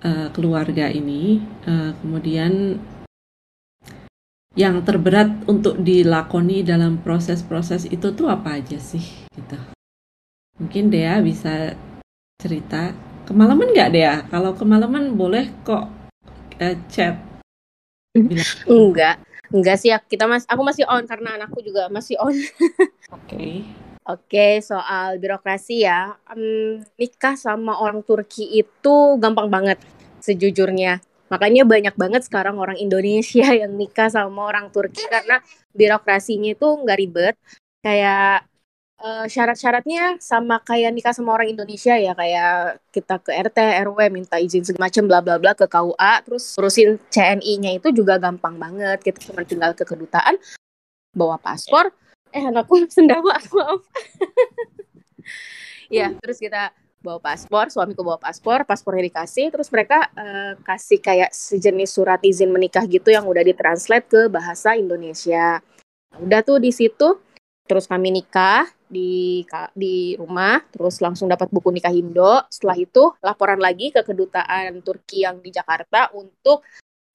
eh, keluarga ini? Eh, kemudian yang terberat untuk dilakoni dalam proses-proses itu tuh apa aja sih gitu. Mungkin Dea bisa cerita. Kemalaman nggak Dea? Kalau kemalaman boleh kok eh, chat. Bilang, Enggak, enggak sih. Kita mas, aku masih on karena anakku juga masih on. Oke. Oke, soal birokrasi ya. Em, nikah sama orang Turki itu gampang banget sejujurnya. Makanya banyak banget sekarang orang Indonesia yang nikah sama orang Turki karena birokrasinya itu nggak ribet. Kayak eh, syarat-syaratnya sama kayak nikah sama orang Indonesia ya. Kayak kita ke RT, RW minta izin segala macam bla bla bla ke KUA. Terus urusin CNI-nya itu juga gampang banget. Kita cuma tinggal ke kedutaan, bawa paspor. Eh anakku sendawa, maaf. ya terus kita bawa paspor suamiku bawa paspor paspornya dikasih terus mereka eh, kasih kayak sejenis surat izin menikah gitu yang udah ditranslate ke bahasa Indonesia udah tuh di situ terus kami nikah di di rumah terus langsung dapat buku nikah Indo setelah itu laporan lagi ke kedutaan Turki yang di Jakarta untuk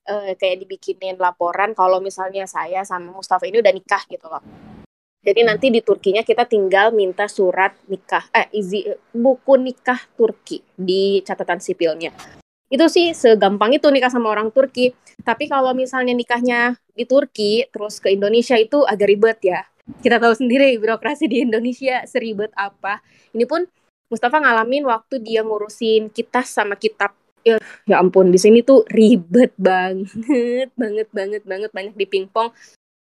eh, kayak dibikinin laporan kalau misalnya saya sama Mustafa ini udah nikah gitu loh jadi nanti di Turkinya kita tinggal minta surat nikah, eh izi buku nikah Turki di catatan sipilnya. Itu sih segampang itu nikah sama orang Turki. Tapi kalau misalnya nikahnya di Turki terus ke Indonesia itu agak ribet ya. Kita tahu sendiri birokrasi di Indonesia seribet apa. Ini pun Mustafa ngalamin waktu dia ngurusin kitas sama kitab. Ya, ya ampun, di sini tuh ribet banget, banget, banget, banget, banyak di pingpong.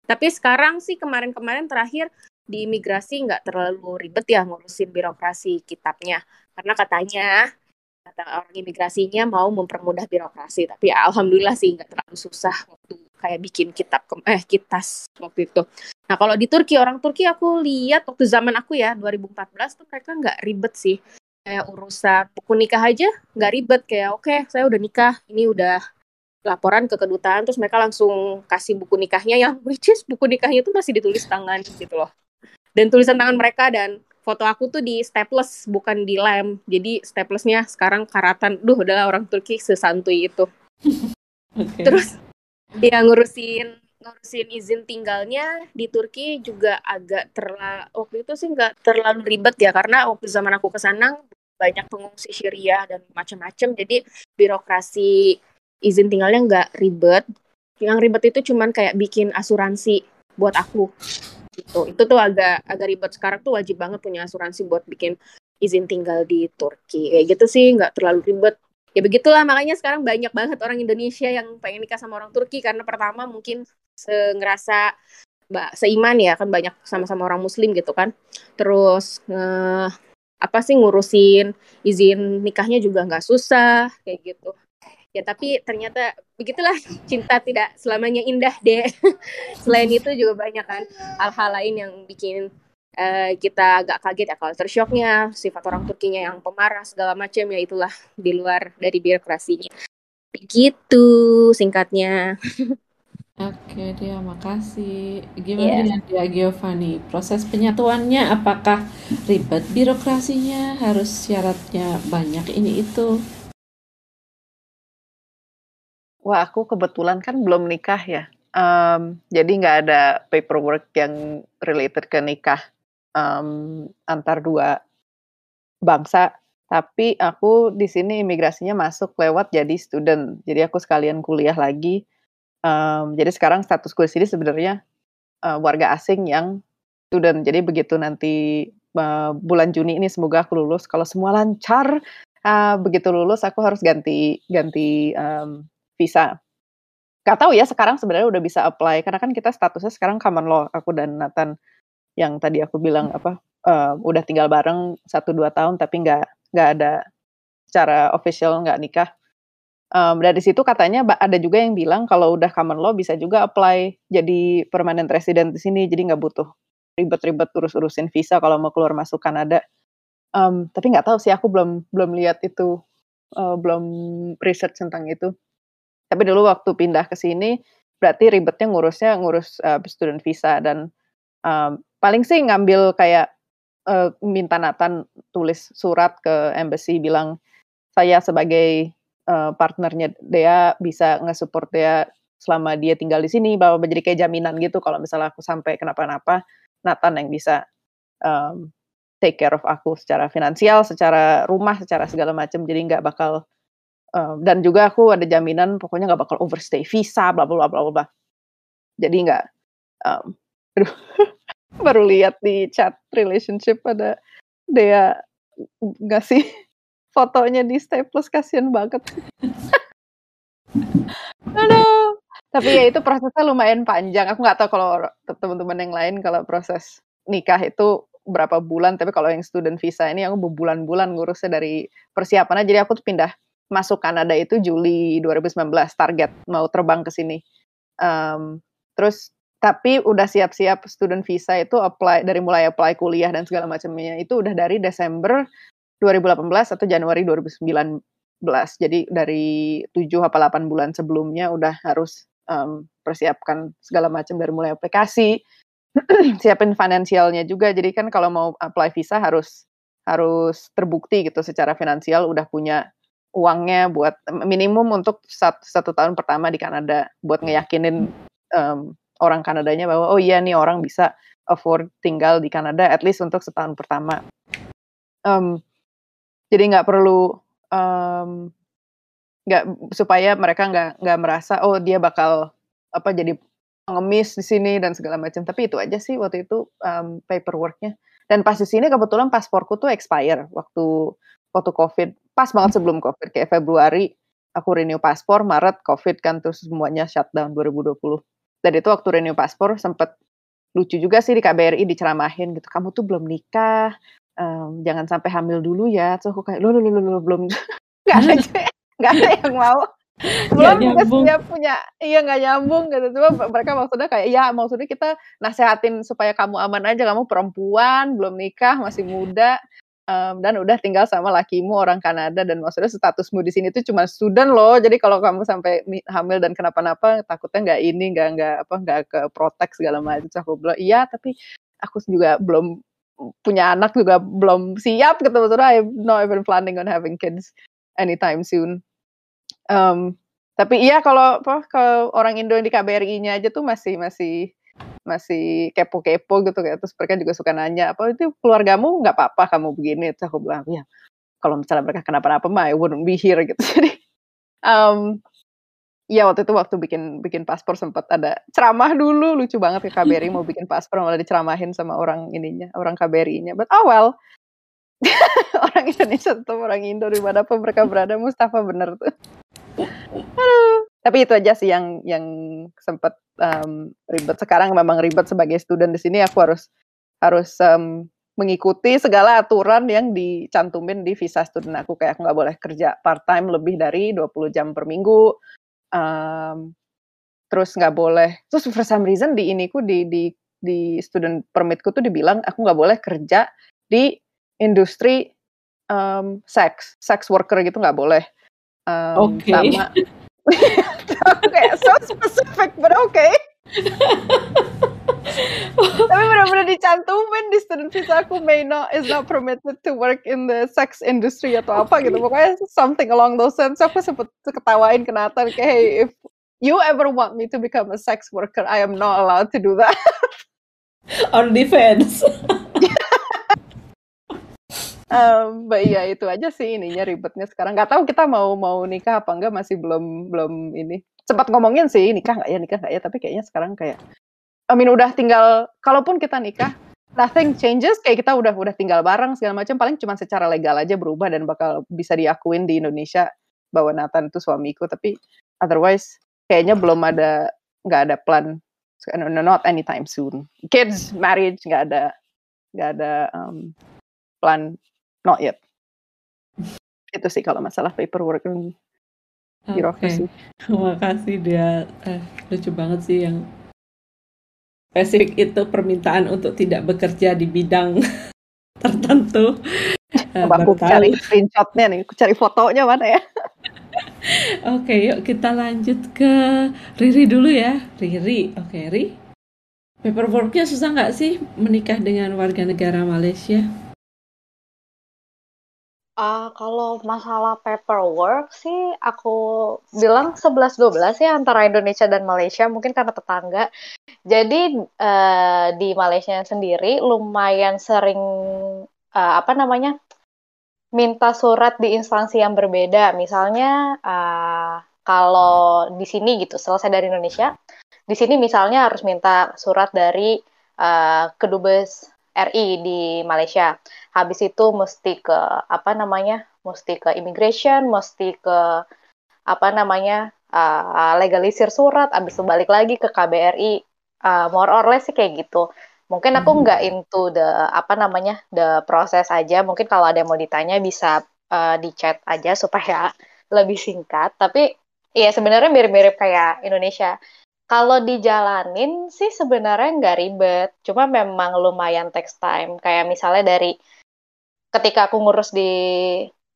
Tapi sekarang sih kemarin-kemarin terakhir di imigrasi nggak terlalu ribet ya ngurusin birokrasi kitabnya. Karena katanya kata orang imigrasinya mau mempermudah birokrasi. Tapi alhamdulillah sih nggak terlalu susah waktu kayak bikin kitab eh kitas waktu itu. Nah kalau di Turki orang Turki aku lihat waktu zaman aku ya 2014 tuh mereka nggak ribet sih. Kayak urusan buku nikah aja nggak ribet kayak oke saya udah nikah ini udah laporan ke kedutaan terus mereka langsung kasih buku nikahnya yang which is buku nikahnya itu masih ditulis tangan gitu loh. Dan tulisan tangan mereka dan foto aku tuh di staples bukan di lem. Jadi staplesnya sekarang karatan. Duh udahlah orang Turki sesantuy itu. Oke. terus ya ngurusin ngurusin izin tinggalnya di Turki juga agak terlalu waktu itu sih nggak terlalu ribet ya karena waktu zaman aku ke sana banyak pengungsi Syria dan macam-macam jadi birokrasi izin tinggalnya nggak ribet. Yang ribet itu cuman kayak bikin asuransi buat aku gitu. Itu tuh agak agak ribet. Sekarang tuh wajib banget punya asuransi buat bikin izin tinggal di Turki. Kayak gitu sih nggak terlalu ribet ya begitulah makanya sekarang banyak banget orang Indonesia yang pengen nikah sama orang Turki. Karena pertama mungkin ngerasa seiman ya kan banyak sama-sama orang Muslim gitu kan. Terus eh, apa sih ngurusin izin nikahnya juga nggak susah kayak gitu. Ya tapi ternyata begitulah cinta tidak selamanya indah deh selain itu juga banyak kan hal-hal lain yang bikin eh, kita agak kaget ya culture shocknya sifat orang Turkinya yang pemarah segala macam ya itulah di luar dari birokrasinya begitu singkatnya Oke dia makasih. Gimana Iya. dengan dia Giovanni? Proses penyatuannya apakah ribet birokrasinya? Harus syaratnya banyak ini itu? Wah, aku kebetulan kan belum nikah ya. Um, jadi nggak ada paperwork yang related ke nikah um, antar dua bangsa. Tapi aku di sini imigrasinya masuk lewat jadi student. Jadi aku sekalian kuliah lagi. Um, jadi sekarang statusku di sini sebenarnya uh, warga asing yang student. Jadi begitu nanti uh, bulan Juni ini semoga aku lulus. Kalau semua lancar, uh, begitu lulus aku harus ganti ganti um, visa. Gak tahu ya sekarang sebenarnya udah bisa apply karena kan kita statusnya sekarang common law. Aku dan Nathan yang tadi aku bilang apa uh, udah tinggal bareng satu dua tahun tapi nggak nggak ada secara official nggak nikah. Um, dari situ katanya ada juga yang bilang kalau udah common law bisa juga apply jadi permanent resident di sini, jadi nggak butuh ribet-ribet urus-urusin visa kalau mau keluar masuk Kanada. Um, tapi nggak tahu sih, aku belum belum lihat itu, uh, belum research tentang itu. Tapi dulu waktu pindah ke sini, berarti ribetnya ngurusnya ngurus uh, student visa dan um, paling sih ngambil kayak uh, minta Nathan tulis surat ke embassy bilang saya sebagai uh, partnernya dia bisa nge-support dia selama dia tinggal di sini bahwa menjadi kayak jaminan gitu kalau misalnya aku sampai kenapa-napa Nathan yang bisa um, take care of aku secara finansial, secara rumah, secara segala macam. Jadi nggak bakal um, dan juga aku ada jaminan pokoknya nggak bakal overstay visa bla bla bla bla jadi nggak um, baru lihat di chat relationship ada dia ngasih fotonya di staples kasihan banget. Aduh. Tapi ya itu prosesnya lumayan panjang. Aku nggak tahu kalau teman-teman yang lain kalau proses nikah itu berapa bulan. Tapi kalau yang student visa ini aku berbulan-bulan ngurusnya dari persiapannya. Jadi aku tuh pindah masuk Kanada itu Juli 2019 target mau terbang ke sini. Um, terus tapi udah siap-siap student visa itu apply dari mulai apply kuliah dan segala macamnya itu udah dari Desember 2018 atau Januari 2019. Jadi dari 7 apa 8 bulan sebelumnya udah harus um, persiapkan segala macam dari mulai aplikasi, siapin finansialnya juga. Jadi kan kalau mau apply visa harus harus terbukti gitu secara finansial udah punya uangnya buat minimum untuk satu, satu tahun pertama di Kanada buat ngeyakinin um, orang Kanadanya bahwa oh iya nih orang bisa afford tinggal di Kanada at least untuk setahun pertama. Um, jadi nggak perlu nggak um, supaya mereka nggak nggak merasa oh dia bakal apa jadi ngemis di sini dan segala macam. Tapi itu aja sih waktu itu um, paperworknya. Dan pas di sini kebetulan pasporku tuh expire waktu waktu COVID. Pas banget sebelum COVID kayak Februari aku renew paspor, Maret COVID kan terus semuanya shutdown 2020 dan itu waktu renew paspor sempat lucu juga sih di KBRI diceramahin gitu kamu tuh belum nikah um, jangan sampai hamil dulu ya. Terus aku kayak lo lo lo lo belum. Nggak ada nggak ada yang mau. Belum kita punya iya nggak nyambung gitu. Cuma mereka maksudnya kayak ya maksudnya kita nasehatin supaya kamu aman aja kamu perempuan belum nikah masih muda um, dan udah tinggal sama lakimu orang Kanada dan maksudnya statusmu di sini tuh cuma student loh. Jadi kalau kamu sampai hamil dan kenapa-napa takutnya nggak ini nggak nggak apa nggak ke protek segala macam. Aku bilang iya tapi aku juga belum punya anak juga belum siap gitu. Maksudnya I'm not even planning on having kids anytime soon. Um, tapi iya kalau apa ke orang Indo di KBRI-nya aja tuh masih masih masih kepo-kepo gitu kayak terus mereka juga suka nanya apa itu keluargamu? Nggak apa-apa kamu begini terus aku bilang ya kalau misalnya mereka kenapa-napa mah I wouldn't be here gitu. Jadi um, ya waktu itu waktu bikin bikin paspor sempat ada ceramah dulu lucu banget ke KBRI mau bikin paspor malah diceramahin sama orang ininya orang KBRI-nya but oh well. Orang Indonesia tetap orang Indo di mana pun mereka berada Mustafa bener tuh. Aduh. Tapi itu aja sih yang yang sempat um, ribet. Sekarang memang ribet sebagai student di sini aku harus harus um, mengikuti segala aturan yang dicantumin di visa student aku kayak aku nggak boleh kerja part time lebih dari 20 jam per minggu. Um, terus nggak boleh. Terus for some reason di iniku di di di student permitku tuh dibilang aku nggak boleh kerja di industri um, seks, sex worker gitu nggak boleh. Um, okay. Sama kayak so specific but okay. Tapi benar-benar dicantumin di student visa aku may not is not permitted to work in the sex industry atau apa gitu. Pokoknya something along those sense aku sempet ketawain ke Nathan kayak hey if you ever want me to become a sex worker I am not allowed to do that. On defense um, but iya itu aja sih ininya ribetnya sekarang. Nggak tahu kita mau mau nikah apa enggak masih belum belum ini. Sempat ngomongin sih nikah nggak ya nikah nggak ya tapi kayaknya sekarang kayak I mean udah tinggal kalaupun kita nikah nothing changes kayak kita udah udah tinggal bareng segala macam paling cuma secara legal aja berubah dan bakal bisa diakuin di Indonesia bahwa Nathan itu suamiku tapi otherwise kayaknya belum ada nggak ada plan no, no, not anytime soon. Kids marriage nggak ada nggak ada um, plan not yet itu sih kalau masalah paperwork dan birokrasi Terima kasih dia eh, lucu banget sih yang spesifik itu permintaan untuk tidak bekerja di bidang tertentu. Eh, Coba aku baru tahu. cari screenshotnya nih, aku cari fotonya mana ya? Oke, yuk kita lanjut ke Riri dulu ya. Riri, oke Riri. Paperworknya susah nggak sih menikah dengan warga negara Malaysia? Ah, kalau masalah paperwork sih aku bilang 11-12 ya antara Indonesia dan Malaysia mungkin karena tetangga. Jadi eh, di Malaysia sendiri lumayan sering eh, apa namanya minta surat di instansi yang berbeda. Misalnya eh, kalau di sini gitu selesai dari Indonesia, di sini misalnya harus minta surat dari eh, Kedubes RI di Malaysia. Habis itu mesti ke apa namanya? Mesti ke immigration, mesti ke apa namanya? uh, legalisir surat, habis itu balik lagi ke KBRI. Uh, more or less sih kayak gitu. Mungkin aku Mhm. nggak into the apa namanya? the proses aja. Mungkin kalau ada yang mau ditanya bisa uh, di chat aja supaya lebih singkat. Tapi ya sebenarnya mirip-mirip kayak Indonesia. Kalau dijalanin sih sebenarnya nggak ribet, cuma memang lumayan takes time. Kayak misalnya dari ketika aku ngurus di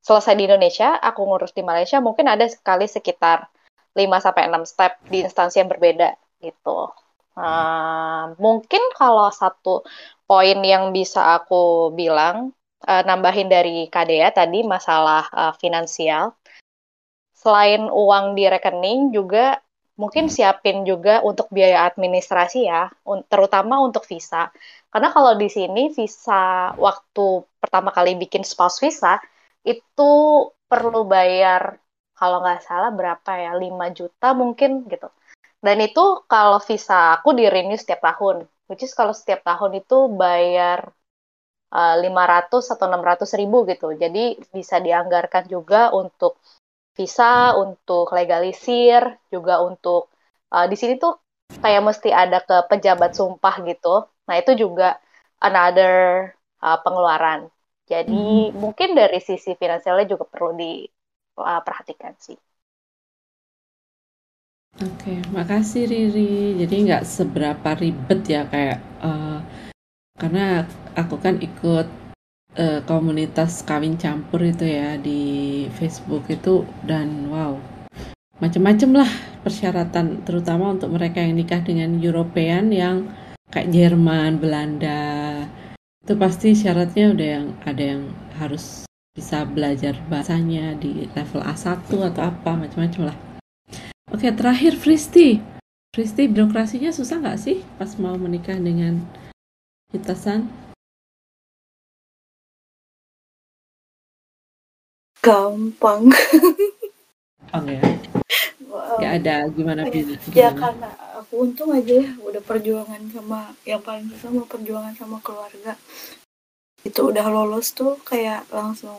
selesai di Indonesia, aku ngurus di Malaysia, mungkin ada sekali sekitar 5 sampai 6 step di instansi yang berbeda gitu. Uh, mungkin kalau satu poin yang bisa aku bilang uh, nambahin dari KDA tadi masalah uh, finansial. Selain uang di rekening juga mungkin siapin juga untuk biaya administrasi ya, terutama untuk visa. Karena kalau di sini visa waktu pertama kali bikin spouse visa itu perlu bayar kalau nggak salah berapa ya 5 juta mungkin gitu. Dan itu kalau visa aku di renew setiap tahun, which is kalau setiap tahun itu bayar uh, 500 atau 600 ribu gitu. Jadi bisa dianggarkan juga untuk visa, untuk legalisir, juga untuk uh, di sini tuh kayak mesti ada ke pejabat sumpah gitu. Nah itu juga another uh, pengeluaran. Jadi mungkin dari sisi finansialnya juga perlu diperhatikan sih. Oke, makasih Riri. Jadi nggak seberapa ribet ya kayak eh, karena aku kan ikut eh, komunitas kawin campur itu ya di Facebook itu dan wow macem-macem lah persyaratan terutama untuk mereka yang nikah dengan European yang kayak Jerman, Belanda itu pasti syaratnya udah yang ada yang harus bisa belajar bahasanya di level A1 atau apa macam-macam lah. Oke, terakhir Fristi. Fristi, birokrasinya susah nggak sih pas mau menikah dengan kita San? gampang. Oh ya, nggak ada gimana ya, gimana. ya karena aku untung aja ya udah perjuangan sama yang paling susah mau perjuangan sama keluarga. Itu udah lolos tuh kayak langsung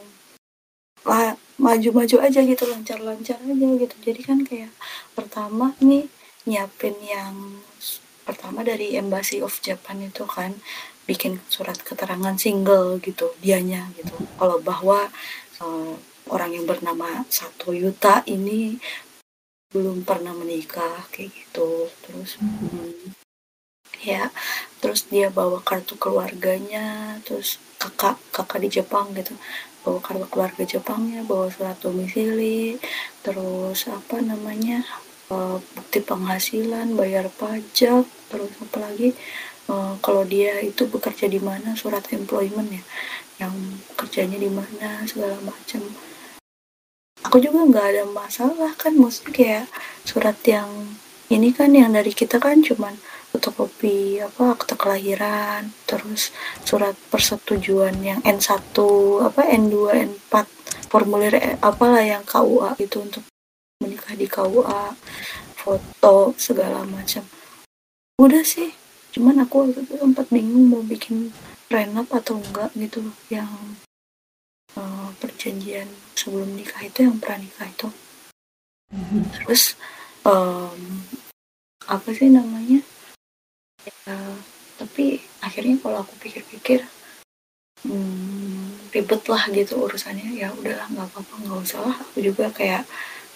lah maju-maju aja gitu lancar-lancar aja gitu. Jadi kan kayak pertama nih nyiapin yang pertama dari Embassy of Japan itu kan bikin surat keterangan single gitu dianya gitu. Kalau bahwa eh, orang yang bernama Sato Yuta ini belum pernah menikah kayak gitu. Terus hmm, ya terus dia bawa kartu keluarganya terus kakak kakak di Jepang gitu. Bawa kartu keluarga Jepangnya bawa surat domisili terus apa namanya uh, bukti penghasilan bayar pajak terus apalagi uh, kalau dia itu bekerja di mana? Surat employment ya yang kerjanya di mana segala macam aku juga nggak ada masalah kan maksudnya kayak surat yang ini kan yang dari kita kan cuman fotokopi apa akte kelahiran terus surat persetujuan yang N1 apa N2 N4 formulir eh, apalah yang KUA itu untuk menikah di KUA foto segala macam. Udah sih cuman aku waktu itu sempat bingung mau bikin prenup atau enggak gitu yang uh, perjanjian sebelum nikah itu yang pranikah itu. Terus um, apa sih namanya? Ya, tapi akhirnya kalau aku pikir-pikir hmm, ribet lah gitu urusannya. Ya udahlah nggak apa-apa nggak usah lah. Aku juga kayak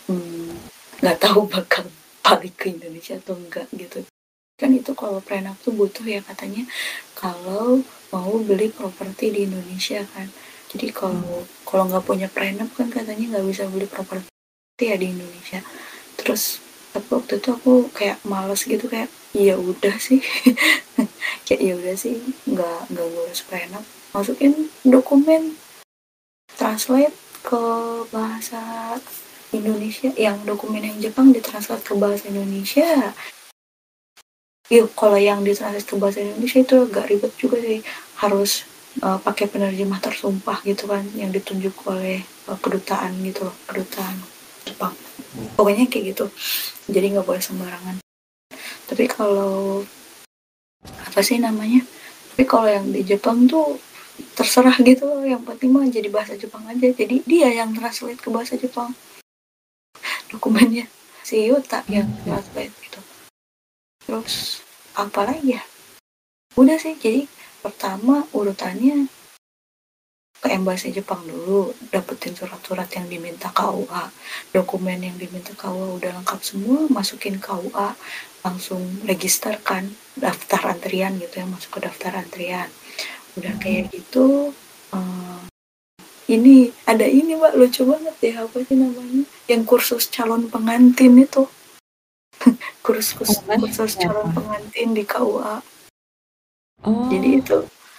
hmm, nggak hmm, tahu bakal balik ke Indonesia atau enggak gitu. Kan itu kalau prenup tuh butuh ya katanya kalau mau beli properti di Indonesia kan jadi kalau kalau nggak punya prenup kan katanya nggak bisa beli properti ya di Indonesia. Terus tapi waktu itu aku kayak males gitu kayak iya udah sih. Kayak iya udah sih nggak nggak ngurus prenup. Masukin dokumen translate ke bahasa Indonesia yang dokumen yang Jepang ditranslate ke bahasa Indonesia. Iya, kalau yang ditranslate ke bahasa Indonesia itu agak ribet juga sih. Harus uh, pakai penerjemah tersumpah gitu kan yang ditunjuk oleh uh, kedutaan gitu loh kedutaan Jepang. Pokoknya kayak gitu. Jadi nggak boleh sembarangan. Tapi kalau apa sih namanya tapi kalau yang di Jepang tuh terserah gitu loh yang penting mah jadi bahasa Jepang aja. Jadi dia yang translate ke bahasa Jepang. Dokumennya. Si Yuta yang translate gitu. Terus apa lagi ya? Udah sih jadi pertama urutannya ke embasi Jepang dulu dapetin surat-surat yang diminta KUA dokumen yang diminta KUA udah lengkap semua masukin KUA langsung registerkan daftar antrian gitu ya masuk ke daftar antrian. Udah kayak gitu uh, ini ada ini mbak lucu banget ya apa sih namanya yang kursus calon pengantin itu. Kursus kursus calon pengantin di KUA oh. jadi itu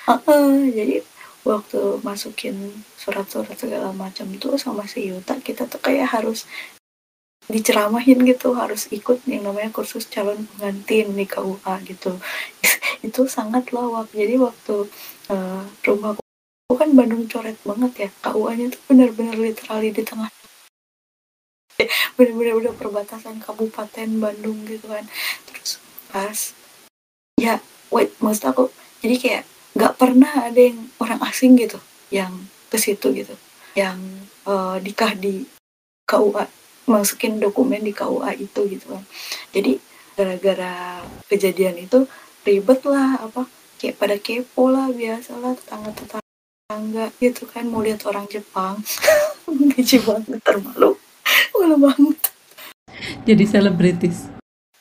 uh, uh, jadi waktu masukin surat-surat segala macam itu sama si Yuta kita tuh kayak harus diceramahin gitu harus ikut yang namanya kursus calon pengantin di KUA gitu. Itu sangat lawak. Jadi waktu uh, rumahku kan Bandung coret banget ya KUA-nya tuh benar-benar literally di tengah benar-benar udah perbatasan kabupaten Bandung gitu kan. Terus pas ya wait maksud aku jadi kayak nggak pernah ada yang orang asing gitu yang ke situ gitu. Yang uh, nikah di KUA masukin dokumen di KUA itu gitu kan. Jadi gara-gara kejadian itu ribet lah apa kayak pada kepo lah biasalah tetangga tetangga gitu kan mau lihat orang Jepang. Lucu banget termalu. Malu banget. Jadi selebritis.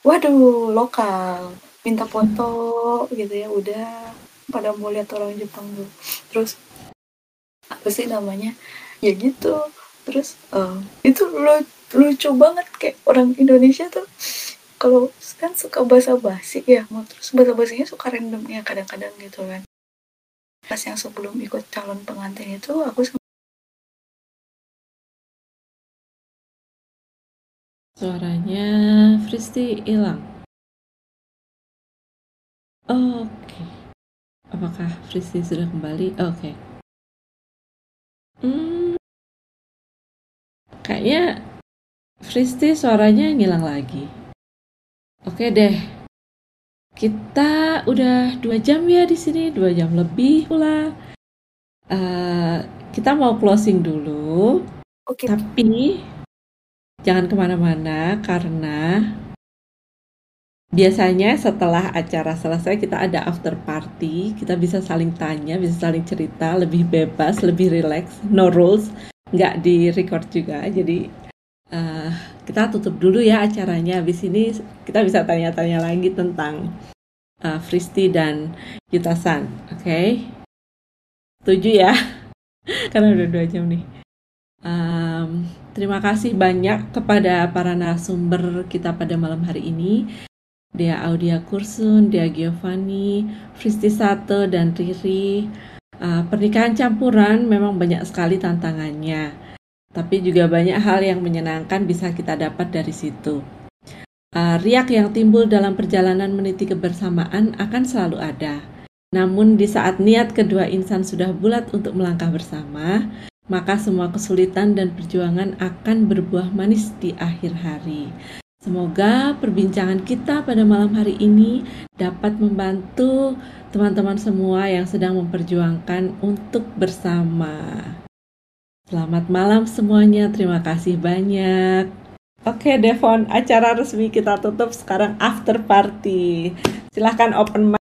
Waduh lokal minta foto gitu ya udah pada mau lihat orang Jepang tuh. Terus apa sih namanya? Ya gitu. Terus uh, itu lu, lucu banget kayak orang Indonesia tuh kalau kan suka bahasa basi ya mau terus bahasa basinya suka random ya kadang-kadang gitu kan. Pas yang sebelum ikut calon pengantin itu aku suaranya Fristi hilang oke okay. Apakah Fristi sudah kembali? Oke. Okay. Hmm, kayaknya Fristi suaranya ngilang lagi. Oke deh. Kita udah dua jam ya di sini, dua jam lebih pula. Uh, kita mau closing dulu. Oke. Tapi jangan ke mana-mana karena Biasanya setelah acara selesai kita ada after party, kita bisa saling tanya, bisa saling cerita, lebih bebas, lebih relax, no rules, nggak di record juga. Jadi uh, kita tutup dulu ya acaranya. Habis ini kita bisa tanya-tanya lagi tentang uh, Fristi dan Yutasan, oke? Okay? Setuju ya? Karena udah dua jam nih. Um, Terima kasih banyak kepada para narasumber kita pada malam hari ini. Dea Audia Kursun, Dea Giovanni, Fristi Sato, dan Riri. Uh, pernikahan campuran memang banyak sekali tantangannya, tapi juga banyak hal yang menyenangkan bisa kita dapat dari situ. Uh, riak yang timbul dalam perjalanan meniti kebersamaan akan selalu ada. Namun di saat niat kedua insan sudah bulat untuk melangkah bersama, maka semua kesulitan dan perjuangan akan berbuah manis di akhir hari. Semoga perbincangan kita pada malam hari ini dapat membantu teman-teman semua yang sedang memperjuangkan untuk bersama. Selamat malam semuanya, terima kasih banyak. Oke Devon, acara resmi kita tutup sekarang after party. Silahkan open mic.